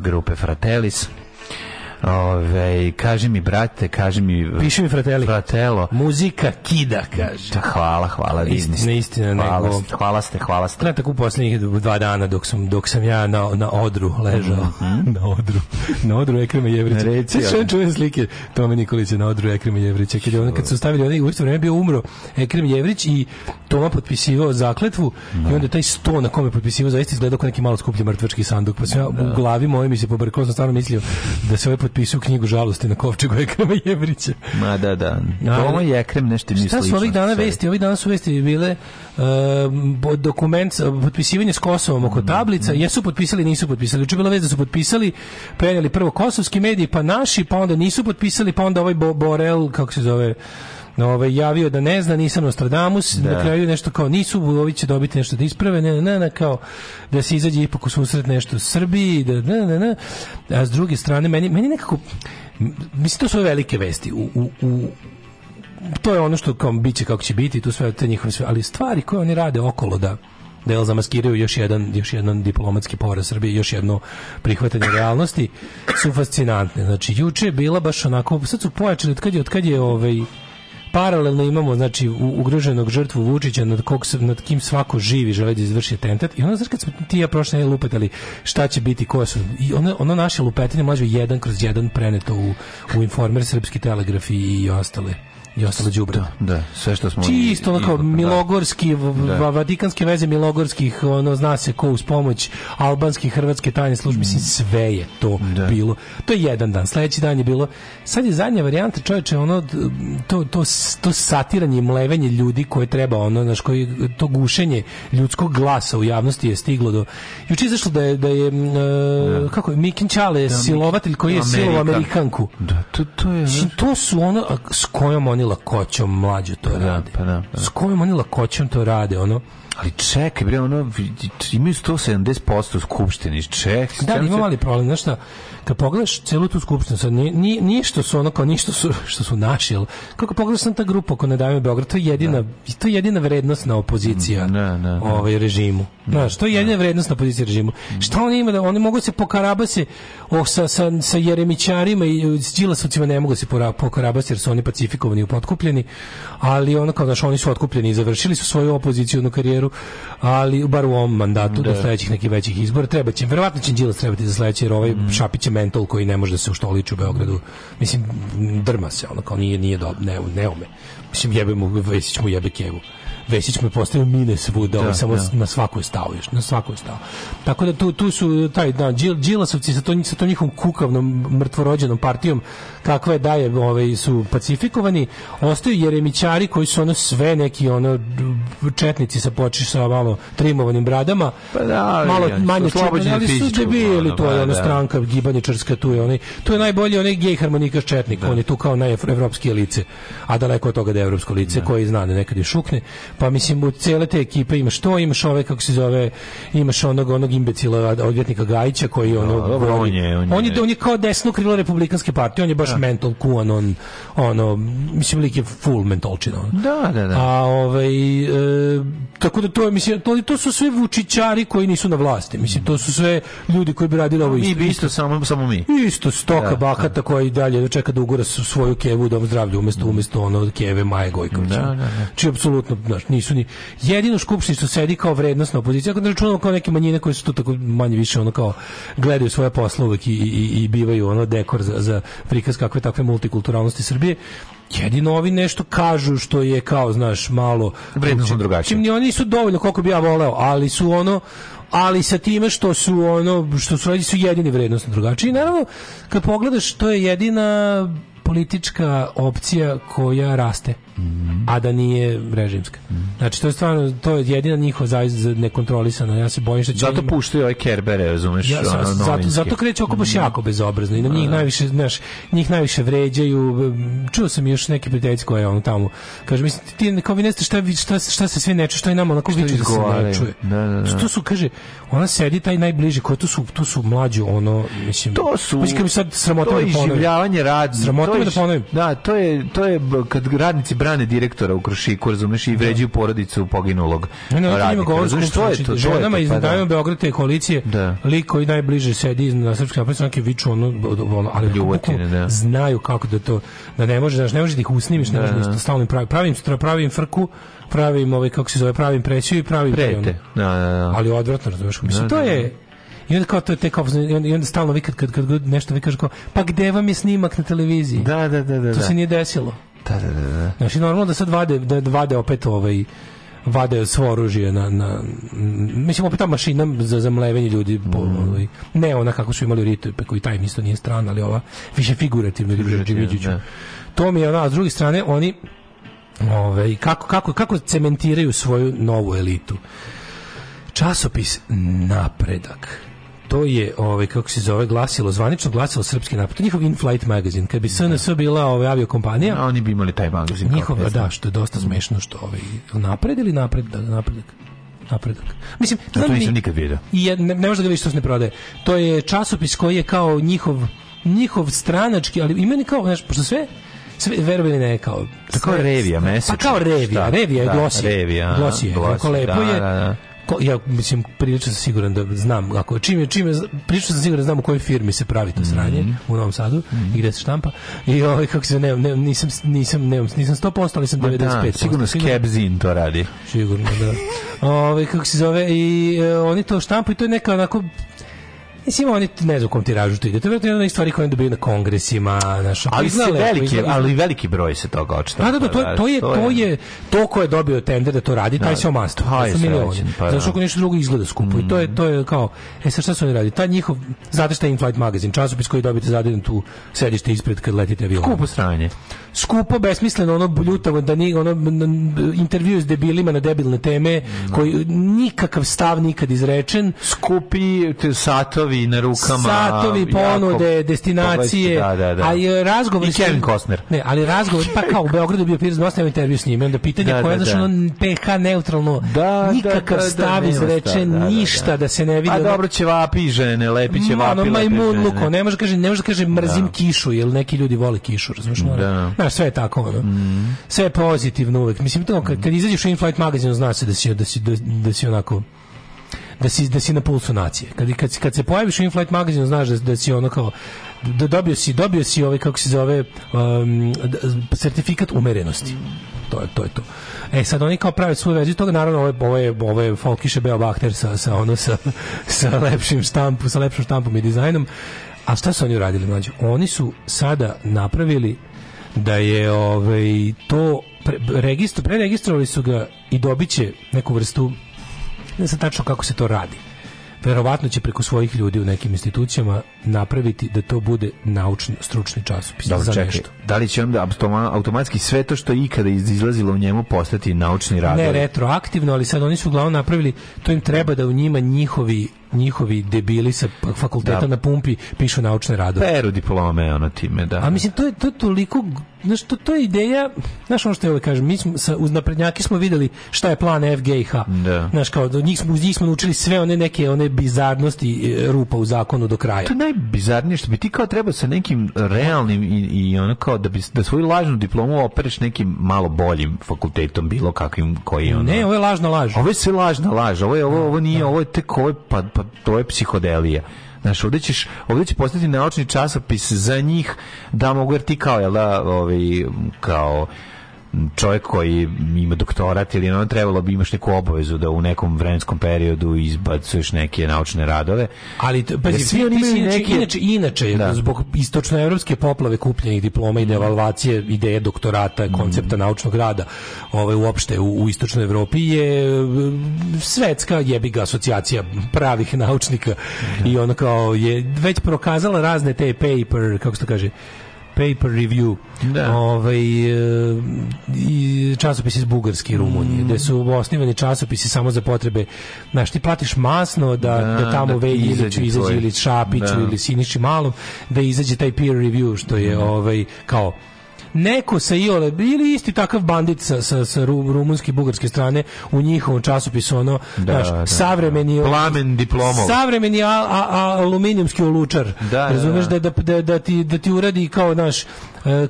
Grupe Fratellis kaži mi brate, kaži mi... Piši mi frateli. Fratelo. Muzika kida, kaže. Da, hvala, hvala, Disney. Ne istina, nego... Hvala ste, hvala ste. Ne, tako u posljednjih dva dana dok sam, dok sam ja na, na odru ležao. Mm -hmm. na odru. Na odru Ekrema Jevrića. Reci. Sve čuje slike Tome Nikolića na odru Ekrema Jevrića. Kad, on, kad su stavili onaj, u isto vreme bio umro Ekrem Jevrić i Toma potpisivao zakletvu da. i onda taj sto na kome potpisivao zaista izgledao kao neki malo skuplji mrtvački sanduk. Pa sam ja u da. glavi moje mi se pobrkalo, sam stvarno mislio da se ovaj potpisao knjigu žalosti na kovčegu Ekrema Jevrića. Ma da, da. Ovo ovaj je Ekrem nešto mi Šta su ovih dana sve. vesti? Ovih dana su vesti bile uh, dokument, potpisivanje s Kosovom oko mm, tablica. Mm. Jesu potpisali, nisu potpisali. Uče bila vez da su potpisali, prenijeli prvo kosovski mediji, pa naši, pa onda nisu potpisali, pa onda ovaj Bo Borel, kako se zove, ovaj, javio da ne zna, nisam Nostradamus, da. na kraju nešto kao nisu, ovi će dobiti nešto da isprave, ne, ne, ne, kao da se izađe ipak u susret nešto u Srbiji, da, ne, ne, ne. A s druge strane, meni, meni nekako, mislim, to su velike vesti. U, u, u, to je ono što kao biće kako će biti, tu sve te njihove sve, ali stvari koje oni rade okolo da da zamaskiraju još jedan, još jedan diplomatski poraz Srbije, još jedno prihvatanje realnosti, su fascinantne. Znači, juče je bila baš onako, sad su pojačali, od kad je, od kad je ovaj, paralelno imamo znači ugroženog žrtvu Vučića nad kog nad kim svako živi želi da izvrši atentat i onda znaš kad smo ti ja prošle lupetali šta će biti ko su i ono, ono naše lupetanje može jedan kroz jedan preneto u, u informer srpski telegraf i, i ostale i ostalo đubre. Da, da, sve što smo Čisto kao da. milogorski, da. vatikanske veze milogorskih, ono zna se ko uz pomoć albanskih, hrvatske tajne službe, mislim sve je to da. bilo. To je jedan dan, sledeći dan je bilo. Sad je zadnja varijanta, čoveče, ono to to to satiranje mlevenje ljudi koje treba ono, znači koji to gušenje ljudskog glasa u javnosti je stiglo do juče izašlo da je da je uh, kako je Mikin Čale silovatelj koji je silovao Amerikanku. Da, to, to je. To su ono s kojom oni lakoćom mlađe to pa da, rade. Pa da, pa da, da. S kojom oni lakoćom to rade, ono Ali čekaj, bre, ono, imaju 170% skupštini, čekaj. Da, ima mali problem, znaš šta, kad pogledaš celu tu skupštinu, sad, ni, nije, nije su ono kao ništa su, što su naši, ali kako pogledaš sam ta grupa ko ne dajme Beograd, to je jedina, da. to je jedina vrednostna opozicija ne, mm, ne, da, da, da. ovaj režimu. Znaš, to je jedina vrednost na opoziciji režimu. Mm. Šta oni imaju, da, oni mogu se pokarabase oh, sa, sa, sa Jeremićarima i s Đilasovcima ne mogu se pokarabase jer su oni pacifikovani i potkupljeni, ali ono kao, znaš, oni su otkupljeni i završili su svoju opoziciju karijeru ali bar u ovom mandatu da. do sledećih nekih većih izbora treba će verovatno će Đilas trebati za sledeće jer ovaj mm. Šapić je mentol koji ne može da se uštoliči u Beogradu. Mislim drma se ono kao nije nije do, ne, ne ume. Mislim jebemo mu Vesić mu jebe Kevu. Vesić me postavio mine svuda, da, samo da. na svaku je stao još, na svaku je stao. Tako da tu, tu su taj da Đilasovci sa to sa to njihovom kukavnom mrtvorođenom partijom kakva je daje, ovaj su pacifikovani, ostaju Jeremićari koji su ono sve neki ono četnici sa počeš sa malo trimovanim bradama. Pa da, malo ja, manje četnici, ali su debili, to je da, ona da. stranka gibaničarska tu je onaj. To je najbolji onaj gej harmonikaš četnik, da. on je tu kao najevropski lice. A daleko od toga da je evropsko lice da. koji zna da nekad i šukne pa mislim u cele te ekipe ima to, imaš ove kako se zove, imaš onog onog imbecila odvjetnika Gajića koji ono no, on, on, je, on, je, on je on je kao desno krilo republikanske partije, on je baš da. mental kuan on ono mislim lik je full mentalčina. Da, da, da. A ovaj e, tako da to je mislim to, to su sve vučićari koji nisu na vlasti, mislim to su sve ljudi koji bi radili ovo isto. Mi bi isto samo samo mi. Isto stoka da, bakata da. koja i dalje čeka da ugura svoju kevu dom zdravlja umesto umesto ono keve Maje Gojkovića. Da, da, da. Či znači, apsolutno, znaš, nisu ni jedino skupštini što sedi kao vrednosna opozicija kad računamo kao neke manjine koje su tu tako manje više ono kao gledaju svoje poslove uvek i, i, i bivaju ono dekor za, za prikaz kakve takve multikulturalnosti Srbije jedino ovi nešto kažu što je kao znaš malo vrednosno drugačije čim ni oni su dovoljno koliko bi ja voleo ali su ono ali sa time što su ono što su su jedini vrednosno drugačiji naravno kad pogledaš to je jedina politička opcija koja raste mm. a da nije režimska. Mm. Znači, to je stvarno, to je jedina njihova zaista nekontrolisana. Ja se bojim što će... Zato puštaju ove kerbere, razumeš? Ja, ono, zato, zato kreće oko baš jako bezobrazno i na njih da, da. najviše, znaš, njih najviše vređaju. Čuo sam još neke prijateljice koje je on tamo. Kaže, mislim, ti kao vi neste šta, šta, šta se sve neče, što je nama onako viče da se ne čuje. Da, da, da. To su, kaže, ona sedi taj najbliži, koji tu su, tu su mlađu, ono, mislim... To su... Pa mislim, sad sramotavno da ponovim. To je življavanje radnika. Sramotavno da ponovim. Da, to je, to je kad radnici brane direktora u Krušiku, razumeš, i vređaju da. porodicu poginulog ne, radnika. Razumeš, to je to. Ženama iz pa da. Dajma Beograde koalicije, da. lik koji najbliže sedi na Srpske napredne stranke, viču ono, ono ali ljubotine, da. znaju kako da to, da ne može, znaš, ne može da ih usnimiš, ne da. može da stalno pravim, pravim, sutra, pravim frku, pravim ovaj kako se zove pravim presiju i pravim prete. Da, da, da. Ali odvratno, razumeš. Mislim to je i onda kao to je te kao i onda, stalno vi kad, kad, kad nešto vi kaže kao pa gde vam je snimak na televiziji? Da, da, da, da. To se nije desilo. Da, da, da. Znači, normalno da sad vade, da vade opet ovaj vade svo oružje na, na mislim opet ta mašina za zamlevenje ljudi mm. ovaj, ne ona kako su imali ritu koji taj isto nije stran ali ova više figurativno ili da. to mi je ona s druge strane oni ovaj, kako, kako, kako cementiraju svoju novu elitu časopis Napredak to je ovaj kako se zove glasilo zvanično glasilo srpski napad to njihov inflight magazine magazin kad bi SNS da. bila ova ovaj, aviokompanija no, oni bi imali taj magazin njihov da što je dosta smešno što ovaj napred ili napred da napredak napredak. Mislim, to, to nisam nikad vidio. I ne, ne može da ga više što se ne prodaje. To je časopis koji je kao njihov njihov stranački, ali ima kao, znaš, pošto sve sve verovali ne kao sve, pa kao revija mesečno. Pa kao revija, šta? revija da, glosije. Revija, glosije, glosije, glosije da, lepo da, je. Da, da ko, ja mislim prilično sam siguran da znam ako čime čime prilično sam siguran da znam u kojoj firmi se pravi to sranje mm -hmm. u Novom Sadu mm -hmm. i gde se štampa i ovaj kako se ne, ne nisam nisam ne, nisam 100% ali sam 95%. Da, sigurno Skebzin to radi. Sigurno da. Ovaj kako se zove i e, oni to štampaju to je neka onako Mislim, oni ne znam kom tiražu to ide. To je jedna od stvari koje oni dobiju na kongresima. Naš, ali, se veliki, ali veliki broj se toga očito. Da, da, da, to, to, je, to, je, to ko je dobio tender da to radi, taj da, se omasto. To su milioni. Zato da. što ako nešto drugo izgleda skupo. I to je, to je kao, e sad šta su oni radi? Ta njihov, zato što je Inflight magazin, časopis koji dobijete zadedan da tu sedište ispred kad letite avion. Skupo stranje skupo besmisleno ono ljutavo da ni ono intervju s debilima na debilne teme koji nikakav stav nikad izrečen skupi te satovi na rukama satovi ponude jako, destinacije da, da, da. a i razgovori Kevin Costner ne ali razgovor pa kao u Beogradu bio Pirs dosta intervju s njim onda pitanje da, koje je da, znači da. ono PH neutralno nikakav stav izrečen ništa da se ne vidi a dobro će vapi žene lepiće vapi ono majmun luko ne može kaže ne može kaže mrzim kišu jer neki ljudi vole kišu razumiješ da znaš, da, sve je tako, ono. Mm. Sve je pozitivno uvek. Mislim, to, kad, kad izađeš u Inflight magazinu, zna se da si, da si, da, da si onako da si, da si na pulsu nacije. Kad, kad, kad se pojaviš u Inflight magazinu, znaš da, da si ono kao da dobio si, dobio si ovaj, kako se zove, um, sertifikat umerenosti. To je to. Je to. E sad oni kao prave svoju vezu toga naravno ove ove ove folkiše beo bakter sa sa ono sa sa lepšim štampu, sa lepšom štampom i dizajnom. A šta su oni uradili mlađi? Oni su sada napravili da je ovaj, to pre, registro, preregistrovali su ga i dobiće neku vrstu ne znam tačno kako se to radi verovatno će preko svojih ljudi u nekim institucijama napraviti da to bude naučni stručni časopis Dobro, za čekaj, nešto. Da li će onda automatski sve to što je ikada izlazilo u njemu postati naučni radar? Ne retroaktivno, ali sad oni su uglavnom napravili, to im treba da u njima njihovi njihovi debili sa fakulteta da. na pumpi pišu naučne radove. Peru diplome ono time, da. A mislim to je to toliko znaš, to, to je ideja, znaš ono što ja uvijek kažem, mi smo sa, uz naprednjaki smo videli šta je plan FGH. Da. Znaš, kao, do njih smo, uz njih smo naučili sve one neke one bizarnosti e, rupa u zakonu do kraja. To je najbizarnije što bi ti kao trebao sa nekim realnim i, i ono kao da, bi, da svoju lažnu diplomu opereš nekim malo boljim fakultetom bilo kakvim koji je ono. Ne, ovo je lažna laž. Ovo je sve lažna laž, ovo, je, ovo, ovo nije, da. ovo je tek ovo je, pa, pa to je psihodelija. Znaš, ovdje, ćeš, ovdje će postati naučni časopis za njih da mogu, jer ti kao, jel da, ovaj, kao čovjek koji ima doktorat ili ono trebalo bi imaš neku obavezu da u nekom vremenskom periodu izbacuješ neke naučne radove. Ali pazi, svi oni imaju inače, neke inače inače da. zbog istočnoevropske poplave kupljenih diploma i mhm. devalvacije ideje doktorata, mhm. koncepta mm. naučnog rada, ovaj uopšte u, u istočnoj Evropi je svetska jebiga asocijacija pravih naučnika mm. i ona kao je već prokazala razne te paper kako se to kaže Paper Review, da. ovaj, eh, i časopis iz Bugarske i Rumunije, mm. gde su osnivani časopisi samo za potrebe, znaš, ti platiš masno da, da, da tamo da Velji Iliću izađe ili Šapiću da. ili Siniši Malom, da izađe taj peer review, što je mm. ovaj, kao neko sa Iole, ili isti takav bandit sa, sa, sa rumunske bugarske strane u njihovom časopisu, ono, da, naš, da, da, savremeni... Plamen diplomov. Savremeni a, a, a, aluminijumski olučar. Da, da Razumeš da. da, da, da, da, ti, da ti uradi kao, naš, e,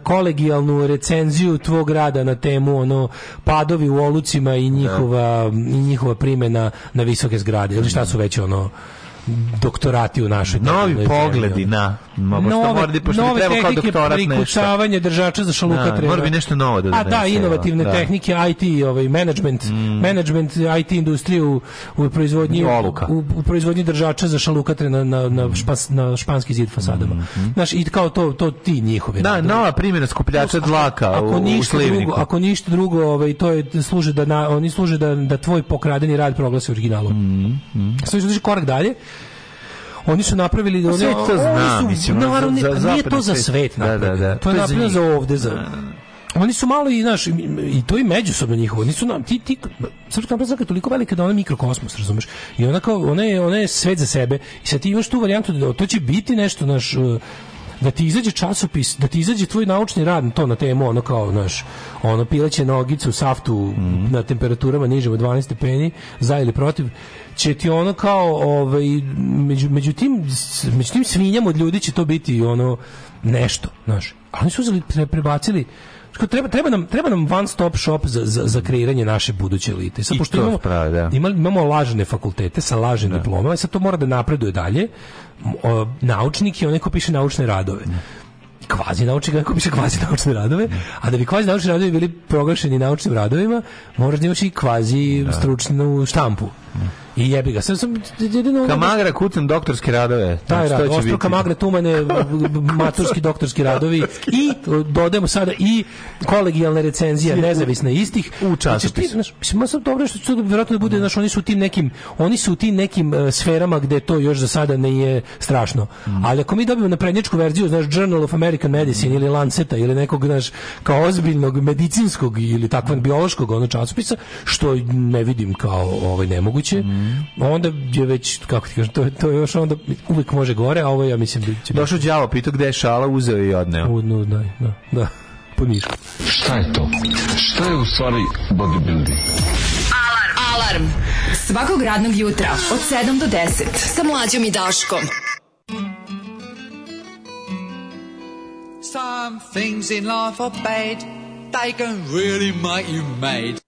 kolegijalnu recenziju tvog rada na temu ono padovi u olucima i njihova, i njihova primena na visoke zgrade ili šta su već ono doktorati u našoj novi pogledi zemlji. na ma pošto nove, mora da pošto nove treba kao doktorat nešto držača za šaluka da, treba mora bi nešto novo da donese a da inovativne da. tehnike IT ovaj management mm. management IT industriju u, u proizvodnji Oluka. u, u proizvodnji držača za šalukatre na na na, špas, na španski zid fasadama mm -hmm. znaš i kao to to ti njihovi da radovi. nova primjena skupljača dlaka ako, ako ništa u drugo ako ništa drugo ovaj to je služe da na, oni služe da da tvoj pokradeni rad proglasi originalom mhm, mm -hmm. sve znači korak dalje Oni su napravili da oni, svet to zna, za, nije to za svet, da, da, da. to je napravljeno za ovde, za, oni su malo i naš i to i međusobno njihovo nisu nam ti ti srpska napredna je toliko velika da ona mikrokosmos razumeš i ona kao ona je ona je svet za sebe i sad ti imaš tu varijantu da to će biti nešto naš uh, da ti izađe časopis, da ti izađe tvoj naučni rad to na temu, ono kao, naš, ono pileće nogicu, saftu mm -hmm. na temperaturama nižim od 12 stepeni, za ili protiv, će ti ono kao ovaj među međutim međutim svinjam od ljudi će to biti ono nešto, znaš. A oni su uzeli pre, prebacili Treba, treba, nam, treba nam one stop shop za, za, za kreiranje naše buduće elite. Sad, I pošto imamo, pravi, da. imamo lažne fakultete sa lažnim da. diplomama i sad to mora da napreduje dalje. O, naučnik je onaj ko piše naučne radove. Da kvazi naučni kako bi se kvazi naučne radove, da. a da bi kvazi naučni radovi bili proglašeni naučnim radovima, moraš da imaš i kvazi da. stručnu štampu. I jebi ga. Sam sam jedino Kamagra kucam doktorske radove. Taj znači, rad, ostro Kamagra Tumane maturski doktorski radovi i dodajemo sada i kolegijalne recenzije nezavisne istih u znači, časopisu. Znači, mislim, sam dobro što će verovatno da bude, da. znaš, oni su u tim nekim oni su u tim nekim uh, sferama gde to još za sada ne je strašno. Mm. Ali ako mi dobijemo na prednjačku verziju, znaš, Journal of American Medicine ili Lanceta ili nekog, naš kao ozbiljnog medicinskog ili takvog da. biološkog ono časopisa, što ne vidim kao ovaj nemoguće moguće, mm. onda je već, kako ti kažem, to, to još onda uvek može gore, a ovo ja mislim... Da će Došao đavo, pitao gde je šala, uzeo i odneo. Udno, da, da, da. Pod Šta je to? Šta je u stvari bodybuilding? Alarm! Alarm! Svakog radnog jutra od 7 do 10 sa mlađom i Daškom. Some things in life are bad. They can really make you made.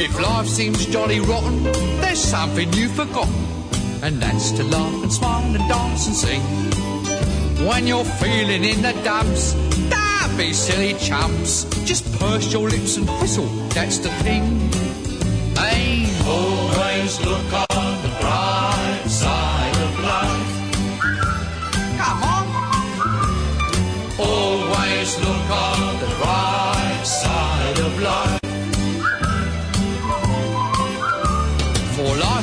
If life seems jolly rotten, there's something you've forgotten, and that's to laugh and smile and dance and sing. When you're feeling in the dumps, don't be silly chumps. Just purse your lips and whistle, that's the thing. Aim. Always look up.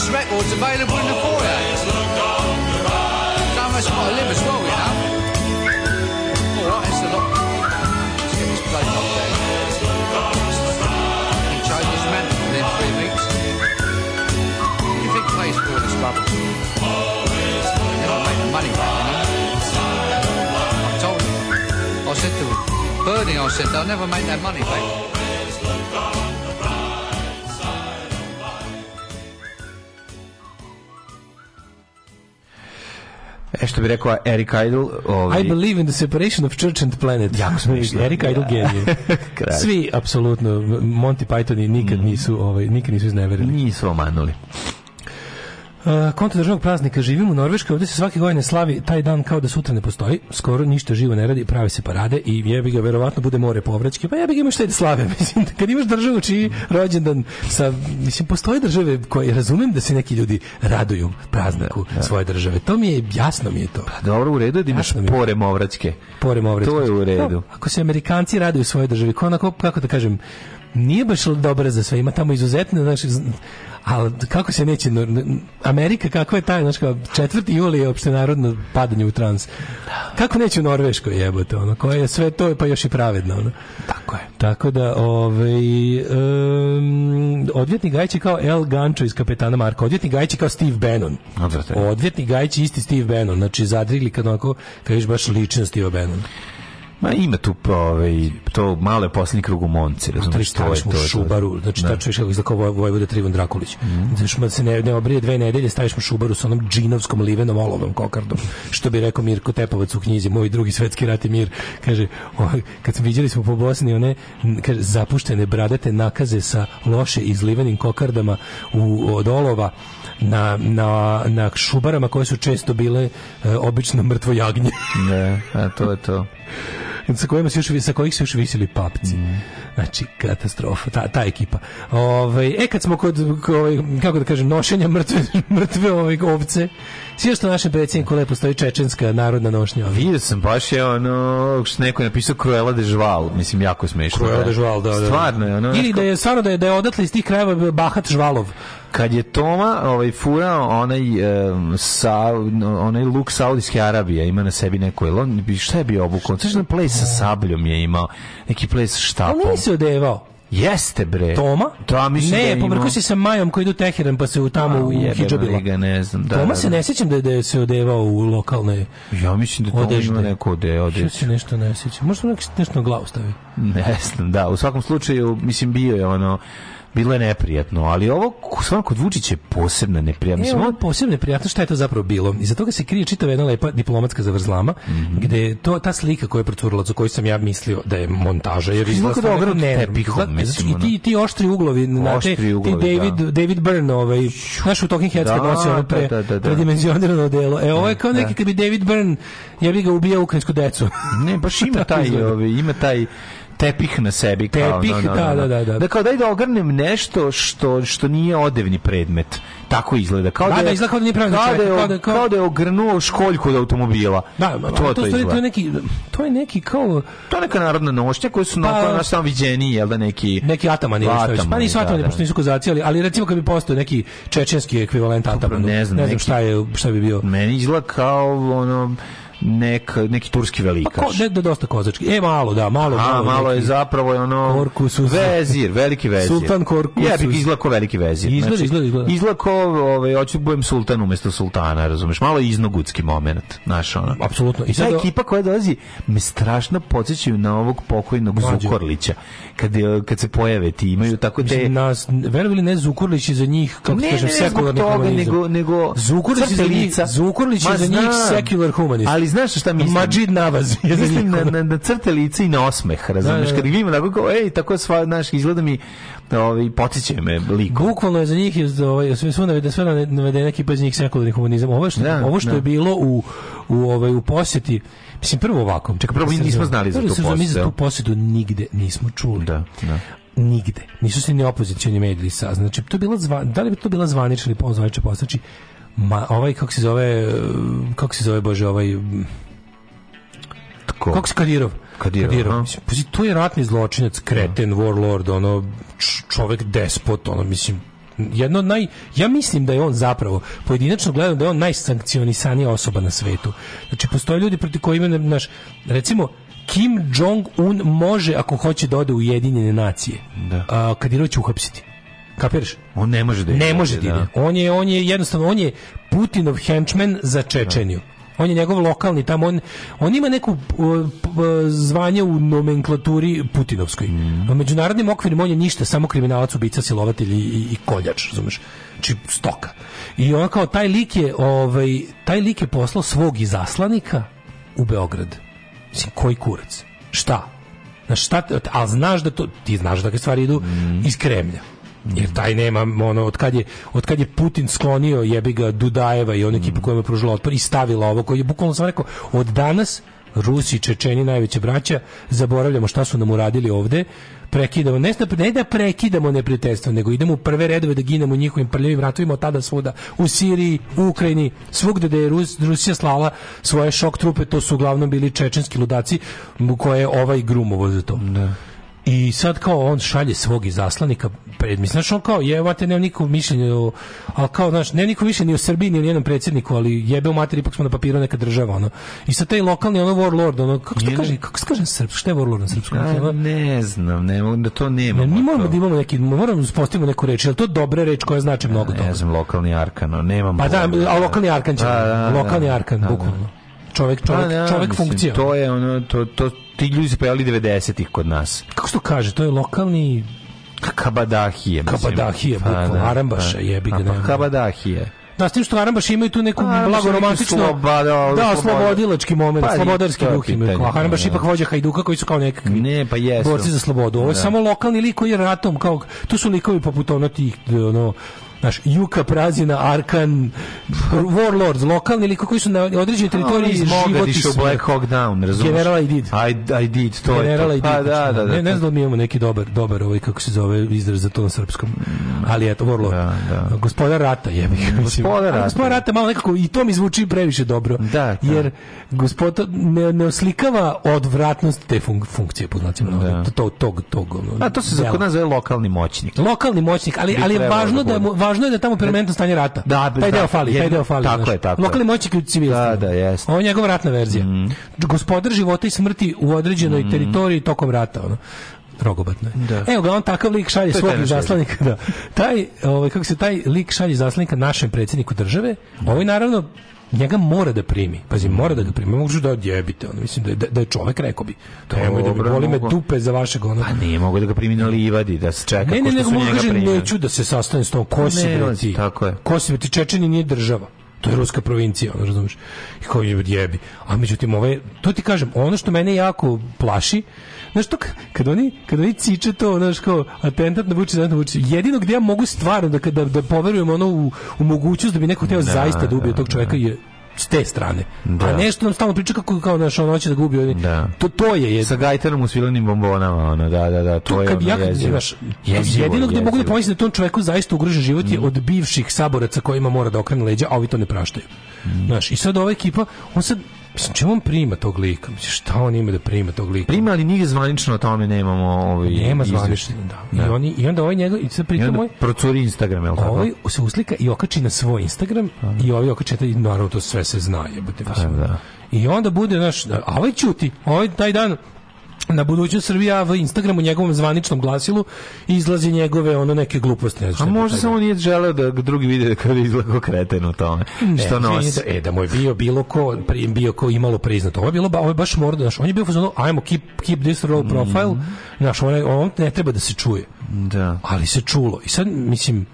This record's available in the foyer. Don't mess with live as well, you know. Alright, it's the lock. Let's get this bloke locked down. He chose his man within three weeks. You think plays for all this trouble? Never make the money back, you know. I told him. I said to him, Bernie, I said, they'll never make that money back. što bi rekao Eric Idle. Ovaj... I believe in the separation of church and planet. Jako smo smiješno. Eric Idle da. genije. Svi, apsolutno, Monty Pythoni nikad mm. nisu, ovaj, nikad nisu izneverili. Nisu omanuli. Uh, eh, konta državnog praznika živim u Norveškoj, ovdje se svake godine slavi taj dan kao da sutra ne postoji, skoro ništa živo ne radi, pravi se parade i jebi ga verovatno bude more povraćke, pa ja jebi ga imaš šta da slave, mislim, kad imaš državu čiji rođendan sa, mislim, postoje države koje razumem da se neki ljudi raduju prazniku da, da. svoje države, to mi je, jasno mi je to. Pa dobro, u redu je da imaš jasno pore movraćke. Pore movraćke. To je u da, redu. No, ako se Amerikanci raduju svoje države, onako, kako da kažem, nije baš dobro za sve, ima tamo izuzetne, znaš, ali kako se neće Amerika kakva je taj, znači 4. juli je opštenarodno padanje u trans. Kako neće u Norveškoj jebote, ono koje je sve to pa još i pravedno, ono. Tako je. Tako da ovaj um, odvjetnik Gajić kao El Gancho iz Kapetana Marko odvjetnik Gajić kao Steve Bannon. Odvjetnik Gajić isti Steve Bannon, znači zadrigli kad onako, kad baš ličnost Steve Bannon. Ma ima tu ovaj to male poslednji krug u Monci, razumeš što je to. Šubaru, znači ta da. je kako izlako Vojvoda Trivan Drakulić. Mm. Znači se ne ne obrije dve nedelje staviš mu šubaru sa onom džinovskom livenom olovnom kokardom. Što bi rekao Mirko Tepovac u knjizi Moj drugi svetski rat i mir, kaže, o, kad smo viđali smo po Bosni one kaže zapuštene bradate nakaze sa loše izlivenim kokardama u od olova na, na, na šubarama koje su često bile e, obično mrtvo jagnje. ne, a to je to sa, kojima se još, sa kojih se još visili papci. Mm. Znači, katastrofa, ta, ta ekipa. Ove, ovaj, e, kad smo kod, ovaj, kako da kažem, nošenja mrtve, mrtve ovaj, ovce, svi što naše predsjedniku lepo stoji čečenska narodna nošnja. Vidio sam, baš je ono, što neko je napisao Cruella de Žval, mislim, jako smešno. Cruella da. de Žval, da, da, da. Stvarno je ono. Ili da je, stvarno da je, da je odatle iz tih krajeva Bahat Žvalov kad je Toma ovaj furao onaj um, sa onaj luk Saudijske Arabije ima na sebi neko jel on bi šta je bio obukao znači na da ples sa sabljom je imao neki place sa štapom on se odevao Jeste bre. Toma? Da, mislim ne, da ima... se sa Majom koji idu Teheran pa se u tamo A, u hidžabila. Liga, ne znam. Da, Toma da, da. se ne sjećam da, da se odevao u lokalne Ja mislim da Toma odežde. ima neko odeo. Odež. se nešto ne sjećam. Možda nešto na glavu stavi. Ne znam, da. U svakom slučaju, mislim, bio je ono bilo je neprijatno, ali ovo stvarno kod Vučića je posebna neprijatnost. Evo, ovo posebna neprijatnost, šta je to zapravo bilo? Iza toga se krije čitava jedna lepa diplomatska zavrzlama, mm -hmm. gde to, ta slika koja je procurila, za koju sam ja mislio da je montaža, jer izgleda stvarno da ne, ne, I ti, ti oštri uglovi, oštri te, uglovi ti da. David, da. David Byrne, ovaj, znaš u Talking Heads kad da, nosi ono da, pre, da, da, da. predimenzionirano delo. E, ovo je kao neki kad bi David Byrne, ja bi ga ubijao ukrajinsku decu. ne, baš ima taj, ovaj, ima taj tepih na sebi. Tepih, kao, no, no, da, da, da, da. Da kao daj da ogrnem nešto što, što nije odevni predmet. Tako izgleda. Kao da, da, da izgleda kao da nije pravi kao, da kao, da, kao... kao da je ogrnuo školjku od automobila. Da, to, to, to, to, je neki, to je neki kao... To je neka narodna nošnja koju su pa, na samo viđeni, jel da neki... Neki atamani. atamani pa nisu da, atamani, da, da. pošto nisu kozaci, ali, ali recimo kad bi postao neki čečenski ekvivalent atamanu. Ne znam, ne znam šta, je, šta bi bio. Meni izgleda kao ono nek, neki turski velikaš. Pa ko, ne, da, dosta kozački. E, malo, da, malo. A, malo, malo je zapravo ono... Korkusus. Vezir, veliki vezir. Sultan Korkusus. Ja bih izlako veliki vezir. Izgleda, znači, izgleda, izgleda. Izlako, ovaj, hoću da budem sultan umesto sultana, razumeš? Malo iznogudski moment, znaš, ono. Apsolutno. I sad, Ta ekipa koja dolazi me strašno podsjećaju na ovog pokojnog Mlađe. Zukorlića. Kad, kad se pojave ti, imaju tako te... Nas, verovili ne Zukorlić je za njih, kako ne, kažem, ne, ne, sekularni humanizam. Nego, nego Zukorlić je za njih, Zukorlić je za njih sekular humanizam. Ali znaš šta mislim? Majid navaz. Ja mislim na, na, na crte lice i na osmeh, razumiješ? Da, da, Kad da. vidim onako kao, ej, tako sva, znaš, izgleda mi ovaj, potiče me liko. Bukvalno je za njih, ovaj, sve su navedene, sve navedene ekipa iz njih sekularnih humanizama. Ovo što, da, ovo što da. je bilo u, u, ovaj, u posjeti, mislim, prvo ovako. Čekaj, prvo mi nismo znali za tu posjetu. Mi za tu posjetu nigde nismo čuli. Da, da nigde. Nisu se ni opozicioni mediji sa, znači to je bila zva, da li bi to bila zvanična ili pozvanična Znači, ma, ovaj, kako se zove, kako se zove, bože, ovaj... Tko? Kako se Kadirov? Kadirov. Kadirov. Mislim, to je ratni zločinac, kreten, warlord, ono, čovjek despot, ono, mislim, jedno naj ja mislim da je on zapravo pojedinačno gledano da je on najsankcionisanija osoba na svetu. Znači postoje ljudi protiv kojih ima naš recimo Kim Jong Un može ako hoće da ode u Ujedinjene nacije. Da. A, Kadirov će uhapsiti. Kapiraš? On ne može da ide. Ne može da ide. Da. On je, on je jednostavno, on je Putinov henchman za da. Čečeniju. On je njegov lokalni tamo, on, on ima neku uh, uh, zvanje u nomenklaturi putinovskoj. Mm. U međunarodnim okvirima on je ništa, samo kriminalac, ubica, silovatelj i, i koljač, razumeš? Či znači, stoka. I on kao, taj lik je, ovaj, taj lik je poslao svog izaslanika u Beograd. Mislim, koji kurac? Šta? Na šta, Al znaš da to, ti znaš da te stvari idu mm. iz Kremlja. Jer taj nema, ono, od kad je, od kad je Putin sklonio jebi ga Dudajeva i onu ekipu mm. koja mu je pružila otpor i stavila ovo, koji je bukvalno sam rekao, od danas Rusi, Čečeni, najveće braća, zaboravljamo šta su nam uradili ovde, prekidamo, ne, ne da prekidamo neprijateljstvo, nego idemo u prve redove da ginemo u njihovim prljavim vratovima od tada svuda, u Siriji, u Ukrajini, svugde da je Rus, Rusija slala svoje šok trupe, to su uglavnom bili čečenski ludaci, koje je ovaj grumovo za to. Da. I sad kao on šalje svog izaslanika, pred, mislim, znači, kao, jevate, nemam niko mišljenje, al kao, znaš, ne niko više ni u Srbiji, ni u jednom predsedniku ali jebe u mater, ipak smo na papiru neka država, ono. I sa taj lokalni, ono, warlord, ono, kako se kaže, kako se kaže srpsko, šta je warlord na srpskom? Ono, ne znam, ne mogu, da to nema. Ne, mi moramo da imamo neki, moramo da uspostavimo neku reč, je to dobra reč koja znači mnogo dobro? Ne znam, lokalni arkano, nemam. Pa da, a lokalni arkan će, da, da, lokalni arkan, bukvalno. čovjek čovjek pa da, čovek funkcija. To je ono, to, to, ti ljudi su pojavili 90-ih kod nas. Kako se to kaže? To je lokalni Kabadahije. Kabadahije, da, bukvalno. Da, Arambaša da. jebi ga. Pa, pa kabadahije. Da, s tim što Harambaš imaju tu neku blago romantičnu... Sloba, da, da slobodilački moment, pa, slobodarski duh imaju. A ipak vođa Hajduka koji su kao nekakvi ne, pa jesu. borci za slobodu. Ovo je samo lokalni lik koji je ratom, kao, tu su likovi poput ono tih, ono, naš Juka Prazina, Arkan, Warlords, lokalni ili koji su na određenoj teritoriji iz Mogadiša u Black Hawk Down, razumiješ? General I did. I, I did, to General je I did. Pa, da, znači, da, da, ne, ne da. znam da mi imamo neki dobar, dobar ovaj, kako se zove, izraz za to na srpskom. Ali eto, Warlord. Da, da. Gospodar rata je. Gospodar rata. Gospodar rata malo nekako, i to mi zvuči previše dobro. Da, da. Jer gospodar ne, ne oslikava odvratnost te funk, funkcije, po znacima. Da. to, to, tog. A to se za kod nas zove lokalni moćnik. Lokalni moćnik, ali, ali je važno da, da mu, važno je da tamo permanentno stanje rata. Da, taj deo da, fali, jedno, taj deo fali. Tako znaš. je, tako. Lokalni moćnik u civilstvu. Da, da, jeste. Ovo je njegova ratna verzija. Mm. Gospodar života i smrti u određenoj mm. teritoriji tokom rata, ono rogobatno je. Da. ga, on takav lik šalje svog zaslanika. Da. Taj, ovaj, kako se taj lik šalje zaslanika našem predsjedniku države, mm. ovaj naravno njega mora da primi. Pazi, mora da ga primi. Mogu da odjebite, on mislim da, da, da je čovek, rekao bi. To Nemoj ovaj, da bi, boli me dupe za vašeg ono. Pa nije mogu da ga primi na livadi, da se čeka ne, ne, ne, ne, mogu da kaže, neću da se sastane s tom, ko si bre ti? Tako je. Ko si ti? Čečeni nije država. To je ruska provincija, ono, razumiješ? I kao je odjebi. A međutim, ove, ovaj, to ti kažem, ono što mene jako plaši znaš to, kad oni, kad oni ciče to, znaš, kao atentat na Vučića, na Vučića, jedino gdje ja mogu stvarno da, da, da poverujem ono u, u mogućnost da bi neko htio da, zaista da ubije da, tog čovjeka da. je s te strane. Da. A nešto nam stalno priča kako kao naš ono hoće da gubi Da. To to je jedno. Sa gajterom u svilenim bombonama ona da da da, to, to je. Kad ja jezivo. Znaš, jezivo, jedino gdje mogu da pomislim da tom čovjeku zaista ugrožen život mm. je od bivših saboraca kojima mora da okrene leđa, a ovi to ne praštaju. Mm. Znaš, i sad ova ekipa, on sad Mislim, čemu on prima tog lika? Mislim, šta on ima da prima tog lika? Prima, ali nije zvanično o tome nemamo ovaj Nema zvanično, da. I, da. oni, I onda ovaj njegov, i sad pritom ovaj... procuri Instagram, je li tako? Ovaj se uslika i okači na svoj Instagram Aha. i ovaj okači, i naravno to sve se zna, jebote, pa mislim. Da. I onda bude, naš, a ovaj čuti, ovaj taj dan, na budućnost Srbija v Instagramu njegovom zvaničnom glasilu izlazi njegove ono neke gluposti ne A možda samo nije želeo da drugi vide da kako da je izlako kreten u tome. Ne, što nosi. Da, e da mu je bio bilo ko bio ko imalo priznato. Ovo je bilo ovo je baš morda, znaš, on je bio fazonu ajmo keep keep this role profile. Mm. Znaš, on, on ne treba da se čuje. Da. Ali se čulo. I sad mislim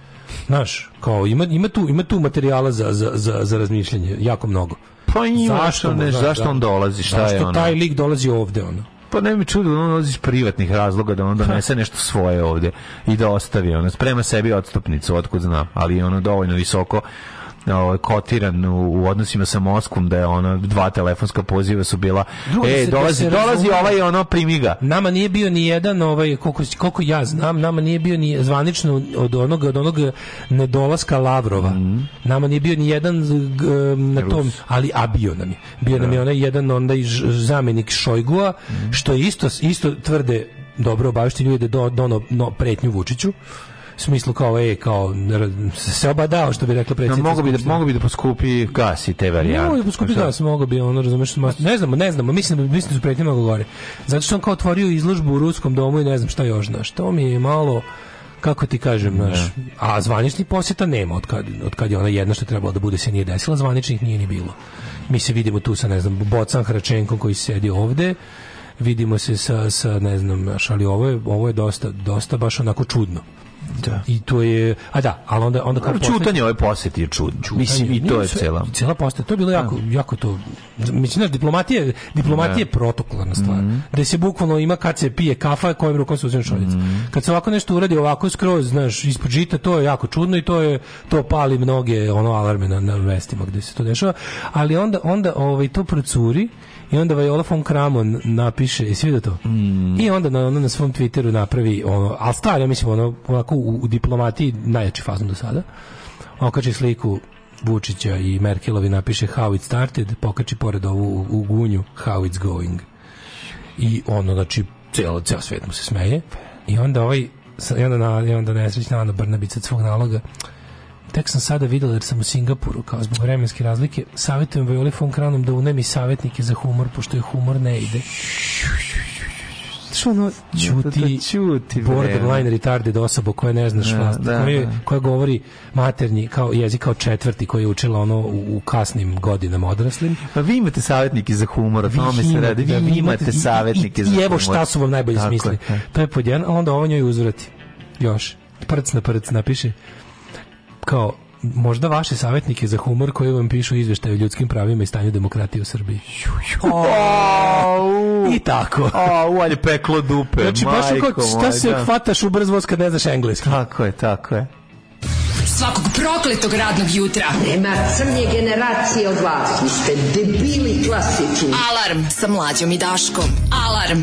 znaš, kao ima, ima tu ima tu materijala za, za, za, za razmišljanje jako mnogo. Pa ima zašto, ne, da, zašto on dolazi, šta zašto je ono? taj lik dolazi ovde ono? Pa ne mi čudo, da on iz privatnih razloga da on donese nešto svoje ovde i da ostavi. ona sprema sebi odstupnicu, otkud zna, ali je ono dovoljno visoko ovaj kotiran u, u, odnosima sa Moskom da je ona dva telefonska poziva su bila Drugo, da e se, dolazi da dolazi ovaj ono primiga. Nama nije bio ni jedan ovaj koliko, koliko ja znam, nama nije bio ni zvanično od onog od onog nedolaska Lavrova. Mm Nama nije bio ni jedan na tom, ali a bio nam je. Bio da. nam je da. onaj jedan onda i zamjenik Šojgua, mm što je isto isto tvrde dobro obavešti ljudi da do, dono no, pretnju Vučiću u smislu kao e kao se obadao što bi rekla da, predsjednica. Mogu bi da mogu bi da poskupi gas i te varijante. Mogu bi poskupi gas, mogu bi ono razumeš, ne znamo, ne znamo, mislim da mislim da su pretnjama govore. Zato što on kao otvorio izložbu u ruskom domu i ne znam šta još, znaš. To mi je malo kako ti kažem, naš, a zvanični poseta nema od kad, od kad je ona jedna što je trebala da bude se nije desila, zvaničnih nije ni bilo. Mi se vidimo tu sa, ne znam, Bocan Hračenkom koji sedi ovde, vidimo se sa, sa ne znam, naš, ali ovo je, ovo je dosta, dosta baš onako čudno. Da. I to je, a da, ali onda onda kao čutanje ove ovaj posete je čudno Mislim i to je cela. Cela poseta, to je bilo da. jako jako to. Mislim da diplomatije, diplomatije je protokolarna stvar. Mm -hmm. Da se bukvalno ima kad se pije kafa kojim rukom se uzme šoljica. Mm -hmm. Kad se ovako nešto uradi ovako skroz, znaš, ispod žita, to je jako čudno i to je to pali mnoge ono alarme na, na vestima gde se to dešava, ali onda onda ovaj to procuri i onda Viola ovaj von Kramon napiše, i svi vidio to? Mm. I onda na, na, na svom Twitteru napravi ono, ali stvar, ja mislim, ono, ovako u, u diplomatiji najjači fazon do sada. Okači sliku Vučića i Merkelovi napiše how it started, pokači pored ovu u gunju how it's going. I ono, znači, ceo, ceo svet mu se smeje. I onda ovaj, i onda, na, i onda nesrećna Ana Brnabić od svog naloga, tek sam sada videla jer sam u Singapuru, kao zbog vremenske razlike, savjetujem Violi von Kranom da unemi savjetnike za humor, pošto je humor ne ide. Što ono, čuti, da, da čuti da, borderline retarded osoba koja ne znaš da, vlast, da, koja, da. koja govori maternji kao jezik kao četvrti koji je učila ono u, u kasnim godinama odraslim. Pa vi imate savjetnike za humor, o tome se radi. Da, vi, vi imate savjetnike za humor. I evo šta su vam najbolje Tako smisli. Je. To je pod a onda ovo njoj uzvrati. Još. Prc na prc napiše. Kao, možda vaše savjetnike za humor koji vam pišu izveštaje o ljudskim pravima i stanju demokratije u Srbiji. I tako. Au, ali peklo dupe. Znači, baš kako šta se da. hvataš u brz voz kad ne znaš engleski. Tako je, tako je. Svakog prokletog radnog jutra. Nema crnje generacije od vas. Vi ste debili klasični. Alarm sa mlađom i daškom. Alarm.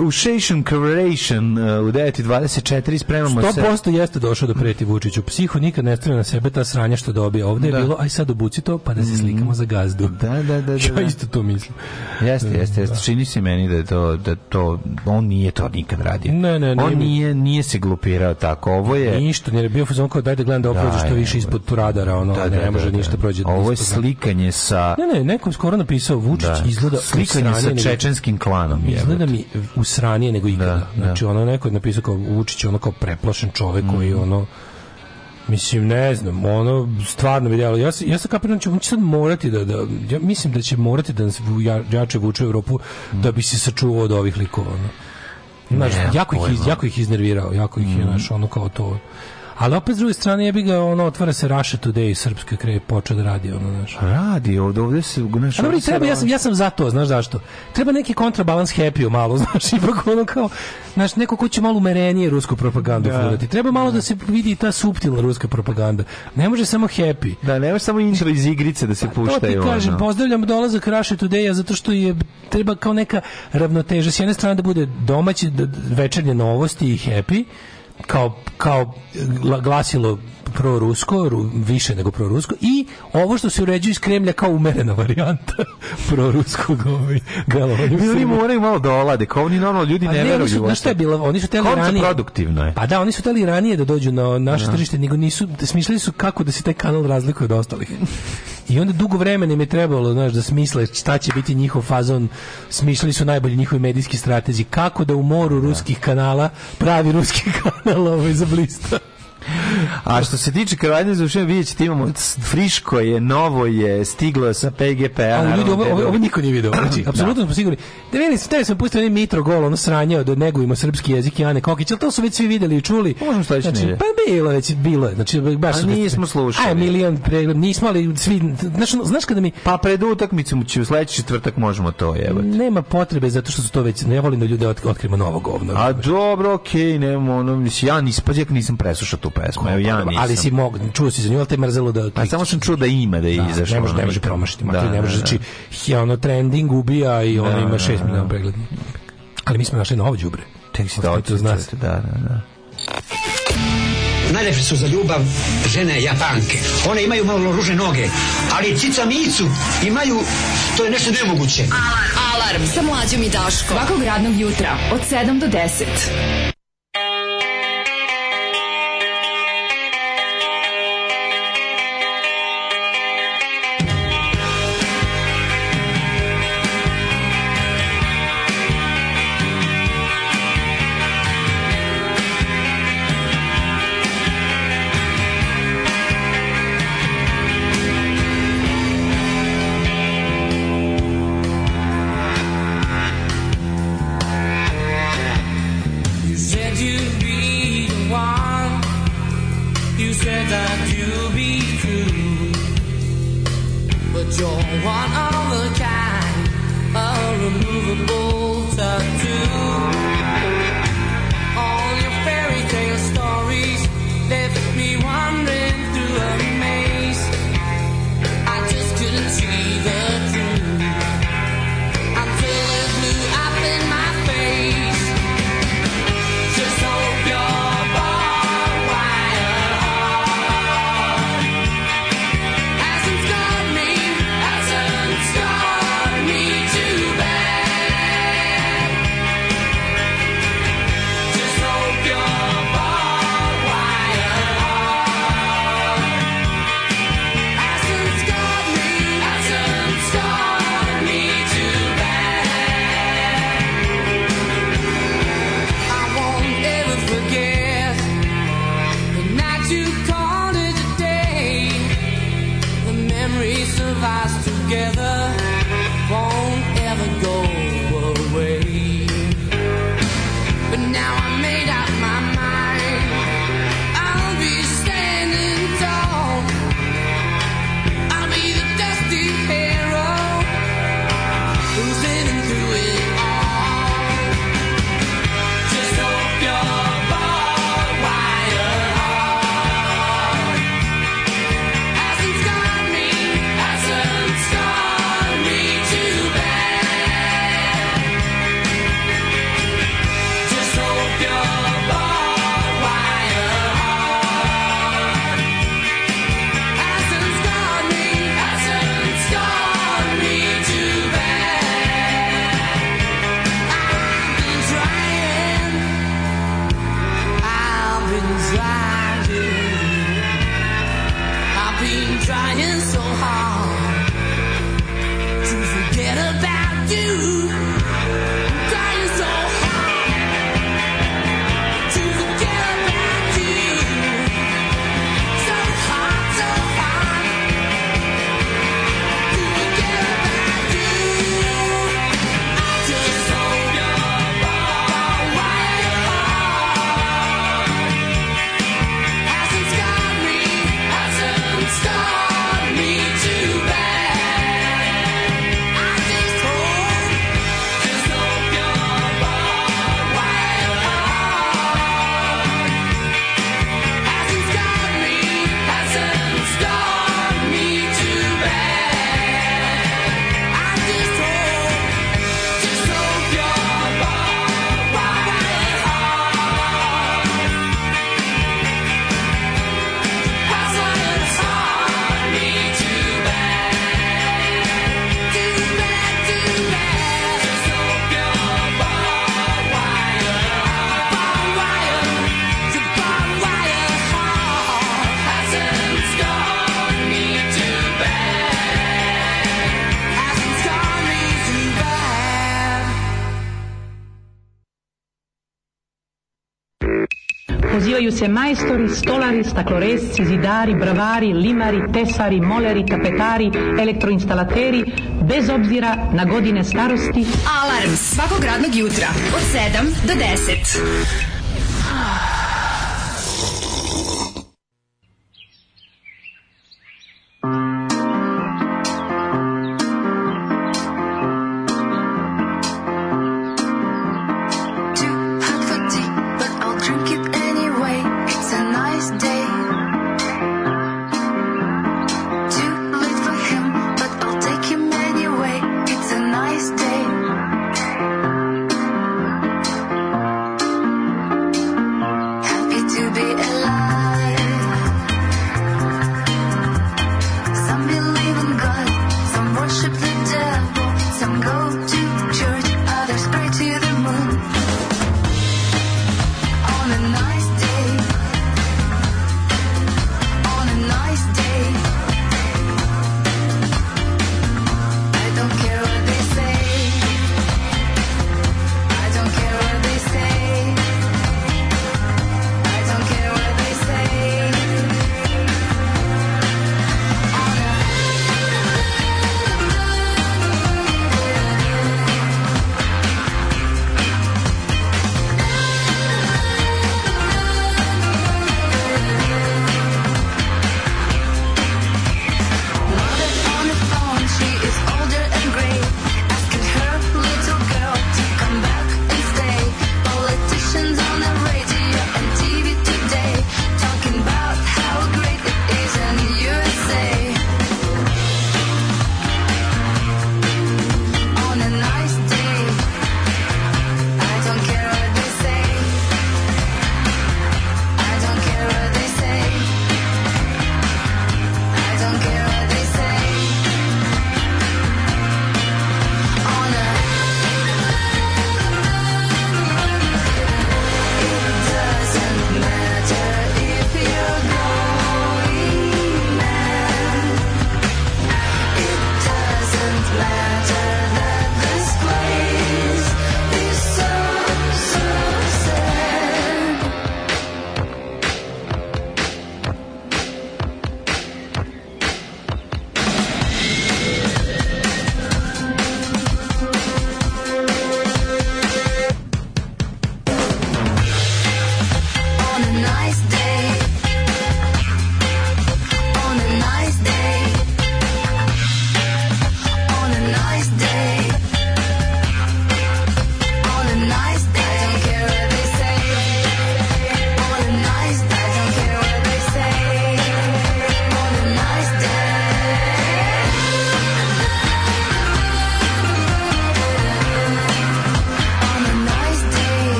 u Shation Coveration uh, u 9.24 spremamo 100 se. 100% jeste došao do da preti Vučiću. Psiho nikad ne stavlja na sebe ta sranja što dobije. Ovde da. je bilo, aj sad obuci to pa da se mhm. slikamo za gazdu. Da, da, da. da. Ja da. isto to mislim. Jeste, da, jeste, jeste. Da. Čini se meni da to, da to, on nije to nikad radio. Ne, ne, ne. On nije, nije se glupirao tako. Ovo je... Ništa, nije bio fuzon kao daj da gledam da oprođe što više ispod radara, ono, da, da, ne može ništa prođe. Ovo je slikanje sa... Ne, ne, neko skoro napisao Vučić izgleda... Slikanje sa čečenskim klanom. Izgleda mi u sranije nego ikada. Da, da. znači, ono neko je napisao kao Vučić, ono kao preplašen čovek mm koji mhm. ono Mislim, ne znam, ono, stvarno bi djelo. Ja, se, ja sam kapiram, da će, on će sad morati da, da, ja mislim da će morati da nas ja, jače vuče u Evropu mm. da bi se sačuvao od ovih likova. Ono. Znači, ne, jako, ih, jako ih iznervirao, jako ih je, mm. ono kao to Ali opet s druge strane jebi ga ono otvara se Russia Today i srpske kreje počeo da radi ono znaš. Radi, ovde ovde se znaš. Ali treba ja sam ja sam za to, znaš zašto? Treba neki kontrabalans happy malo, znaš, ipak ono kao znaš neko ko će malo umerenije rusku propagandu da. furati. Treba malo da. da se vidi ta suptilna ruska propaganda. Ne može samo happy. Da, ne može samo intro iz igrice da se pa, pušta to ti kažem, ono. pozdravljam dolazak Russia Today zato što je treba kao neka ravnoteža s jedne strane da bude domaći da, večernje novosti i happy kao, kao glasilo prorusko, ru, više nego prorusko i ovo što se uređuje iz Kremlja kao umerena varijanta proruskog ovaj Mi oni moraju malo da olade, kao oni normalno ljudi pa ne, ne veruju. Znaš što je bilo? Oni su teli ranije. produktivno je. Pa da, oni su teli ranije da dođu na naše ja. tržište, nego nisu, smislili su kako da se taj kanal razlikuje od ostalih. I onda dugo vremena im je trebalo, znaš, da smisle šta će biti njihov fazon. Smišljali su najbolji njihovi medijski stratezi kako da u moru da. ruskih kanala pravi ruski kanal ovo ovaj, za blista. A što se tiče krvanje za ušem, vidjet ćete, imamo friško je, novo je, stiglo sa PGP-a. Ali ljudi, ovo, ovo, p-a. ovo, niko nije vidio, znači, apsolutno da. smo sigurni. Da vidi, ste sam pustio onaj Mitro gol, ono sranje od negujemo srpski jezik i Ane Kokić, ali to su već svi videli i čuli. Pa možemo sledeće znači, nije. Pa bilo već, bilo je, znači, baš... A nismo slušali. Aj, milion pregled, nismo, ali svi, znaš, znaš kada mi... Pa pred utakmicom će u sledeći četvrtak možemo to jebati. Nema potrebe, zato što su to već, ne volim da ljude otkrimo novo govno. A dobro, okej, okay, nema, ono, pa ja nisam, pa nisam preslušao tu pesma, evo ja nisam. Ali si mog, čuo si za nju, ali te mrzelo da... Pa samo sam čuo da ima da je da, izašlo. Ne može, ne može promašiti, da, ne da, može, da. znači, ja ono trending ubija i ona da, ima 6 miliona pregleda. Ali mi smo našli novo đubre. Tek si da odsjecete, da, da, da. Najlepše su za ljubav žene japanke. One imaju malo ruže noge, ali cica micu imaju, to je nešto nemoguće. Alarm, Alarm. sa mlađom i Daškom. Svakog radnog jutra od 7 do 10. that you'll be true. But you're one of a kind, a removable. maestori, stolari, stacloresci, zidari, bravari, limari, tesari, moleri, tapetari, elektroinstalateri, bez obzira na godine starosti. Alarms svakog radnog jutra od 7 do 10.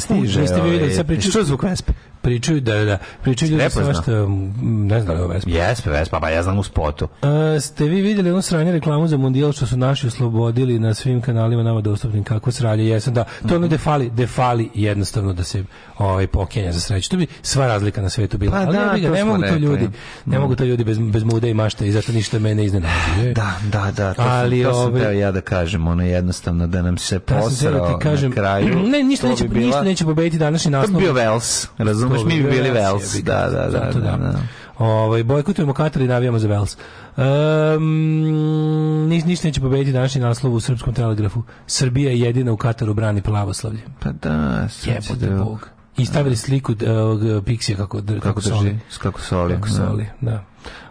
stiže. Vi vi videli, ovaj, sad pričali... Što zvuk Vespe? pričaju da, da pričaju ljudi svašta, ne znam da je Vespa. Jespe Vespa, pa ja znam u spotu. A, e, ste vi videli onu sranje reklamu za Mundijal što su naši oslobodili na svim kanalima nama dostupnim kako sralje jesam, da, to ono mm -hmm. defali, defali jednostavno da se ovaj, pokenja za sreću. To bi sva razlika na svetu bila. Pa, Ali da, ga, ne mogu to ljudi, ne, ne mhm. mogu to ljudi bez, bez mude i mašte i zato ništa mene iznenađuje. Da, da, da, to, Ali, to ove, sam ovaj, teo ja da kažem, ono jednostavno da nam se da, da posrao kažem, na kraju. Ne, ništa neće, bi bila... ništa neće pobediti današnji naslov. To bio Vels, razumeš? baš mi bi bili Vels. Da, da, da. Zato da. da. da. Ovaj bojkotujemo Katar i navijamo za Vels. Um, niš, ništa neće pobediti današnji naslov u srpskom telegrafu. Srbija je jedina u Kataru brani pravoslavlje. Pa da, jebote Bog. I stavili sliku uh, Pixija kako, kako, kako drži, soli. kako soli. Kako soli, da. da.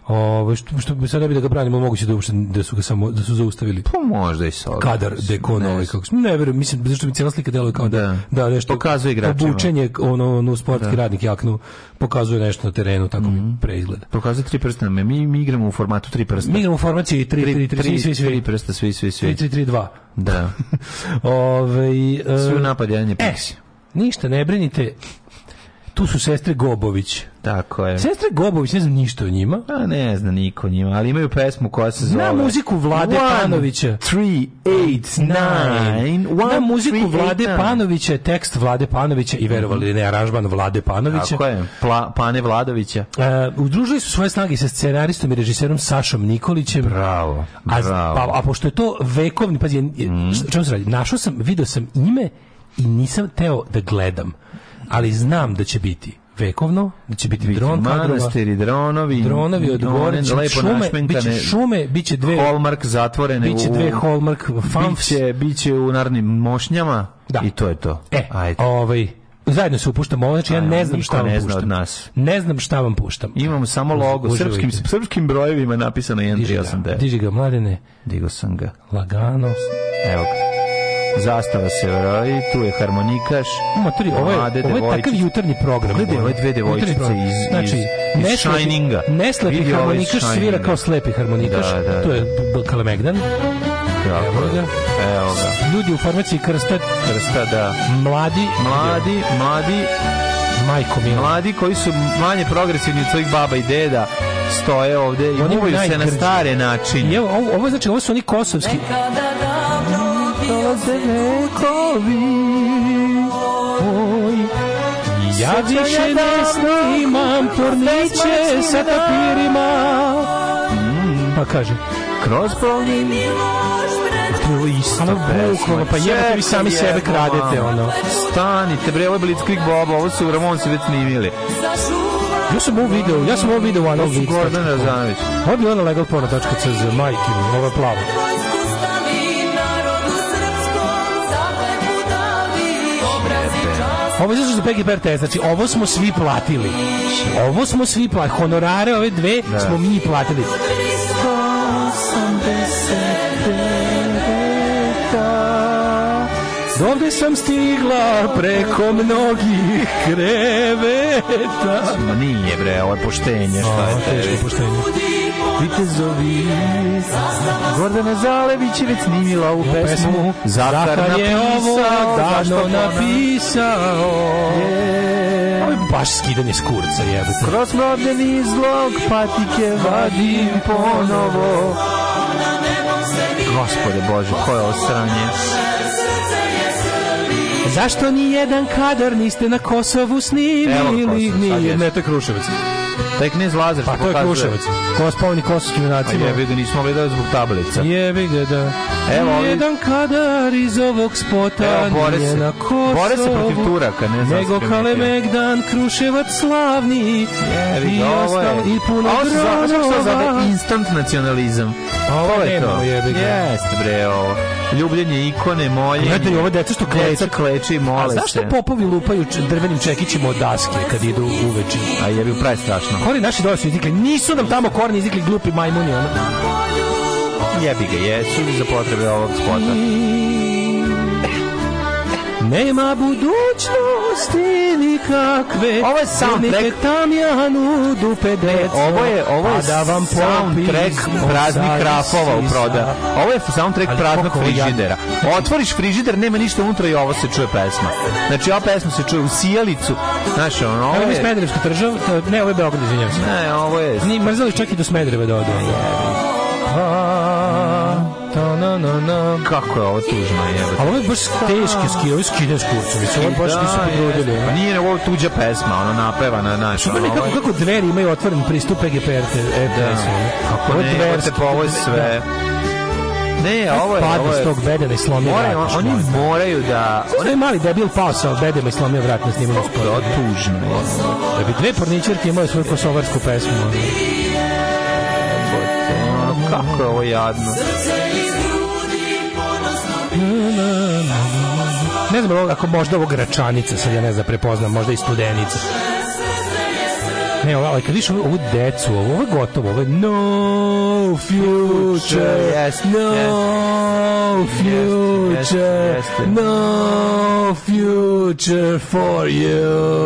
Ovo ovaj, što što sad ne bi da ga branimo, moguće da uopšte da su ga samo da su zaustavili. Pa možda i sa kadar dekon ovaj kako. Ne verujem, mislim zašto mi cijela slika deluje kao da da, da nešto pokazuje igračima. Obučenje ono ono sportski da. radnik jaknu pokazuje nešto na terenu tako mm -hmm. mi mhm. preizgleda. Pokazuje tri prsta, mi mi igramo u formatu tri prsta. Mi igramo u formaciji 3 3 3 svi svi svi. Tri prsta svi svi svi. 3 3 2. Da. Ovaj uh, Svi e, napad jedan je e, Ništa, ne brinite, tu su sestre Gobović. Tako je. Sestre Gobović, ne znam ništa o njima. A ne zna niko o njima, ali imaju pesmu koja se zove... Na muziku Vlade one, Panovića. 3, 8, 9, Na muziku three, Vlade eight, Panovića, tekst Vlade Panovića i verovali mm ne, aranžman Vlade Panovića. Tako je, Pla, Pane Vladovića. Uh, udružili su svoje snage sa scenaristom i režiserom Sašom Nikolićem. Bravo, bravo. A, pa, a pošto je to vekovni, pazi, mm. čemu se radi? Našao sam, video sam ime i nisam teo da gledam ali znam da će biti vekovno, da će biti Biće dron kadrova, manastiri, dronovi, dronovi od gore, znači šume, biće šume, biće dve Hallmark zatvorene, biće dve Hallmark famfs, biće, biće u narnim mošnjama da. i to je to. E, Ajde. ovaj, zajedno se upuštamo ovo, znači ja ne znam šta vam ne zna puštam. Od nas. Ne znam šta vam puštam. Imam samo logo, Uživajte. srpskim, srpskim brojevima je napisano 1389. Diži ga, mladine. Digo sam ga. Lagano. Evo ga zastava se vroji, tu je harmonikaš. Ima tri, ovo je, mlade, ovo je takav jutarnji program. Gledaj ove dve devojčice iz, znači, iz, iz Shininga. Neslepi ovaj harmonikaš svira kao slepi harmonikaš. Da, da, da. To je Kalemegdan. Evo ga. Evo ga. Ljudi u farmaciji Krsta. Krsta, da. Mladi. Mladi, mladi. Majko mila. Mladi koji su manje progresivni od svojih baba i deda stoje ovde i muvaju se na stare načine. Evo, ovo, ovo znači, ovo su oni kosovski. Nekada davno dolaze vekovi Oj, ja više ne snimam porniće sa papirima mm, Pa kaže, kroz polni bilo isto. Ono bukvalno, pa jebate vi sami jeba, sebe kradete, ono. Stanite, bre, ovo je Blitzkrieg Boba, ovo su Ramonsi već snimili. Ja sam ovo video, ja sam ovo video u Anal Vix. Gordana Zanović. Ovo je bila na legalporno.cz, majke mi, ovo je plavo. Ovo je za Peggy Bertes, znači ovo smo svi platili. Ovo smo svi platili. Honorare ove dve da. smo mi platili. Dovde sam stigla preko mnogih kreveta. Nije bre, ovo je poštenje, šta je tebi? Poštenje. Vitezovi Gordana Zalević je već snimila ovu pesmu Zakar je ovo davno napisao Ovo je baš skidanje s kurca jebate Kroz mrodljeni zlog patike vadim ponovo Gospode Bože, koje ovo sranje Zašto ni jedan kadar niste na Kosovu snimili? Evo Kosovo, sad jeste. Neta Kruševac. Taj pa knez Lazar što pa, pokazuje. Pa to je Kruševac. Ko spavni kosovski junacima. A da. jebi ga, nismo gledali zbog tablica. Jebi ga, da. Evo, ovi... Jedan kadar iz ovog spota Evo, bore nije se. na Kosovu. Bore se protiv Turaka, ne znam. Nego Kalemegdan, Kruševac slavni. Jebi ga, ovo je. I puno grova. Ovo se zove instant nacionalizam. Ovo je to. Jebi ga. Jeste, bre, ovo ljubljenje ikone, moljenje. Gledajte i ovo deca što kleče. Deca kleče i mole se. A zašto popovi lupaju drvenim čekićima od daske kad idu uveče? A jebi, pravi strašno odlično. Kori naši dole su iznikli. Nisu nam tamo korni iznikli glupi majmuni. Ono. Jebi ga, jesu za potrebe ovog spota. Nema budućnosti nikakve. Ovo je soundtrack. ja dupe deco. Ovo je, ovo je da vam soundtrack praznih krafova u proda. Ovo je soundtrack Ali praznog frižidera. Otvoriš frižider, nema ništa unutra i ovo se čuje pesma. Znači, ova pesma se čuje u sijalicu. Znaš, ono, ovo je... Ovo je Smederevska tržava, ne, ovo je Beograd, izvinjam se. Ne, ovo je... Ni mrzali čak i do Smedereva da odu na, na, Kako je ovo tužno, je. Ali ovo je baš teški skid, ovo je skideš kurcovicu, ovo baš da, nisu podrudili. Pa nije ovo tuđa pesma, ono napevana naša. Što ono, kako, ovaj. kako dveri imaju otvoren pristup EGPR, RTS-u. Da. Kako ne, ovo te po da. ovo je sve. Ne, ovo je... Padne s tog bedema i slomio vrat. oni moraju da... Što je mali debil pao sa bedema i slomio vrat na snimanju sporu? To tužno. Da bi dve porničarke imaju svoju kosovarsku pesmu. Kako je ovo jadno. Ne znam, ako možda ovo gračanica, sad ja ne znam, prepoznam, možda i studenica. Ne, ovo, kad viš ovo decu, ovo je gotovo, ovo je no future, yes, no future, no future for you.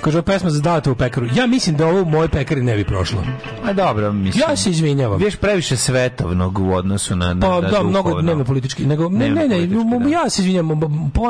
Kaže, ova pesma za datu u pekaru. Ja mislim da ovo u mojoj pekari ne bi prošlo. A dobro, mislim. Ja se izvinjavam. Viš previše svetovnog u odnosu na, na, pa, na da, duhovno. mnogo dnevno politički. Nego, ne, ne, ne, ne da. ja se izvinjavam.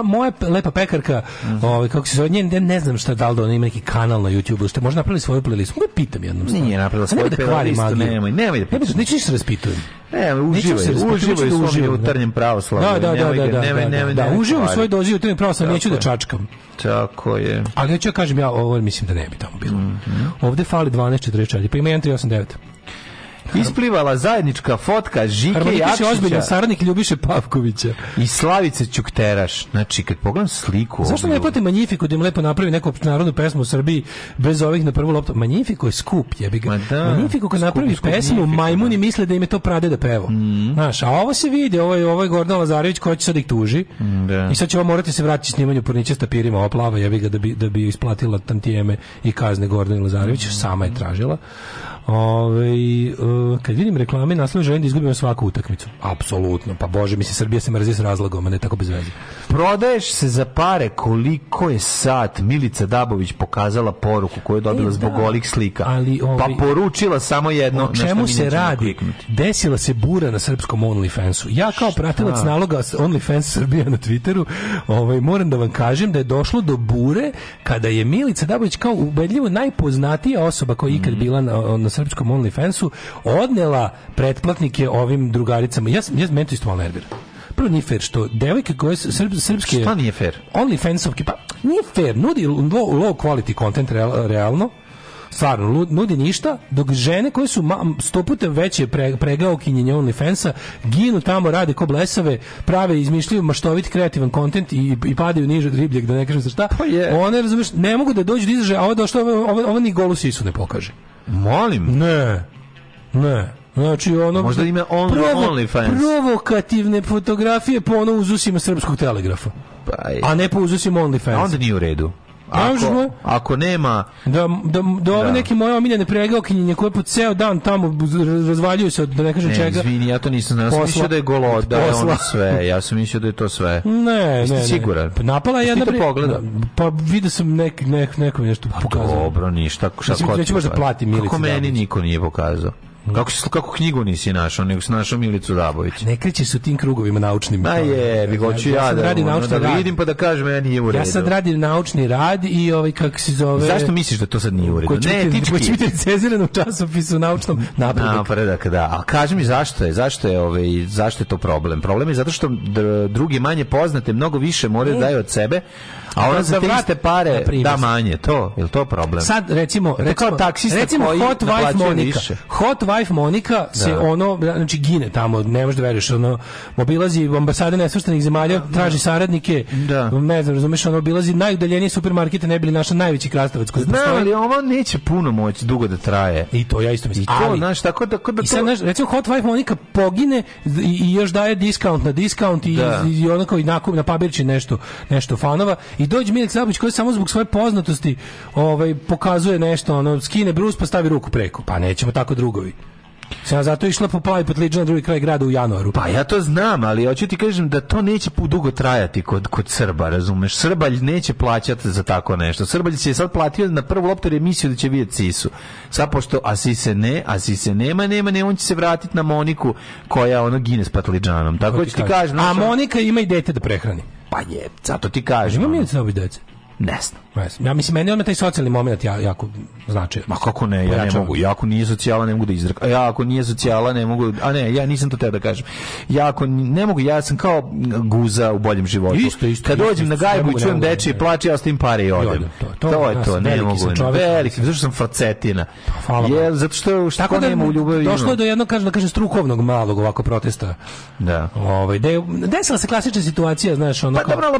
Moja lepa pekarka, mm -hmm. ovaj, kako se zove, njen, ne znam šta da li da ona ima neki kanal na YouTube, što možda napravili svoju playlistu. Mogu da pitam jednom. Nije napravila svoju da playlistu, nemoj, nemoj da pitam. ne, neću ništa raspitujem. Ne, uživaj, uživaj uživaj u trnjem jutarnjem pravoslavlju. Da, da, da, da, da, nemoj, da, da. nemoj, da, da, uživaj u svojoj dozi jutarnjem pravoslavlju, neću da čačkam. Tako je. Ali ja ću kažem, ja ovo mislim da ne bi tamo bilo. Mm -hmm. Ovde fali 12.44, pa ima 1389. Isplivala zajednička fotka Žike Jakšića. ozbiljan saradnik Ljubiše Pavkovića. I Slavice Ćukteraš. Znači, kad pogledam sliku... Zašto ne plate Magnifiku da im lepo napravi neku narodnu pesmu u Srbiji bez ovih na prvu loptu? Magnifiku je skup, jebi ga. Ma da, Magnifiku kad napravi skup, pesmu, skup, majmuni da. misle da im je to prade da pevo. Mm. Znaš, a ovo se vidi, ovo je, ovo je Gordon Lazarević koja će sad da ih tuži. Mm, da. I sad će ovo morati se vratiti snimanju pornića s tapirima, ova plava jebi ga da bi, da bi isplatila tantijeme i kazne Gordon Lazarević. Mm. Sama je tražila. Ove, ovaj, kad vidim reklame, nastavno želim da izgubimo svaku utakmicu. Apsolutno, pa bože, mislim, Srbija se mrzi s razlogom, a ne tako bez veze. Prodaješ se za pare koliko je sat Milica Dabović pokazala poruku koju je dobila e, zbog da. golih slika. Ali, ovi, pa ovaj, poručila samo jedno. O čemu se radi? Kliknuti. Desila se bura na srpskom OnlyFansu. Ja kao Šta? pratilac naloga OnlyFans Srbija na Twitteru ovaj, moram da vam kažem da je došlo do bure kada je Milica Dabović kao ubedljivo najpoznatija osoba koja je ikad mhm. bila na, na srpskom OnlyFansu odnela pretplatnike ovim drugaricama. Ja sam, ja meni to isto malo nervira prvo nije fair što devojke koje su srp, srpske... Šta nije fair? Onlyfansovke, pa nije fair. Nudi low, low quality content real, realno, stvarno nudi ništa, dok žene koje su sto puta veće pre, pregaokinje nje fensa ginu tamo, rade ko blesave, prave, izmišljaju maštovit kreativan kontent i, i padaju niže ribljeg, da ne kažem se šta. Pa je. One, razumiješ, ne mogu da dođu do da izražaja, a ovo što, ovo, ovo, ovo ni golu sisu ne pokaže. Molim? Ne. Ne. Znači ono Možda ima on provo, OnlyFans. Provokativne fotografije po ono uzusima srpskog telegrafa. Pa je. A ne po uzusima OnlyFans. A onda nije u redu. Ako, ako nema... Da, da, da ove da. neke moje omiljene pregaokinjenje koje po ceo dan tamo razvaljuju se od, da ne kažem ne, čega. Izvini, ja to nisam znao. Ja mislio da je golo, da je ono sve. Ja sam mislio da je to sve. Ne, Jeste ne, siguran? Ne. Pa napala je jedna... Ti to pogleda? Pa vidio sam nek, nek, neko mi nešto pa pokazao. Dobro, ništa. Šta, šta, Da šta, šta, šta, šta, šta, šta, šta, šta, šta, šta, šta, Mm. Kako, kako knjigu nisi našao, nego si našao Milicu Dabović. A ne krećeš se u tim krugovima naučnim. Da je, bi hoću ja, ja da, radi ono, da rad. vidim pa da kažem, ja nije u redu. Ja sad radim naučni rad i ovaj, kako se zove... Zašto misliš da to sad nije u redu? Koji će ne, biti, koji će biti recezirano u časopisu naučnom napredak. Napredak, da. A kaži mi zašto je, zašto je, ovaj, zašto je to problem? Problem je zato što drugi manje poznate mnogo više moraju e. da daju od sebe, A ona da, za da te pare da manje, to, je to problem? Sad, recimo, recimo, taksista recimo Hot Wife Monika. Više. Hot Wife Monika se da. ono, znači, gine tamo, ne možeš da veriš, ono, obilazi ambasade nesvrstanih zemalja, da. traži saradnike, da. ne znam, razumeš, ono, obilazi najudaljenije supermarkete, ne bili naša najveći krastavac koji Znam, ali ovo neće puno moći dugo da traje. I to, ja isto mislim. I to, ali, znaš, tako da, tako da to... Sad, znaš, recimo, Hot Wife Monika pogine i, i još daje discount na discount i, da. i onako i nakup na papirči nešto, nešto fanova I dođe Milik Sabović koji samo zbog svoje poznatosti ovaj, pokazuje nešto, ono, skine brus pa stavi ruku preko. Pa nećemo tako drugovi. Sam zato išla po plavi potliđa na drugi kraj grada u januaru. Pa ja to znam, ali hoću ti kažem da to neće dugo trajati kod, kod Srba, razumeš? Srbalj neće plaćati za tako nešto. Srbalj će sad platio na prvu lopter emisiju da će vidjeti Sisu. Sad pošto a Sise ne, a Sise nema, nema, ne, on će se vratiti na Moniku koja ono gine s patliđanom. Tako ću ti kažem. A Monika ima i dete da prehrani. Pa je, zato ti kažem. Ima mi od dece? Nesno. Ja mislim, meni odmah taj socijalni moment ja, jako znači. Ma kako ne, ja ne mogu. Ja ako nije socijala ne mogu da izrekam. Ja ako nije socijala ne mogu, a ne, ja nisam to teo da kažem. Ja ako ne mogu, ja sam kao guza u boljem životu. Isto, isto. Kad dođem na gajbu čujem dečije plače, ja s tim pare i odem. To, da, to, to je to, ne mogu. Veliki, zato što sam facetina. Je, zato što šta tako da nema u ljubavi. Došlo je do jednog, kažem, da kažem, strukovnog malog ovako protesta. Da. Ovaj, desila se klasična situacija, znaš, ono. Pa, dobro,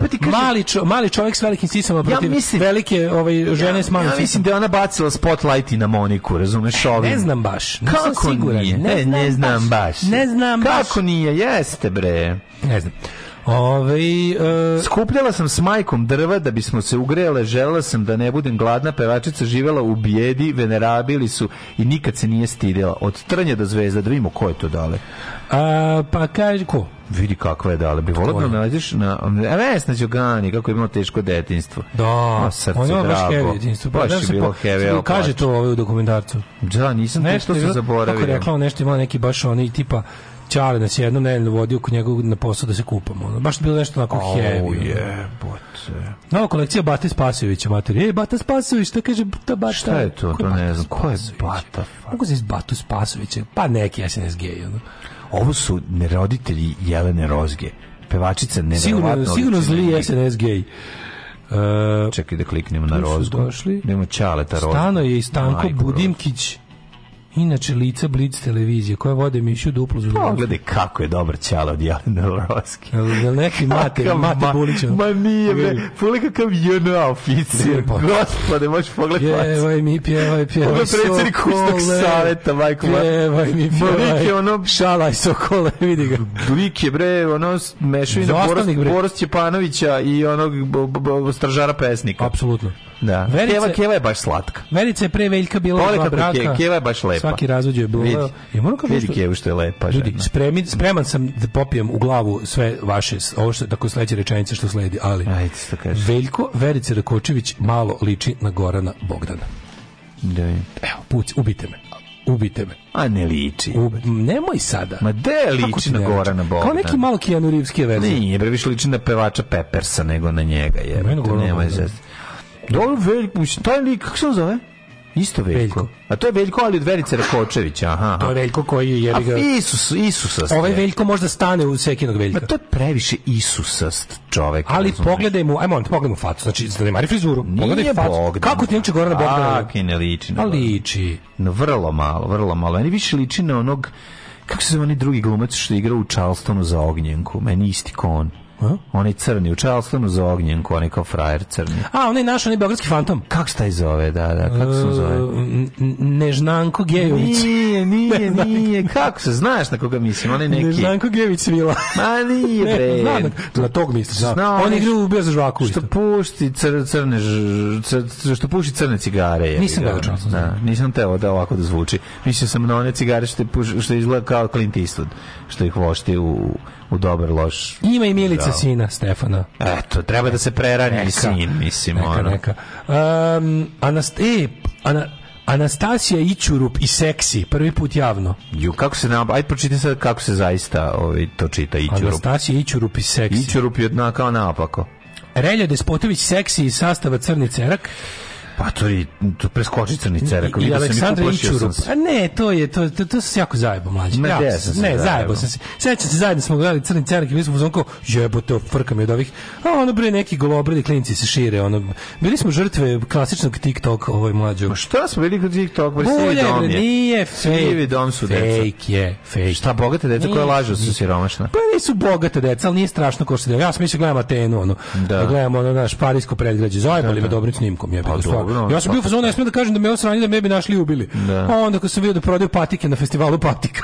mali, mali čovjek s velikim sisama protiv. Ja mislim velike ovaj, žene ja, s Ja mislim da ona bacila spotlight na Moniku, razumeš ovim. Ne znam baš. Nisam Kako siguran. nije? Ne, e, ne, znam, baš. baš. Ne znam Kako baš. Kako nije? Jeste, bre. Ne znam. Ove, e... Skupljala sam s majkom drva da bismo se ugrele, želela sam da ne budem gladna, pevačica živela u bijedi, venerabili su i nikad se nije stidela. Od trnja do zvezda, da vidimo ko je to dale. A, pa kaže, ko? Vidi kakva je dale. Bi volio da nalaziš na Vesna Đogani, kako je imao teško detinjstvo. Da, srce, on je baš heavy detinjstvo. Baš je bilo po, heavy. Kaže to ovaj u dokumentarcu. Da, nisam nešto, to što zaboravio. Kako je rekla, nešto imao neki baš oni tipa Čale nas je jednom nedeljno vodio kod njegovog na posao da se kupamo. Ono, baš je bilo nešto onako oh, heavy. Je, Nova kolekcija Bata Spasovića, mater. E, Bata Spasović, šta kaže ta Bata? Šta je to? Ko je to ne znam. Ko je Bata? Mogu se Batu Spasovića? Pa neki SNSG. Ono. Ovo su roditelji Jelene Rozge. Pevačica nevjerovatno. Sigurno, sigurno zli SNS gej. Uh, Čekaj da kliknemo na Rozgu. Nema Nemo Čaleta Rozgu. Stano je i Stanko Majko Budimkić. Inače, lica Blitz televizije, koja vode mišu duplu za Pogledaj kako je dobar ćala od Jelena Roski. Jel neki mate, kakav, mate ma, Bulića? Ma nije, bre, pogledaj kakav jena oficir. Gospode, možeš pogledati. Pjevaj mi, pjevaj, pjevaj, Ovo je predsjednik kućnog saveta, majko. Pjevaj mi, pjevaj. Lik je ono... Šalaj sokole, vidi ga. Lik je, bre, ono, mešavina Boros, Boros Ćepanovića i onog stražara pesnika. Apsolutno. Da. Verica, keva, keva je baš slatka. Verica je pre Veljka bila Pole dva braka. Keva, keva je baš lepa. Svaki razvod je bilo. Vidi, ja moram vidi što, kevu što je lepa. Ljudi, spremi, spreman sam da popijem u glavu sve vaše, ovo što, tako sledeće rečenice što sledi, ali Ajde, što kažeš. Veljko Verica Rakočević malo liči na Gorana Bogdana. Da. Evo, puc, ubite me ubite me. A ne liči. U, nemoj sada. Ma de liči na Gorana Bogdana? Kao neki malo Kijanu Rivski verzije. Nije, bre, više liči na pevača Peppersa nego na njega. Jer, nemoj zezati. Dobro, Veljko, taj lik, kako se on zove? Isto Veljko. Veljko. A to je Veljko, ali od Verice Rakočevića. Aha, aha. To je Veljko koji je... A Isus, Isusa Ovaj Veljko možda stane u sekinog Veljka. Ma to je previše Isusast čovek. Ali razumeš. pogledaj mu, ajmo on, pogledaj mu facu. Znači, zanemari frizuru. Nije pogledaj facu. Bogdan. Kako ti neče Gorana Bogdana? A, ne liči. Na pa liči. No, vrlo malo, vrlo malo. Meni više liči na onog... Kako se zove onaj drugi glumac što je igrao u Charlestonu za ognjenku? Meni isti kon. Oni crni, u Charlestonu za ognjenku, oni kao frajer crni. A, onaj naš, onaj beogradski fantom. Kako se taj zove, da, da, kako se zove? E, Nežnanko Gejović. Nije, nije, nije, kako se, znaš na koga mislim, onaj neki. Nežnanko Gejović svila. Ma nije, bre. Znam, na tog misliš, da. On igra u Bio žvaku. Što pušti crne, što puši crne cigare. Nisam ga učao. Da? da, nisam teo da ovako da zvuči. Mislio sam na one cigare što, što izgleda kao Clint Eastwood, što ih vošti u u dobar loš. Ima i Milica da. sina Stefana. Eto, treba da se prerani neka, sin, mislim. Neka, ono. neka. Um, Anast e, ana Anastasija Ičurup i Seksi, prvi put javno. Ju, kako se nam, ajde pročiti sad kako se zaista ovaj, to čita Ičurup. Anastasija Ičurup i Seksi. Ičurup je jedna napako. Relja Despotović Seksi iz sastava Crni Cerak. Pa to je to preskoči crni cerak. I, i da Aleksandra Ičurup. A ne, to je, to, to, to su se jako zajebo mlađi. Ne, ja, ne, zajebo. sam se. Sećam se zajedno smo gledali crni cerak i mi smo uzmano kao, jebote, frka mi od ovih. A ono bre, neki golobredi klinci se šire. Ono. Bili smo žrtve klasičnog TikTok ovoj mlađo. Ma pa šta smo bili kod TikTok? Pa bre, Bolje, bre, nije fake. Sivi dom su fake deca. Fake je, fake. Šta, bogate deca koje lažu da su siromašna? Pa nisu bogate deca, ali nije strašno ko se deo. Ja sam mislio gledam Atenu, ono. Da. Gledamo ono naš parisko predgrađe. Zajebali me da, dobrim snimkom. Je, pa, dobro. Ja sam bio u fazonu, ne smijem da kažem da me osranje da me bi našli i ubili. Da. A onda kad sam vidio da prodaju patike na festivalu patika.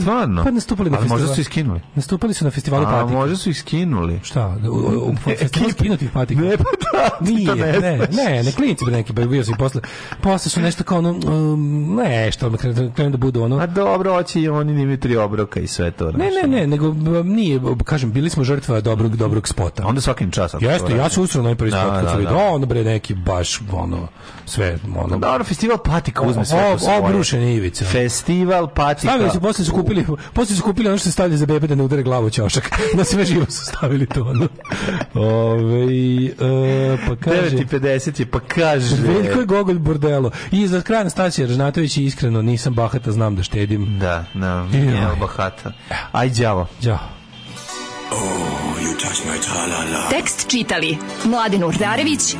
Stvarno? Pa nastupali na festivalu. možda su skinuli. Nastupali su na festivalu patika. A možda su skinuli. Šta? U, u, u festivalu skinutih patika. Ne, pa da, Nije, to ne, ne, ne, ne, klinici bi neki, bio su i posle. Posle su nešto kao ono, um, ne, što me krenu da budu ono. A dobro, oći i oni Dimitri obroka i sve to. Ne, ne, ne, nego nije, kažem, bili smo žrtva dobrog, dobrog spota. Onda svakim časom. Jeste, ja sam usro najprvi spot kad sam vidio, ono bre neki baš ono sve ono. Dobro, festival patika uzme sve. Obrušene ivice. Festival patika su posle su kupili, posle su kupili ono što se stavlja za bebe da ne udare glavu ćošak. Na sve živo su stavili to. Ono. Ove, e, pa kaže... 9.50 je, pa kaže... Veljko je Gogolj bordelo. I za kraj Nastasija Ražnatović iskreno nisam bahata, znam da štedim. Da, da, no, ovaj. nije bahata. Aj, đavo. Đavo. Oh, you touch my -la -la. Tekst čitali Mladin Urdarević